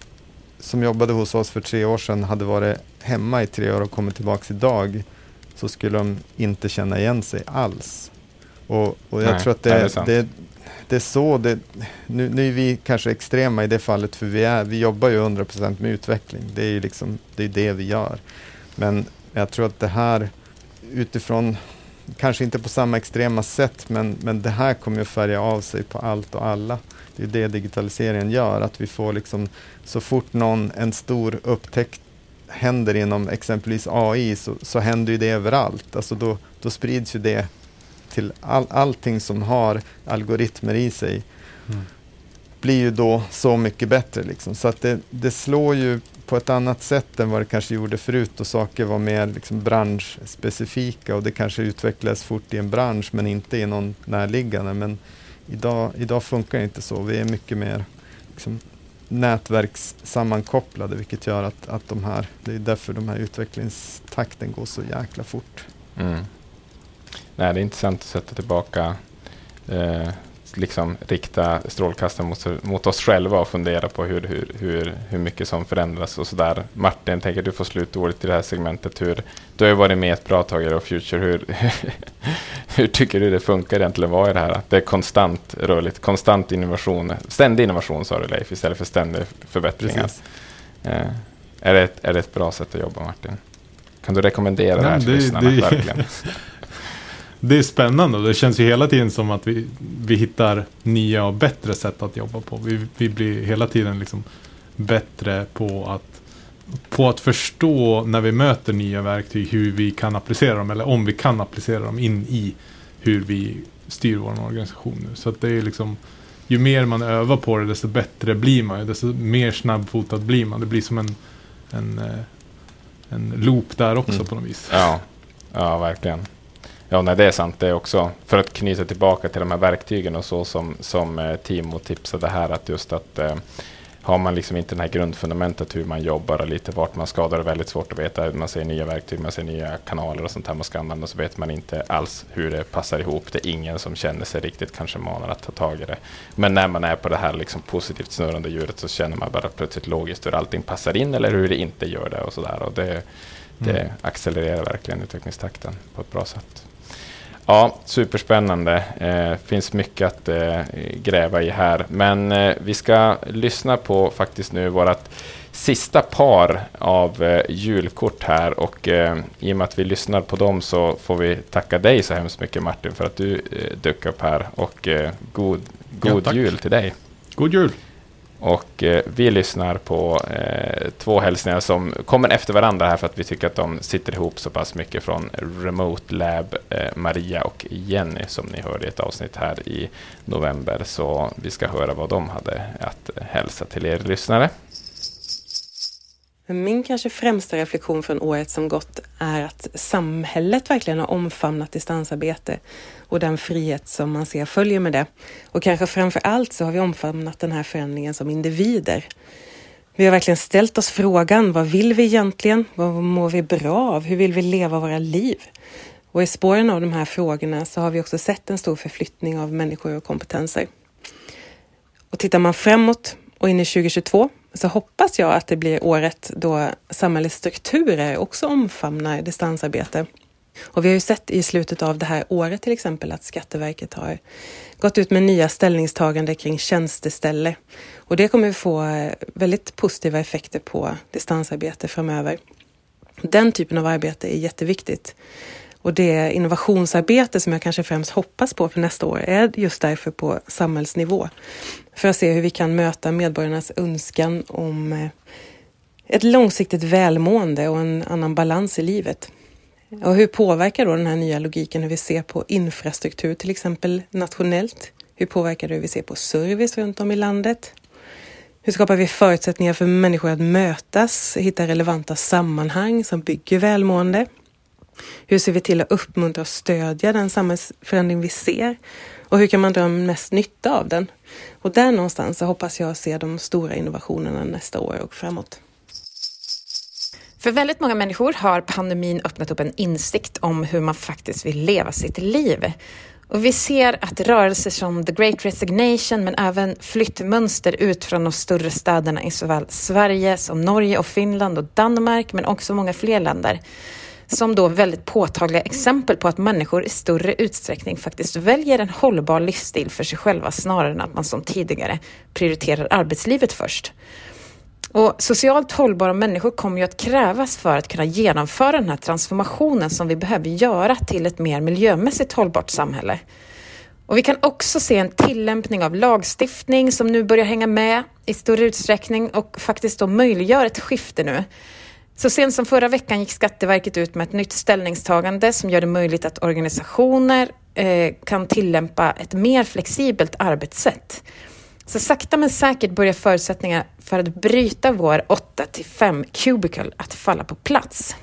som jobbade hos oss för tre år sedan hade varit hemma i tre år och kommit tillbaka idag så skulle de inte känna igen sig alls. Och, och jag Nej, tror att det, det, det, det är så det, nu, nu är vi kanske extrema i det fallet för vi, är, vi jobbar ju 100% med utveckling. Det är ju liksom, det, är det vi gör. Men jag tror att det här utifrån, kanske inte på samma extrema sätt, men, men det här kommer att färga av sig på allt och alla. Det är det digitaliseringen gör, att vi får liksom, så fort någon, en stor upptäckt händer inom exempelvis AI så, så händer ju det överallt. Alltså då, då sprids ju det till all, allting som har algoritmer i sig mm. blir ju då så mycket bättre. Liksom. Så att det, det, slår ju på ett annat sätt än vad det kanske gjorde förut och saker var mer liksom branschspecifika och det kanske utvecklades fort i en bransch men inte i någon närliggande. Men idag, idag funkar det inte så. Vi är mycket mer liksom, nätverkssammankopplade vilket gör att, att de här, det är därför de här utvecklingstakten går så jäkla fort. Mm nej, det är intressant att sätta tillbaka, eh, liksom rikta strålkastaren mot, mot oss själva och fundera på hur, hur, hur, hur mycket som förändras och sådär. Martin, tänker du får slutordet i det här segmentet. Hur, du har ju varit med ett bra tag i Future. Hur, hur tycker du det funkar egentligen? Vad är det här? Det är konstant rörligt, konstant innovation, ständig innovation sa du Leif, istället för ständig förbättringar. Eh, är, det ett, är det ett bra sätt att jobba Martin? Kan du rekommendera Nej, det här till lyssnarna? Det, det är spännande och det känns ju hela tiden som att vi, vi hittar nya och bättre sätt att jobba på. Vi, vi blir hela tiden liksom bättre på att, på att förstå när vi möter nya verktyg hur vi kan applicera dem eller om vi kan applicera dem in i hur vi styr vår organisation nu. Så att det är liksom ju mer man övar på det desto bättre blir man. Desto mer snabbfotad blir man. Det blir som en, en, eh, en loop där också mm. på något vis. Ja, ja verkligen. Ja, nej, det är sant det också. För att knyta tillbaka till de här verktygen och så som, som eh, Timo tipsade här, att just att eh, har man liksom inte det här grundfundamentet hur man jobbar och lite vart man ska, då är väldigt svårt att veta. Man ser nya verktyg, man ser nya kanaler och sånt här man ska använda, så vet man inte alls hur det passar ihop. Det är ingen som känner sig riktigt kanske manad att ta tag i det. Men när man är på det här liksom positivt snurrande djuret så känner man bara plötsligt logiskt hur allting passar in eller hur det inte gör det och sådär. Och det, det mm. accelererar verkligen utvecklingstakten på ett bra sätt. Ja, superspännande. Eh, finns mycket att eh, gräva i här. Men eh, vi ska lyssna på faktiskt nu vårt sista par av eh, julkort här. Och eh, i och med att vi lyssnar på dem så får vi tacka dig så hemskt mycket Martin för att du eh, dök upp här. Och eh, god, god ja, jul till dig. God jul! Och eh, vi lyssnar på eh, två hälsningar som kommer efter varandra här för att vi tycker att de sitter ihop så pass mycket från Remote Lab, eh, Maria och Jenny som ni hörde i ett avsnitt här i november. Så vi ska höra vad de hade att hälsa till er lyssnare. Min kanske främsta reflektion från året som gått är att samhället verkligen har omfamnat distansarbete och den frihet som man ser följer med det. Och kanske framför allt så har vi omfamnat den här förändringen som individer. Vi har verkligen ställt oss frågan, vad vill vi egentligen? Vad mår vi bra av? Hur vill vi leva våra liv? Och i spåren av de här frågorna så har vi också sett en stor förflyttning av människor och kompetenser. Och tittar man framåt och in i 2022 så hoppas jag att det blir året då samhällets strukturer också omfamnar distansarbete. Och vi har ju sett i slutet av det här året till exempel att Skatteverket har gått ut med nya ställningstagande kring tjänsteställe. Och det kommer få eh, väldigt positiva effekter på distansarbete framöver. Den typen av arbete är jätteviktigt. Och det innovationsarbete som jag kanske främst hoppas på för nästa år är just därför på samhällsnivå. För att se hur vi kan möta medborgarnas önskan om eh, ett långsiktigt välmående och en annan balans i livet. Och hur påverkar då den här nya logiken hur vi ser på infrastruktur till exempel nationellt? Hur påverkar det hur vi ser på service runt om i landet? Hur skapar vi förutsättningar för människor att mötas, hitta relevanta sammanhang som bygger välmående? Hur ser vi till att uppmuntra och stödja den samhällsförändring vi ser? Och hur kan man dra mest nytta av den? Och där någonstans så hoppas jag se de stora innovationerna nästa år och framåt. För väldigt många människor har pandemin öppnat upp en insikt om hur man faktiskt vill leva sitt liv. Och vi ser att rörelser som The Great Resignation men även flyttmönster ut från de större städerna i såväl Sverige som Norge och Finland och Danmark men också många fler länder som då väldigt påtagliga exempel på att människor i större utsträckning faktiskt väljer en hållbar livsstil för sig själva snarare än att man som tidigare prioriterar arbetslivet först. Och socialt hållbara människor kommer ju att krävas för att kunna genomföra den här transformationen som vi behöver göra till ett mer miljömässigt hållbart samhälle. Och vi kan också se en tillämpning av lagstiftning som nu börjar hänga med i större utsträckning och faktiskt då möjliggör ett skifte nu så sent som förra veckan gick Skatteverket ut med ett nytt ställningstagande som gör det möjligt att organisationer eh, kan tillämpa ett mer flexibelt arbetssätt. Så sakta men säkert börjar förutsättningar för att bryta vår 8-5 cubicle att falla på plats.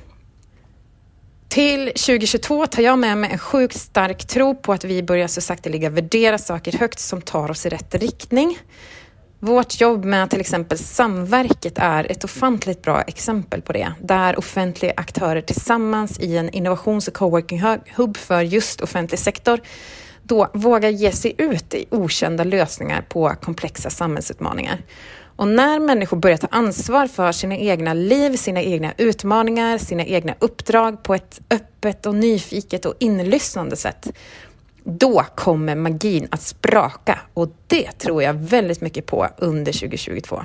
Till 2022 tar jag med mig en sjukt stark tro på att vi börjar så sakteliga värdera saker högt som tar oss i rätt riktning. Vårt jobb med till exempel Samverket är ett ofantligt bra exempel på det, där offentliga aktörer tillsammans i en innovations och coworking-hub för just offentlig sektor då våga ge sig ut i okända lösningar på komplexa samhällsutmaningar. Och när människor börjar ta ansvar för sina egna liv, sina egna utmaningar, sina egna uppdrag på ett öppet och nyfiket och inlyssnande sätt, då kommer magin att spraka och det tror jag väldigt mycket på under 2022.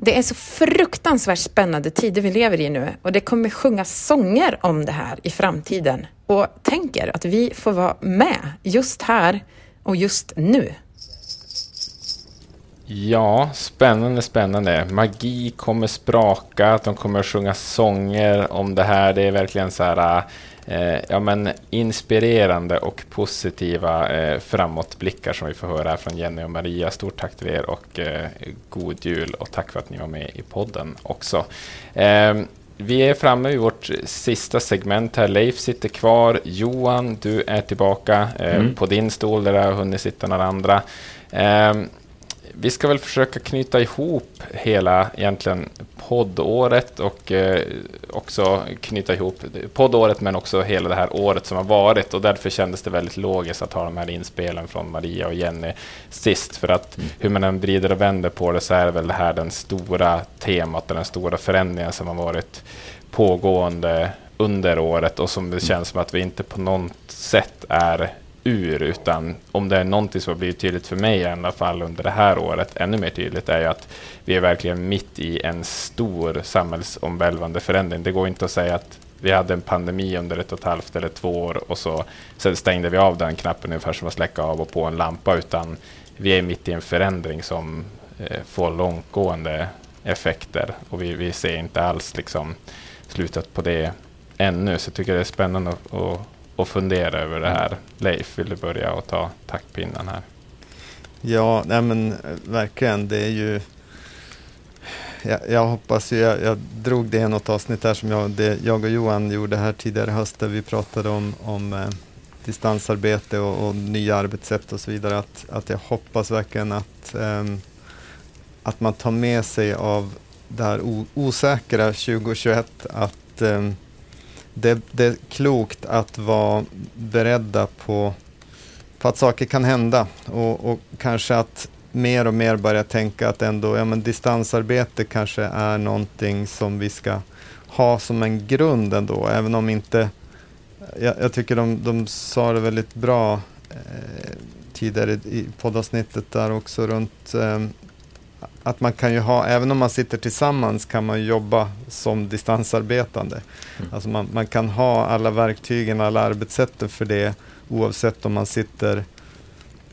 Det är så fruktansvärt spännande tider vi lever i nu och det kommer sjungas sånger om det här i framtiden. Och tänker att vi får vara med just här och just nu. Ja, spännande, spännande. Magi kommer spraka, de kommer sjunga sånger om det här. Det är verkligen så här äh, eh, ja, men inspirerande och positiva eh, framåtblickar som vi får höra här från Jenny och Maria. Stort tack till er och eh, god jul och tack för att ni var med i podden också. Eh, vi är framme vid vårt sista segment här. Leif sitter kvar. Johan, du är tillbaka eh, mm. på din stol där det har hunnit sitta några andra. Vi ska väl försöka knyta ihop hela egentligen poddåret och eh, också knyta ihop poddåret men också hela det här året som har varit. Och därför kändes det väldigt logiskt att ha de här inspelen från Maria och Jenny sist. För att mm. hur man än vrider och vänder på det så är väl det här den stora temat och den stora förändringen som har varit pågående under året. Och som det känns som att vi inte på något sätt är ur, utan om det är någonting som har blivit tydligt för mig i alla fall under det här året, ännu mer tydligt, är ju att vi är verkligen mitt i en stor samhällsomvälvande förändring. Det går inte att säga att vi hade en pandemi under ett och ett halvt eller två år och så sen stängde vi av den knappen ungefär som att släcka av och på en lampa, utan vi är mitt i en förändring som eh, får långtgående effekter och vi, vi ser inte alls liksom slutet på det ännu. Så jag tycker det är spännande att, att och fundera över det här. Leif, vill du börja och ta taktpinnen här? Ja, nej men eh, verkligen. Det är ju... Jag, jag hoppas ju, jag, jag, drog det i något avsnitt här som jag, det, jag och Johan gjorde här tidigare i höst där vi pratade om, om eh, distansarbete och, och, nya arbetssätt och så vidare. Att, att jag hoppas verkligen att, eh, att man tar med sig av det här osäkra 2021 att eh, det, det, är klokt att vara beredda på, på att saker kan hända och, och, kanske att mer och mer börja tänka att ändå, ja, men distansarbete kanske är någonting som vi ska ha som en grund ändå, även om inte jag, jag tycker de, de sa det väldigt bra eh, tidigare i poddavsnittet där också runt eh, att man kan ju ha, även om man sitter tillsammans kan man jobba som distansarbetande. Mm. Alltså man, man, kan ha alla verktygen, alla arbetssätten för det oavsett om man sitter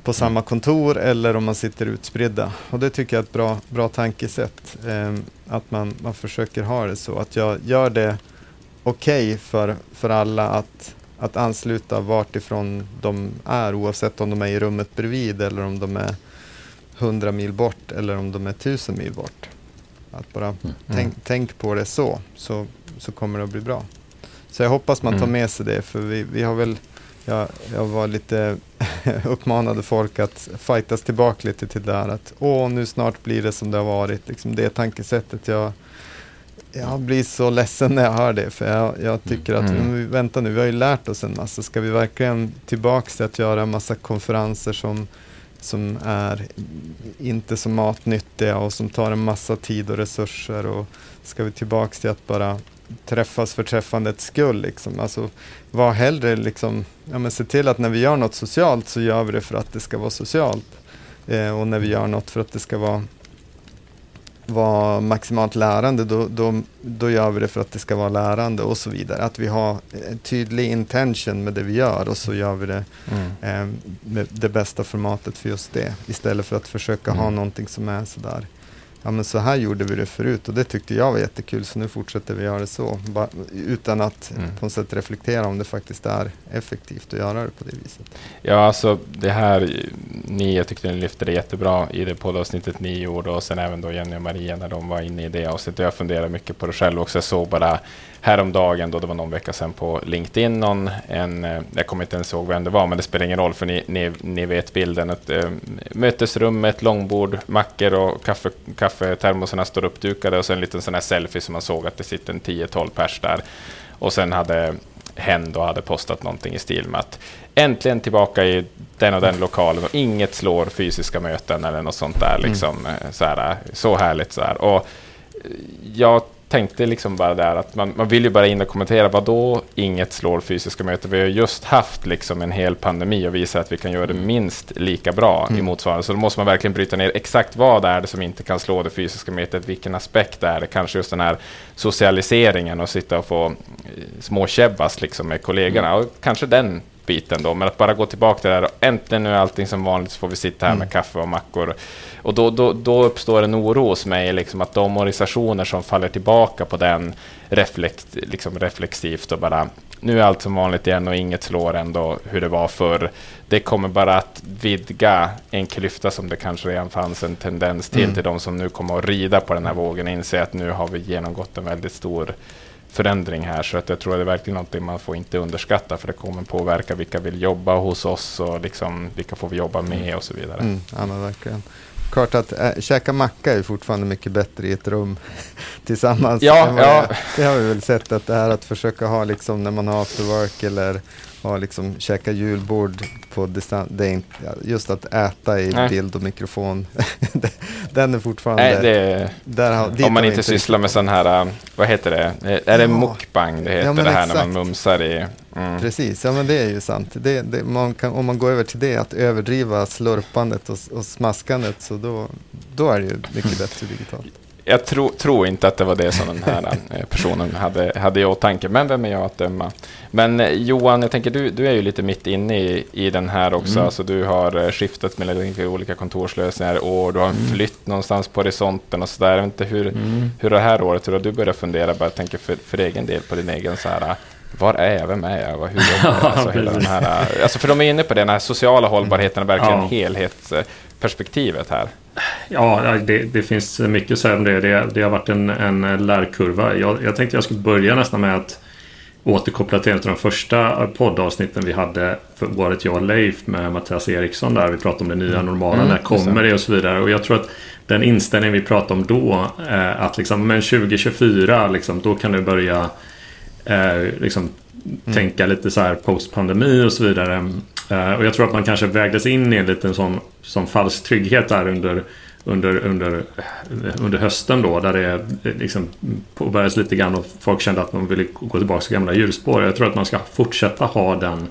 på samma mm. kontor eller om man sitter utspridda. Och det tycker jag är ett bra, bra tankesätt. Eh, att man, man försöker ha det så. Att jag gör det okej okay för, för alla att, att ansluta vart ifrån de är oavsett om de är i rummet bredvid eller om de är 100 mil bort eller om de är 1000 mil bort. Att bara mm. tänk, mm. tänk, på det så, så, så kommer det att bli bra. Så jag hoppas man tar mm. med sig det, för vi, vi har väl, jag, jag var lite uppmanade folk att fightas tillbaka lite till det där att åh, nu snart blir det som det har varit. Liksom det tankesättet. Jag, jag blir så ledsen när jag hör det, för jag, jag tycker att, mm. vänta nu, vi har ju lärt oss en massa. Ska vi verkligen tillbaka till att göra en massa konferenser som som är inte så matnyttiga och som tar en massa tid och resurser. Och ska vi tillbaka till att bara träffas för träffandets skull. Liksom. Alltså, var hellre liksom, ja, men se till att när vi gör något socialt så gör vi det för att det ska vara socialt. Eh, och när vi gör något för att det ska vara vara maximalt lärande, då, då, då gör vi det för att det ska vara lärande och så vidare. Att vi har en tydlig intention med det vi gör och så gör vi det mm. eh, med det bästa formatet för just det. Istället för att försöka mm. ha någonting som är sådär ja men så här gjorde vi det förut och det tyckte jag var jättekul så nu fortsätter vi göra det så. Ba, utan att mm. på något sätt reflektera om det faktiskt är effektivt att göra det på det viset. Ja, alltså det här, ni, jag tyckte ni lyfte det jättebra i det poddavsnittet ni gjorde och sen även då Jenny och Maria när de var inne i det avsnittet. Jag funderar mycket på det själv också. Jag såg bara häromdagen, då det var någon vecka sedan på LinkedIn, någon, en, eh, jag kommer inte ens ihåg vem det var, men det spelar ingen roll för ni, ni, ni vet bilden. Ett äh, mötesrum med ett långbord, mackor och kaffe, kaffetermosarna står uppdukade och så en liten sån här selfie som man såg att det sitter en 10-12 pers där. Och sen hade hen då hade postat någonting i stil med att äntligen tillbaka i den och den lokalen och inget slår fysiska möten eller något sånt där. Mm. Liksom, mm. så, här, så härligt. Så här. Och jag tänkte liksom bara där att man, man vill ju bara in och kommentera, vad då inget slår fysiska möten? Vi har just haft liksom en hel pandemi och visar att vi kan göra det minst lika bra mm. i motsvarande. Så då måste man verkligen bryta ner exakt vad är det som inte kan slå det fysiska mötet, vilken aspekt är det? Kanske just den här socialiseringen och sitta och få eh, småkäbbas liksom med kollegorna. Mm. Och kanske den biten då, men att bara gå tillbaka till det där och äntligen nu är allting som vanligt så får vi sitta här mm. med kaffe och mackor. Och då, då, då uppstår en oro hos mig, liksom att de organisationer som faller tillbaka på den reflex, liksom reflexivt och bara nu är allt som vanligt igen och inget slår ändå hur det var förr. Det kommer bara att vidga en klyfta som det kanske redan fanns en tendens till, mm. till de som nu kommer att rida på den här vågen och inse att nu har vi genomgått en väldigt stor förändring här. Så att jag tror att det är verkligen någonting man får inte underskatta för det kommer påverka vilka vill jobba hos oss och liksom vilka får vi jobba med och så vidare. Mm, ja, verkligen. Klart att äh, käka macka är fortfarande mycket bättre i ett rum tillsammans. Ja, ja. Det har vi väl sett att det här att försöka ha liksom när man har after work eller ha liksom käka julbord på distans. Det är inte, just att äta i Nej. bild och mikrofon. den är fortfarande... Nej, det, där har, om man inte sysslar med sån här, äh, vad heter det? Är det ja. mukbang det heter ja, det här exakt. när man mumsar i? Mm. Precis, ja men det är ju sant. Det, det, man kan, om man går över till det, att överdriva slurpandet och, och smaskandet, så då, då är det ju mycket bättre digitalt jag tro, tror inte att det var det som den här eh, personen hade, hade i åtanke, men vem är jag att döma? Men eh, Johan, jag tänker du, du är ju lite mitt inne i, i den här också. Mm. Alltså, du har eh, skiftat mellan olika kontorslösningar och du har en mm. flytt någonstans på horisonten och sådär. Jag vet inte hur, mm. hur det här året, hur har du börjat fundera, bara tänker för, för egen del på din egen så här var är jag? Vem är jag? Hur jobbar jag? Alltså, hela den här, alltså för de är inne på det, den här sociala hållbarheten och verkligen ja. Helhetsperspektivet här. Ja, det, det, finns mycket att säga om det. Det, det har varit en, en lärkurva. Jag, jag tänkte jag skulle börja nästan med att återkoppla till en av de första poddavsnitten vi hade för året jag och Leif med Mattias Eriksson där vi pratade om det nya mm. normala. Mm, när kommer det och så vidare. Och jag tror att den inställning vi pratade om då eh, att liksom men 2024 liksom, då kan du börja eh, liksom, mm. tänka lite så här post-pandemi och så vidare. Eh, och jag tror att man kanske vägdes in i en liten sån, sån falsk trygghet där under, under, under, under hösten då. Där det liksom påbörjades lite grann och folk kände att de ville gå tillbaka till gamla hjulspår. Jag tror att man ska fortsätta ha den,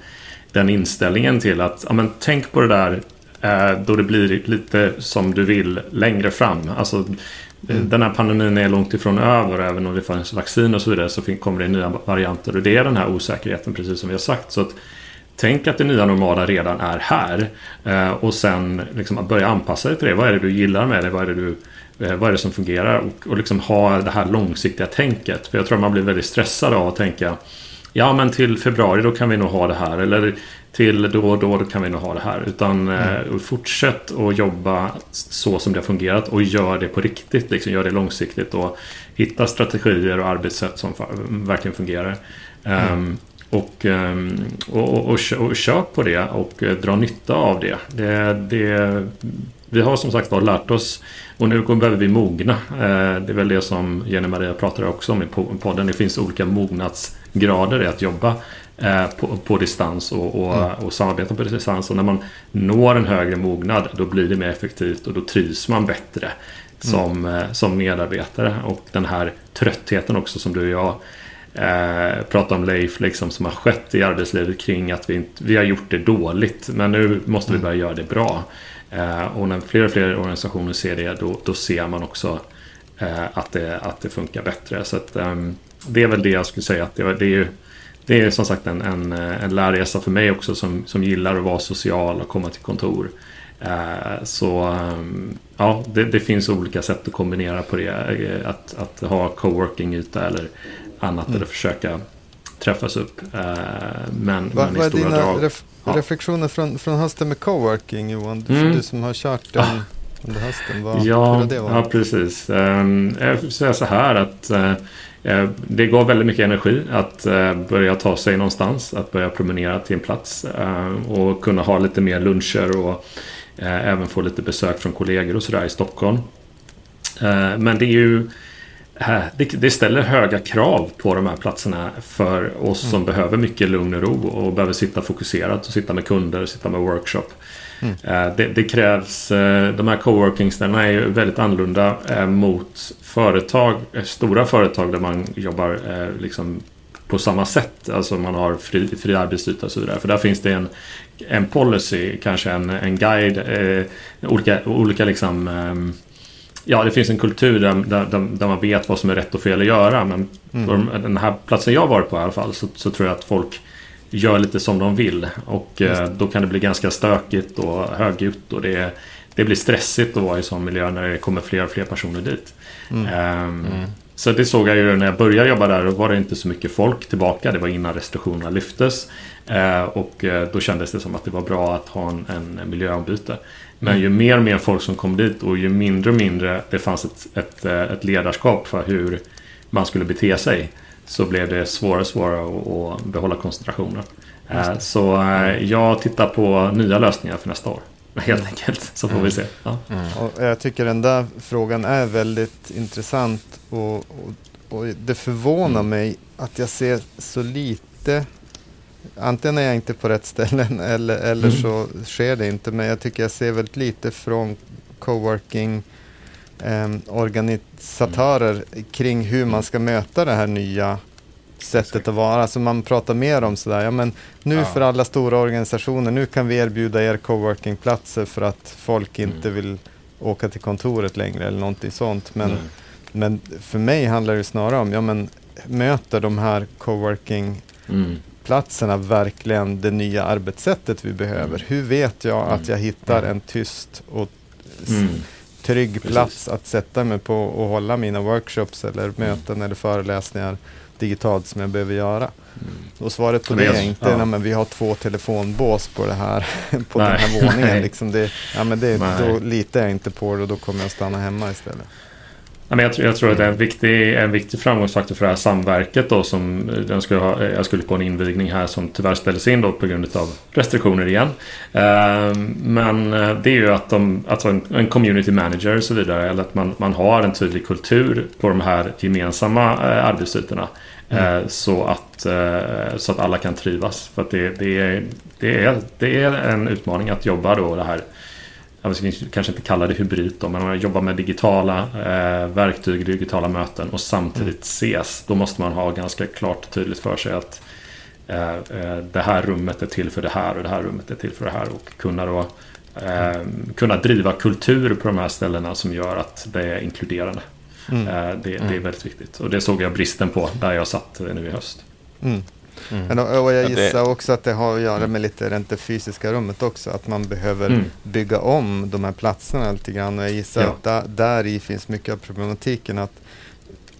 den inställningen till att ja, men, tänk på det där eh, då det blir lite som du vill längre fram. Alltså, mm. Den här pandemin är långt ifrån över. Även om det finns vaccin och så vidare så kommer det nya varianter. Och det är den här osäkerheten precis som vi har sagt. Så att Tänk att det nya normala redan är här. Eh, och sen liksom börja anpassa dig till det. Vad är det du gillar med det? Vad är det, du, eh, vad är det som fungerar? Och, och liksom ha det här långsiktiga tänket. För jag tror man blir väldigt stressad av att tänka Ja men till februari då kan vi nog ha det här. Eller till då och då, då kan vi nog ha det här. Utan eh, mm. fortsätt att jobba så som det har fungerat och gör det på riktigt. Liksom, gör det långsiktigt och hitta strategier och arbetssätt som verkligen fungerar. Mm. Um, och, ehm, och, och, och, och kör på det och eh, dra nytta av det. det, det vi har som sagt var lärt oss och nu behöver vi mogna. Eh, det är väl det som Jenny Maria pratar också om i podden. Det finns olika mognadsgrader i att jobba eh, på, på distans och, och, mm. och, samarbeta på distans. Och när man når en högre mognad då blir det mer effektivt och då trivs man bättre som, mm. som medarbetare. Och den här tröttheten också som du och jag eh, prata om Leif liksom, som har skett i arbetslivet kring att vi, inte, vi har gjort det dåligt. Men nu måste vi mm. börja göra det bra. Eh, och när fler och fler organisationer ser det då, då ser man också eh, att, det, att det funkar bättre. Så att, eh, det är väl det jag skulle säga. Att det, det är ju det är som sagt en, en, en lärresa för mig också som, som gillar att vara social och komma till kontor. Eh, så ehm, ja, det, det, finns olika sätt att kombinera på det. Eh, att, att ha coworking-yta eller annat mm. eller försöka träffas upp. Eh, men, Va, men i stora dina drag. Ref ja. reflektioner från, från hösten med coworking Johan? Mm. Du som har kört den ah. under hösten. Vad, ja, det ja, precis. Um, jag får säga så här att uh, det gav väldigt mycket energi att börja ta sig någonstans. Att börja promenera till en plats. Och kunna ha lite mer luncher och även få lite besök från kollegor och sådär i Stockholm. men det är ju det, ställer höga krav på de här platserna för oss som mm. behöver mycket lugn och ro och behöver sitta fokuserat och sitta med kunder, sitta med workshop. Mm. Eh, det, det, krävs, eh, de här coworking-ställena är ju väldigt annorlunda eh, mot företag, stora företag där man jobbar liksom på samma sätt. Alltså man har fri, fri arbetsyta och så vidare. För där finns det en, en policy, kanske en, en guide, olika, olika liksom eh, Ja, det finns en kultur där, där, där, man vet vad som är rätt och fel att göra. Men mm. på den här platsen jag varit på i alla fall så, så tror jag att folk gör lite som de vill. Och eh, då kan det bli ganska stökigt och högljutt. Och det, det blir stressigt att vara i sån miljö när det kommer fler och fler personer dit. Mm. Um, mm. Så det såg jag ju när jag började jobba där. Då var det inte så mycket folk tillbaka. Det var innan restriktionerna lyftes. Uh, och uh, då kändes det som att det var bra att ha en, en miljöombyte. Men mm. ju mer och mer folk som kom dit och ju mindre och mindre det fanns ett, ett, eh, ett ledarskap för hur man skulle bete sig så blev det svårare och svårare att behålla koncentrationen. Eh, så eh, jag tittar på nya lösningar för nästa år. Helt enkelt, så får vi se. Ja. Mm. jag tycker den där frågan är väldigt intressant och, och, och det förvånar mm. mig att jag ser så lite Antingen är jag inte på rätt ställen eller, eller mm. så sker det inte. Men jag tycker jag ser väldigt lite från coworking eh, organisatörer kring hur man ska möta det här nya sättet att vara. Så man pratar mer om sådär, ja men nu ja. för alla stora organisationer, nu kan vi erbjuda er coworkingplatser för att folk mm. inte vill åka till kontoret längre eller någonting sånt. Men, mm. men för mig handlar det snarare om, ja men möter de här coworking mm. Platserna verkligen det nya arbetssättet vi behöver? Mm. Hur vet jag att jag hittar mm. en tyst och mm trygg plats att sätta mig på och hålla mina workshops eller mm. möten eller föreläsningar digitalt som jag behöver göra. Mm. Och svaret på det är inte, ja. men vi har två telefonbås på det här, på den här våningen. Liksom det, ja, men det, då litar jag inte på det och då kommer jag stanna hemma istället. Jag, tror, jag tror att det är en viktig, en viktig framgångsfaktor för det här samverket då som den skulle ha, jag skulle på en invigning här som tyvärr ställdes in då på grund av restriktioner igen. Ehm, men eh, det är ju att de, alltså en, community manager och så vidare, eller att man, man har en tydlig kultur på de här gemensamma eh, arbetsytorna. Mm. Eh, så, att, så att alla kan trivas. För att det, det, är, det, är, det är en utmaning att jobba då det här jag ska kanske inte kalla det hybrid då, men om man jobbar med digitala eh, verktyg, digitala möten och samtidigt mm. ses. Då måste man ha ganska klart och tydligt för sig att eh, eh, det här rummet är till för det här och det här rummet är till för det här. Och kunna, då, eh, kunna driva kultur på de här ställena som gör att det är inkluderande. Mm. Eh, det, det, är mm. väldigt viktigt. Och det såg jag bristen på där jag satt nu i höst. Mm. Mm. Men, och jag gissar också att det har att göra med lite det fysiska rummet också. Att man behöver mm. bygga om de här platserna lite grann. Och jag gissar ja. att där, där i finns mycket av problematiken. Att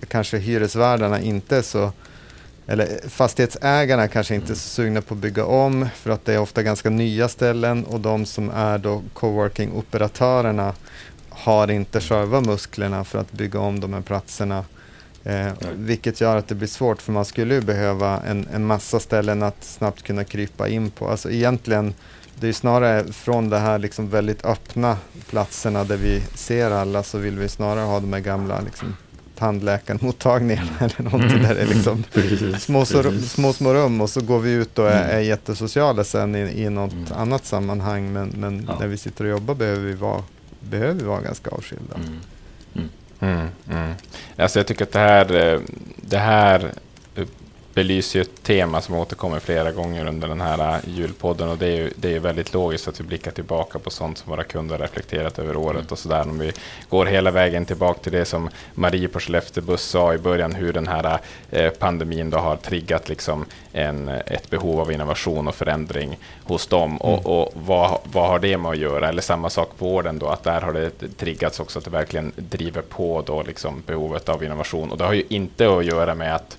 kanske hyresvärdarna inte är så eller fastighetsägarna kanske inte är så sugna på att bygga om för att det är ofta ganska nya ställen och de som är då coworking-operatörerna har inte själva musklerna för att bygga om de här platserna Eh, vilket gör att det blir svårt för man skulle ju behöva en, en massa ställen att snabbt kunna krypa in på. Alltså egentligen, det är snarare från de här liksom väldigt öppna platserna där vi ser alla så vill vi snarare ha de här gamla liksom, tandläkarmottagningarna eller någonting mm. där det är liksom små, små, små rum och så går vi ut och är, mm. är jättesociala sen i, i något mm. annat sammanhang men, men ja. när vi sitter och jobbar behöver vi vara, behöver vi vara ganska avskilda. Mm. Mm, mm. Alltså jag tycker att det här, eh, det här belyser ett tema som återkommer flera gånger under den här äh, julpodden och det är ju det är väldigt logiskt att vi blickar tillbaka på sånt som våra kunder reflekterat över året mm. och sådär. Om vi går hela vägen tillbaka till det som Marie på Skellefteå buss sa i början, hur den här äh, pandemin då har triggat liksom en, ett behov av innovation och förändring hos dem. Mm. Och, och vad, vad har det med att göra? Eller samma sak på vården då, att där har det triggats också att det verkligen driver på då liksom behovet av innovation. Och det har ju inte att göra med att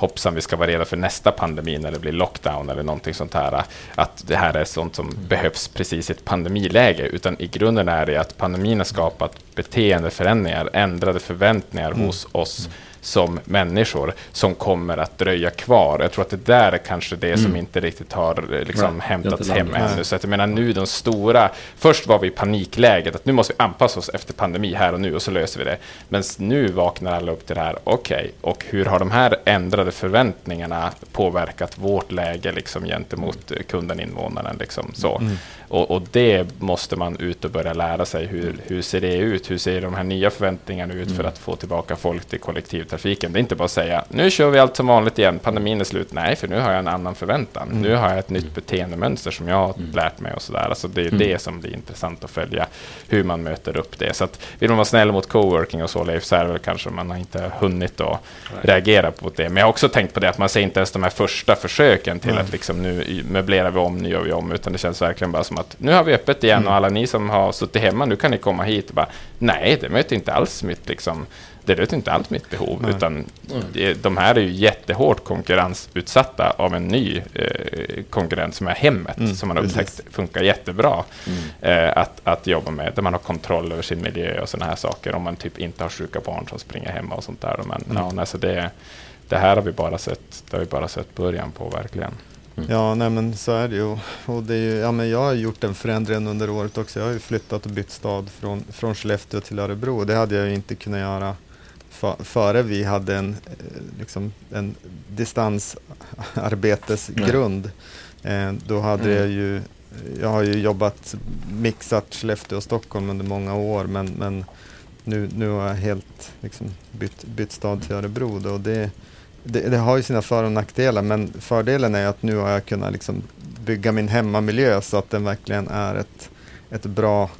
hoppsan, vi ska vara redo för nästa pandemi när det blir lockdown eller någonting sånt här. Att det här är sånt som mm. behövs precis i ett pandemiläge, utan i grunden är det att pandemin har skapat beteendeförändringar, ändrade förväntningar mm. hos oss som människor som kommer att dröja kvar. Jag tror att det där är kanske det mm. som inte riktigt har eh, liksom, right. hämtats hem ännu. Så att jag menar nu de stora, först var vi i panikläget att nu måste vi anpassa oss efter pandemi här och nu och så löser vi det. Men nu vaknar alla upp till det här, okej, okay, och hur har de här ändrade förväntningarna påverkat vårt läge liksom, gentemot kunden, invånaren? Liksom, så. Mm. Och, och, det måste man ut och börja lära sig. Hur, hur ser det ut? Hur ser de här nya förväntningarna ut mm. för att få tillbaka folk till kollektivtrafiken? Det är inte bara att säga nu kör vi allt som vanligt igen, pandemin är slut. Nej, för nu har jag en annan förväntan. Mm. Nu har jag ett nytt beteendemönster som jag har mm. lärt mig och sådär. Alltså det är mm. det som blir intressant att följa, hur man möter upp det. Så att vill man vara snäll mot coworking och så, Leif, så är det väl kanske man har inte hunnit att reagera på det. Men jag har också tänkt på det att man ser inte ens de här första försöken till att liksom nu möblerar vi om, nu gör vi om, utan det känns verkligen bara som att nu har vi öppet igen mm. och alla ni som har suttit hemma, nu kan ni komma hit. Och bara, Nej, det möter inte alls mitt liksom, det möter inte alls mitt behov, Nej. utan de här är ju jättehårt konkurrensutsatta av en ny eh, konkurrent som är hemmet, mm, som man har upptäckt funkar jättebra mm. eh, att, att jobba med, där man har kontroll över sin miljö och sådana här saker, om man typ inte har sjuka barn som springer hemma och sånt där. Men, mm. ja, alltså det, det här har vi bara sett, det har vi bara sett början på verkligen. Mm. Ja, nej men så är det ju. Och det är ju, ja, men jag har gjort den förändringen under året också. Jag har ju flyttat och bytt stad från, från Skellefteå till Örebro. Det hade jag ju inte kunnat göra för, före vi hade en, eh, liksom, en distansarbetesgrund. Eh, då hade mm. jag ju, jag har ju jobbat mixat Skellefteå och Stockholm under många år men, men nu, nu har jag helt liksom, bytt, bytt stad till Örebro. Då, och det, det, det, har ju sina för och nackdelar men fördelen är att nu har jag kunnat liksom bygga min hemmamiljö så att den verkligen är ett, ett bra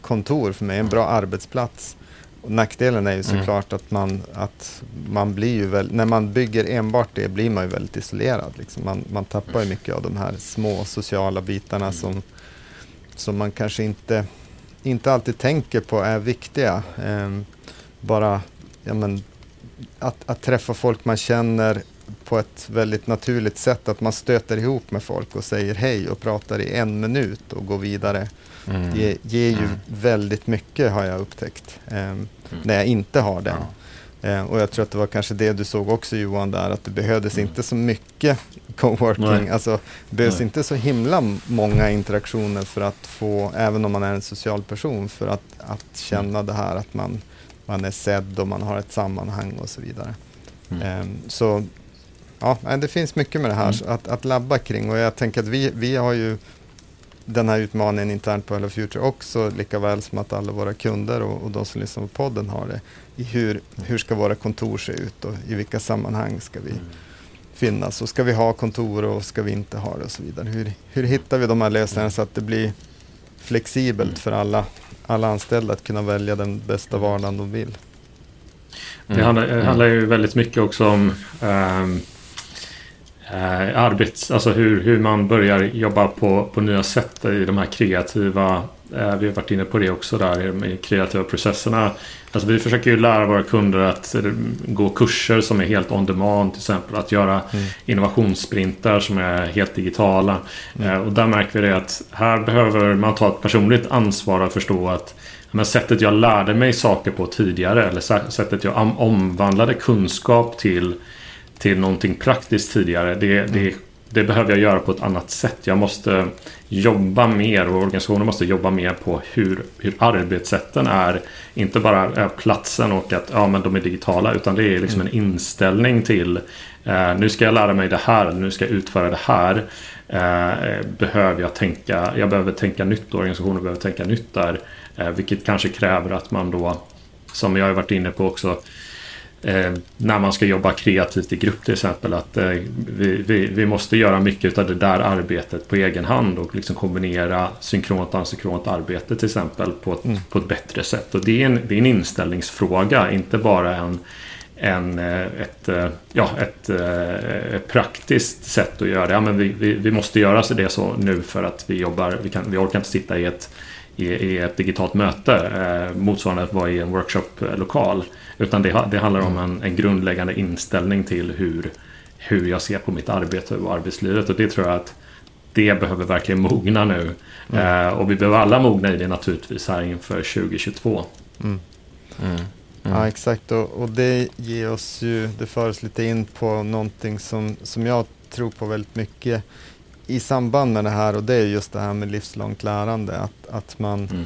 kontor för mig, en bra arbetsplats. Och nackdelen är ju mm. såklart mm. att, man, att man blir ju väl, när man bygger enbart det blir man ju väldigt isolerad. Liksom. Man, man tappar ju mycket av de här små sociala bitarna mm. som, som man kanske inte, inte alltid tänker på är viktiga. Eh, bara ja, men, att, att träffa folk man känner på ett väldigt naturligt sätt. Att man stöter ihop med folk och säger hej och pratar i en minut och går vidare. Mm. Det ger ju mm. väldigt mycket har jag upptäckt. Eh, mm. När jag inte har den. Ja. Eh, och jag tror att det var kanske det du såg också Johan där, att det behövdes mm. inte så mycket coworking. Nej. Alltså, det behövs Nej. inte så himla många interaktioner för att få, även om man är en social person, för att, att känna det här att man man är sedd och man har ett sammanhang och så vidare. Mm. Um, så ja, det finns mycket med det här mm. att, att labba kring och jag tänker att vi, vi har ju den här utmaningen internt på Hello Future också, lika väl som att alla våra kunder och, och de som lyssnar på podden har det. I hur, hur ska våra kontor se ut och i vilka sammanhang ska vi mm. finnas och ska vi ha kontor och ska vi inte ha det och så vidare. Hur, hur hittar vi de här lösningarna så att det blir flexibelt mm. för alla alla anställda att kunna välja den bästa vardagen de vill. Det handlar, det handlar ju väldigt mycket också om um, uh, arbets, alltså hur, hur man börjar jobba på, på nya sätt i de här kreativa uh, vi har varit inne på det också där med kreativa processerna. Alltså vi försöker ju lära våra kunder att gå kurser som är helt on demand till exempel. Att göra mm. innovationssprintar som är helt digitala. Mm. Eh, och där märker vi det att här behöver man ta ett personligt ansvar och förstå att men sättet jag lärde mig saker på tidigare eller sättet jag omvandlade kunskap till till någonting praktiskt tidigare. Det, mm. det det behöver jag göra på ett annat sätt. Jag måste jobba mer och organisationen måste jobba mer på hur, hur arbetssätten är. Inte bara platsen och att ja, men de är digitala utan det är liksom en inställning till eh, nu ska jag lära mig det här, nu ska jag utföra det här. Eh, behöver jag tänka, jag behöver tänka nytt, organisationen behöver tänka nytt där. Eh, vilket kanske kräver att man då, som jag har varit inne på också, Eh, när man ska jobba kreativt i grupp till exempel. Att eh, vi, vi, vi, måste göra mycket av det där arbetet på egen hand och liksom kombinera synkront och asynkront arbete till exempel på ett, mm. på ett bättre sätt. Och det är, en, det är en inställningsfråga, inte bara en, en, eh, ett, eh, ja, ett, ett eh, praktiskt sätt att göra det. Ja, men vi, vi, vi måste göra så det så nu för att vi jobbar, vi, kan, vi orkar inte sitta i ett, i, i ett digitalt möte eh, motsvarande att vara i en workshoplokal. Utan det, det handlar om en, en, grundläggande inställning till hur, hur jag ser på mitt arbete och arbetslivet. Och det tror jag att det behöver verkligen mogna nu. Mm. Eh, och vi behöver alla mogna i det naturligtvis här inför 2022. Mm. Mm. Ja, exakt. Och, och, det ger oss ju, det för oss lite in på någonting som, som jag tror på väldigt mycket i samband med det här och det är just det här med livslångt lärande. Att, att, man, mm.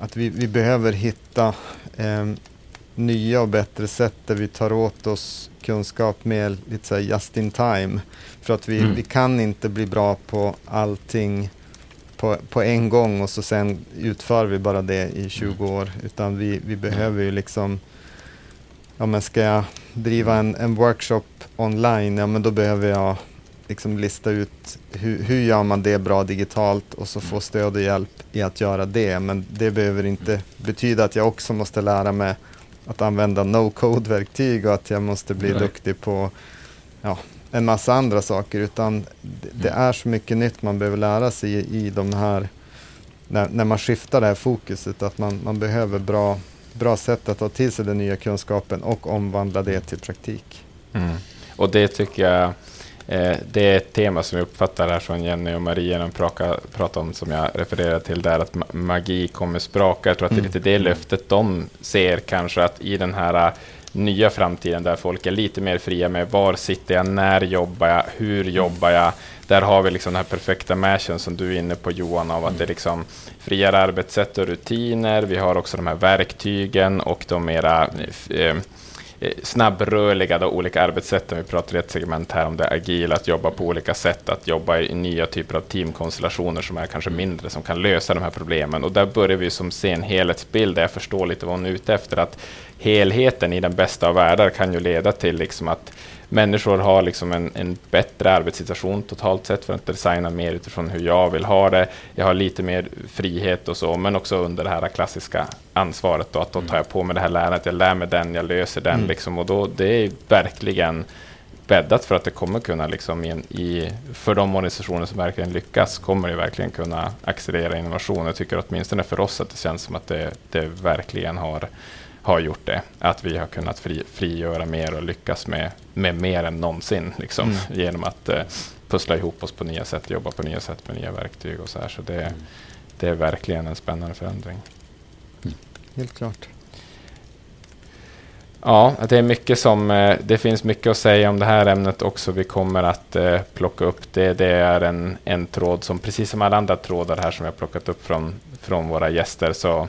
att vi, vi behöver hitta eh, nya och bättre sätt där vi tar åt oss kunskap med lite så just in time. För att vi, mm. vi kan inte bli bra på allting på, på en gång och så sen utför vi bara det i 20 mm. år. Utan vi, vi behöver ju liksom, ja men ska jag driva en, en workshop online, ja men då behöver jag liksom lista ut hur, hur gör man det bra digitalt och så få mm. stöd och hjälp i att göra det. Men det behöver inte betyda att jag också måste lära mig att använda no-code-verktyg och att jag måste bli Nej. duktig på ja, en massa andra saker. Utan det, det, mm. är så mycket nytt man behöver lära sig i, i de här, när, när man skiftar det här fokuset, att man, man behöver bra, bra sätt att ta till sig den nya kunskapen och omvandla det till praktik. Mm. Och det tycker jag det är ett tema som jag uppfattar här från Jenny och Maria när de pratar, om, som jag refererade till där, att magi kommer spraka. Jag tror att det är lite det mm. löftet de ser kanske, att i den här äh, nya framtiden där folk är lite mer fria med var sitter jag, när jobbar jag, hur mm. jobbar jag? Där har vi liksom den här perfekta mashen som du är inne på Johan, av att det är mm. liksom friare arbetssätt och rutiner. Vi har också de här verktygen och de mera eh, Eh, snabbrörliga då, olika arbetssätten. Vi pratade i ett segment här om det agila, att jobba på olika sätt, att jobba i nya typer av teamkonstellationer som är kanske mindre, som kan lösa de här problemen. Och där börjar vi som se en helhetsbild, där jag förstår lite vad hon är ute efter, att helheten i den bästa av världar kan ju leda till liksom att människor har liksom en, en, bättre arbetssituation totalt sett för att designa mer utifrån hur jag vill ha det. Jag har lite mer frihet och så, men också under det här klassiska ansvaret då, att då tar jag på mig det här lärandet, jag lär mig den, jag löser den mm. liksom, och då det är verkligen bäddat för att det kommer kunna, liksom, i, i, för de organisationer som verkligen lyckas, kommer det verkligen kunna accelerera innovation. Jag tycker åtminstone för oss att det känns som att det, det verkligen har har gjort det. Att vi har kunnat fri, frigöra mer och lyckas med, med mer än någonsin liksom, mm. genom att eh, pussla ihop oss på nya sätt, jobba på nya sätt med nya verktyg och så här. Så det, mm. det är verkligen en spännande förändring. Mm. Helt klart. Ja, det är mycket som, eh, det finns mycket att säga om det här ämnet också. Vi kommer att eh, plocka upp det. Det är en, en tråd som, precis som alla andra trådar här som har plockat upp från, från våra gäster, så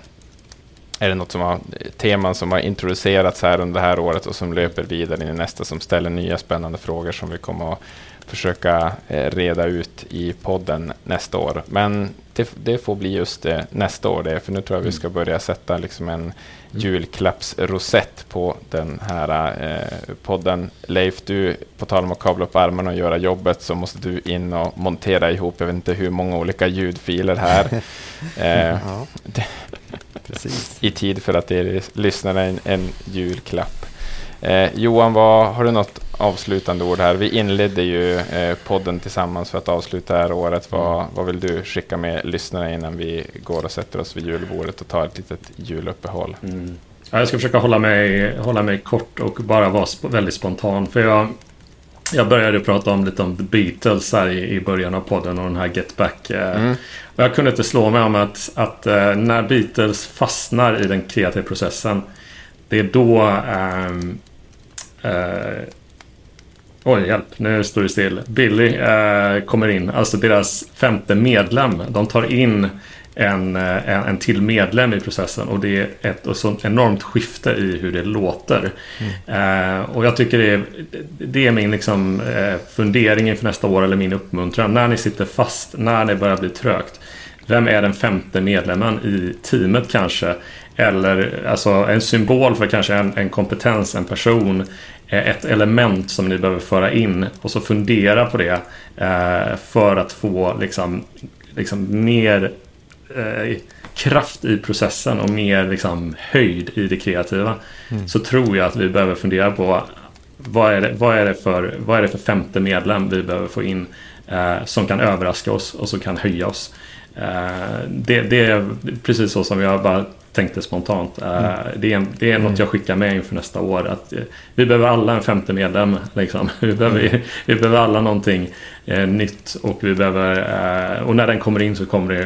är det något som har, teman som har introducerats här under det här året och som löper vidare in i nästa, som ställer nya spännande frågor som vi kommer att försöka eh, reda ut i podden nästa år. Men det, det, får bli just det nästa år, det, för nu tror jag vi ska börja sätta liksom en mm. Julklappsrosett på den här eh, podden. Leif, du, på tal om att kavla upp armarna och göra jobbet, så måste du in och montera ihop, jag vet inte hur många olika ljudfiler här. eh, ja. I tid för att ge lyssnarna en, en julklapp. Eh, Johan, vad, har du något avslutande ord här? Vi inledde ju eh, podden tillsammans för att avsluta det här året. Vad, mm. vad vill du skicka med lyssnarna innan vi går och sätter oss vid julbordet och tar ett litet juluppehåll? Mm. Ja, jag ska försöka hålla mig, hålla mig kort och bara vara sp väldigt spontan. För jag, jag började prata om lite om The Beatles här i, i början av podden och den här Get Back. Eh, mm. Och jag kunde inte slå mig om att, att eh, när Beatles fastnar i den kreativa processen. Det är då... Uh, oj, hjälp. Nu står det still. Billy uh, kommer in. Alltså deras femte medlem. De tar in en, en, en till medlem i processen och det är ett och sånt enormt skifte i hur det låter. Mm. Uh, och jag tycker det är, det är min liksom, uh, fundering inför nästa år eller min uppmuntran. När ni sitter fast, när det börjar bli trögt. Vem är den femte medlemmen i teamet kanske? Eller alltså en symbol för kanske en, en kompetens, en person. Ett element som ni behöver föra in och så fundera på det. Eh, för att få liksom, liksom mer eh, kraft i processen och mer liksom, höjd i det kreativa. Mm. Så tror jag att vi behöver fundera på vad är det, vad är det, för, vad är det för femte medlem vi behöver få in eh, som kan överraska oss och som kan höja oss. Eh, det, det, är precis så som jag bara tänkte spontant. Eh, mm. Det är, det är något jag skickar med inför nästa år. Att eh, vi behöver alla en femte medlem. Liksom. Vi, behöver, mm. vi behöver alla någonting eh, nytt. Och, vi behöver, eh, och när den kommer in så kommer det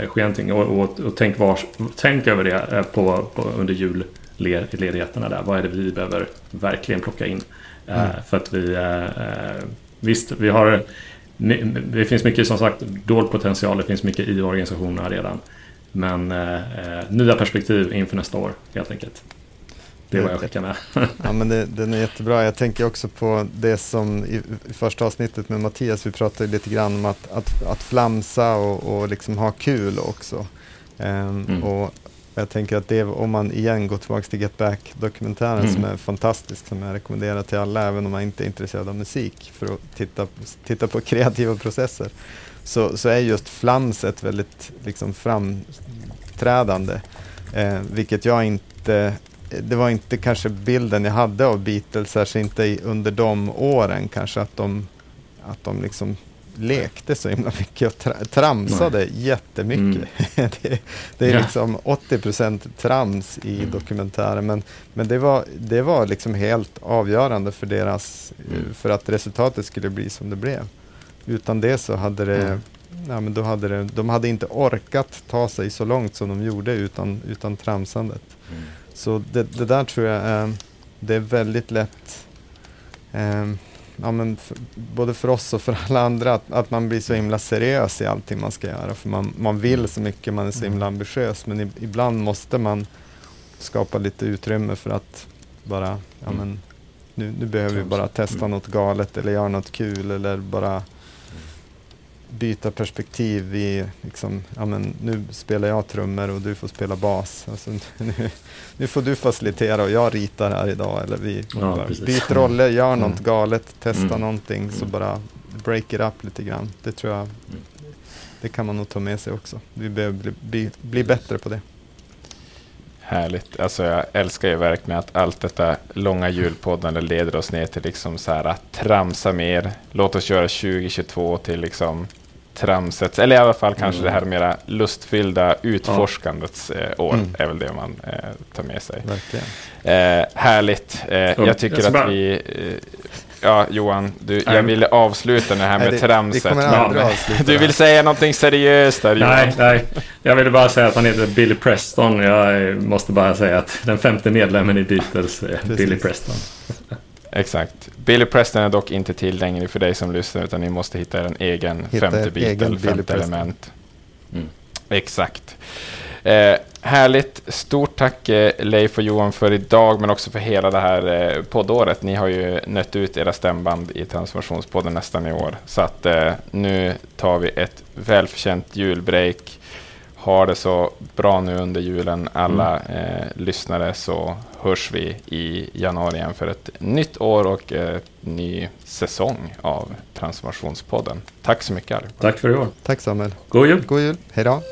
eh, ske någonting. Och, och, och tänk, var, tänk över det på, på, under jul, ledigheterna där. Vad är det vi behöver verkligen plocka in? Mm. För att vi, visst, vi har det finns mycket som sagt dold potential, det finns mycket i organisationerna redan. Men eh, nya perspektiv inför nästa år helt enkelt. Det är vad jag skickar med. ja, men det, den är jättebra. Jag tänker också på det som i, i första avsnittet med Mattias, vi pratade lite grann om att, att, att flamsa och, och liksom ha kul också. Um, mm. Och jag tänker att det, om man igen går tillbaka till Get Back-dokumentären mm. som är fantastisk, som jag rekommenderar till alla, även om man inte är intresserad av musik, för att titta, titta på kreativa processer, så, så är just flamset väldigt liksom, framträdande. Eh, vilket jag inte det var inte kanske bilden jag hade av Beatles, särskilt inte under de åren kanske att de, att de liksom lekte så himla mycket och tra tramsade Nej. jättemycket. Mm. det, det är ja. liksom 80% trams i mm. dokumentären men, men det, var, det var liksom helt avgörande för deras, mm. för att resultatet skulle bli som det blev. Utan det så hade det, mm. Ja, men då hade det, de hade inte orkat ta sig så långt som de gjorde utan, utan tramsandet. Mm. Så det, det, där tror jag är, det är väldigt lätt eh, ja, men för, både för oss och för alla andra, att, att, man blir så himla seriös i allting man ska göra. För man, man vill så mycket, man är så himla mm. ambitiös. Men i, ibland måste man skapa lite utrymme för att bara, ja mm. men nu, nu behöver vi bara testa mm. något galet eller göra något kul eller bara byta perspektiv i, liksom, ja men nu spelar jag trummor och du får spela bas. Alltså, nu, nu får du facilitera och jag ritar här idag. Eller vi ja, byter roller, gör mm. något galet, testa mm. någonting, så mm. bara break it up lite grann. Det tror jag, mm. det kan man nog ta med sig också. Vi behöver bli, bli, bli bättre på det. Härligt. Alltså jag älskar ju verkligen att allt detta långa julpoddande leder oss ner till liksom så här att tramsa mer. Låt oss göra 2022 till liksom tramset, eller i alla fall kanske mm. det här mera lustfyllda utforskandets ja. Eh, år, mm. är väl det man eh, tar med sig. Eh, härligt. Eh, jag tycker att vi... Ja, Johan, du, jag ville avsluta det här med nej, det, tramset. Ja, du vill säga någonting seriöst där, Johan? Nej, nej. Jag ville bara säga att han heter Billy Preston. Jag måste bara säga att den femte medlemmen i Beatles är Billy Preston. Exakt. Billy Preston är dock inte tillgänglig för dig som lyssnar utan ni måste hitta en egen hitta femte eller femte element. Mm. Exakt. Eh, härligt. Stort tack eh, Leif och Johan för idag men också för hela det här eh, poddåret. Ni har ju nött ut era stämband i Transformationspodden nästan i år. Så att eh, nu tar vi ett välförtjänt julbreak. Ha det så bra nu under julen alla mm. eh, lyssnare så hörs vi i januari igen för ett nytt år och en ny säsong av Transformationspodden. Tack så mycket allihopa. Tack för i år. Tack Samuel. God jul. God jul. Hej då.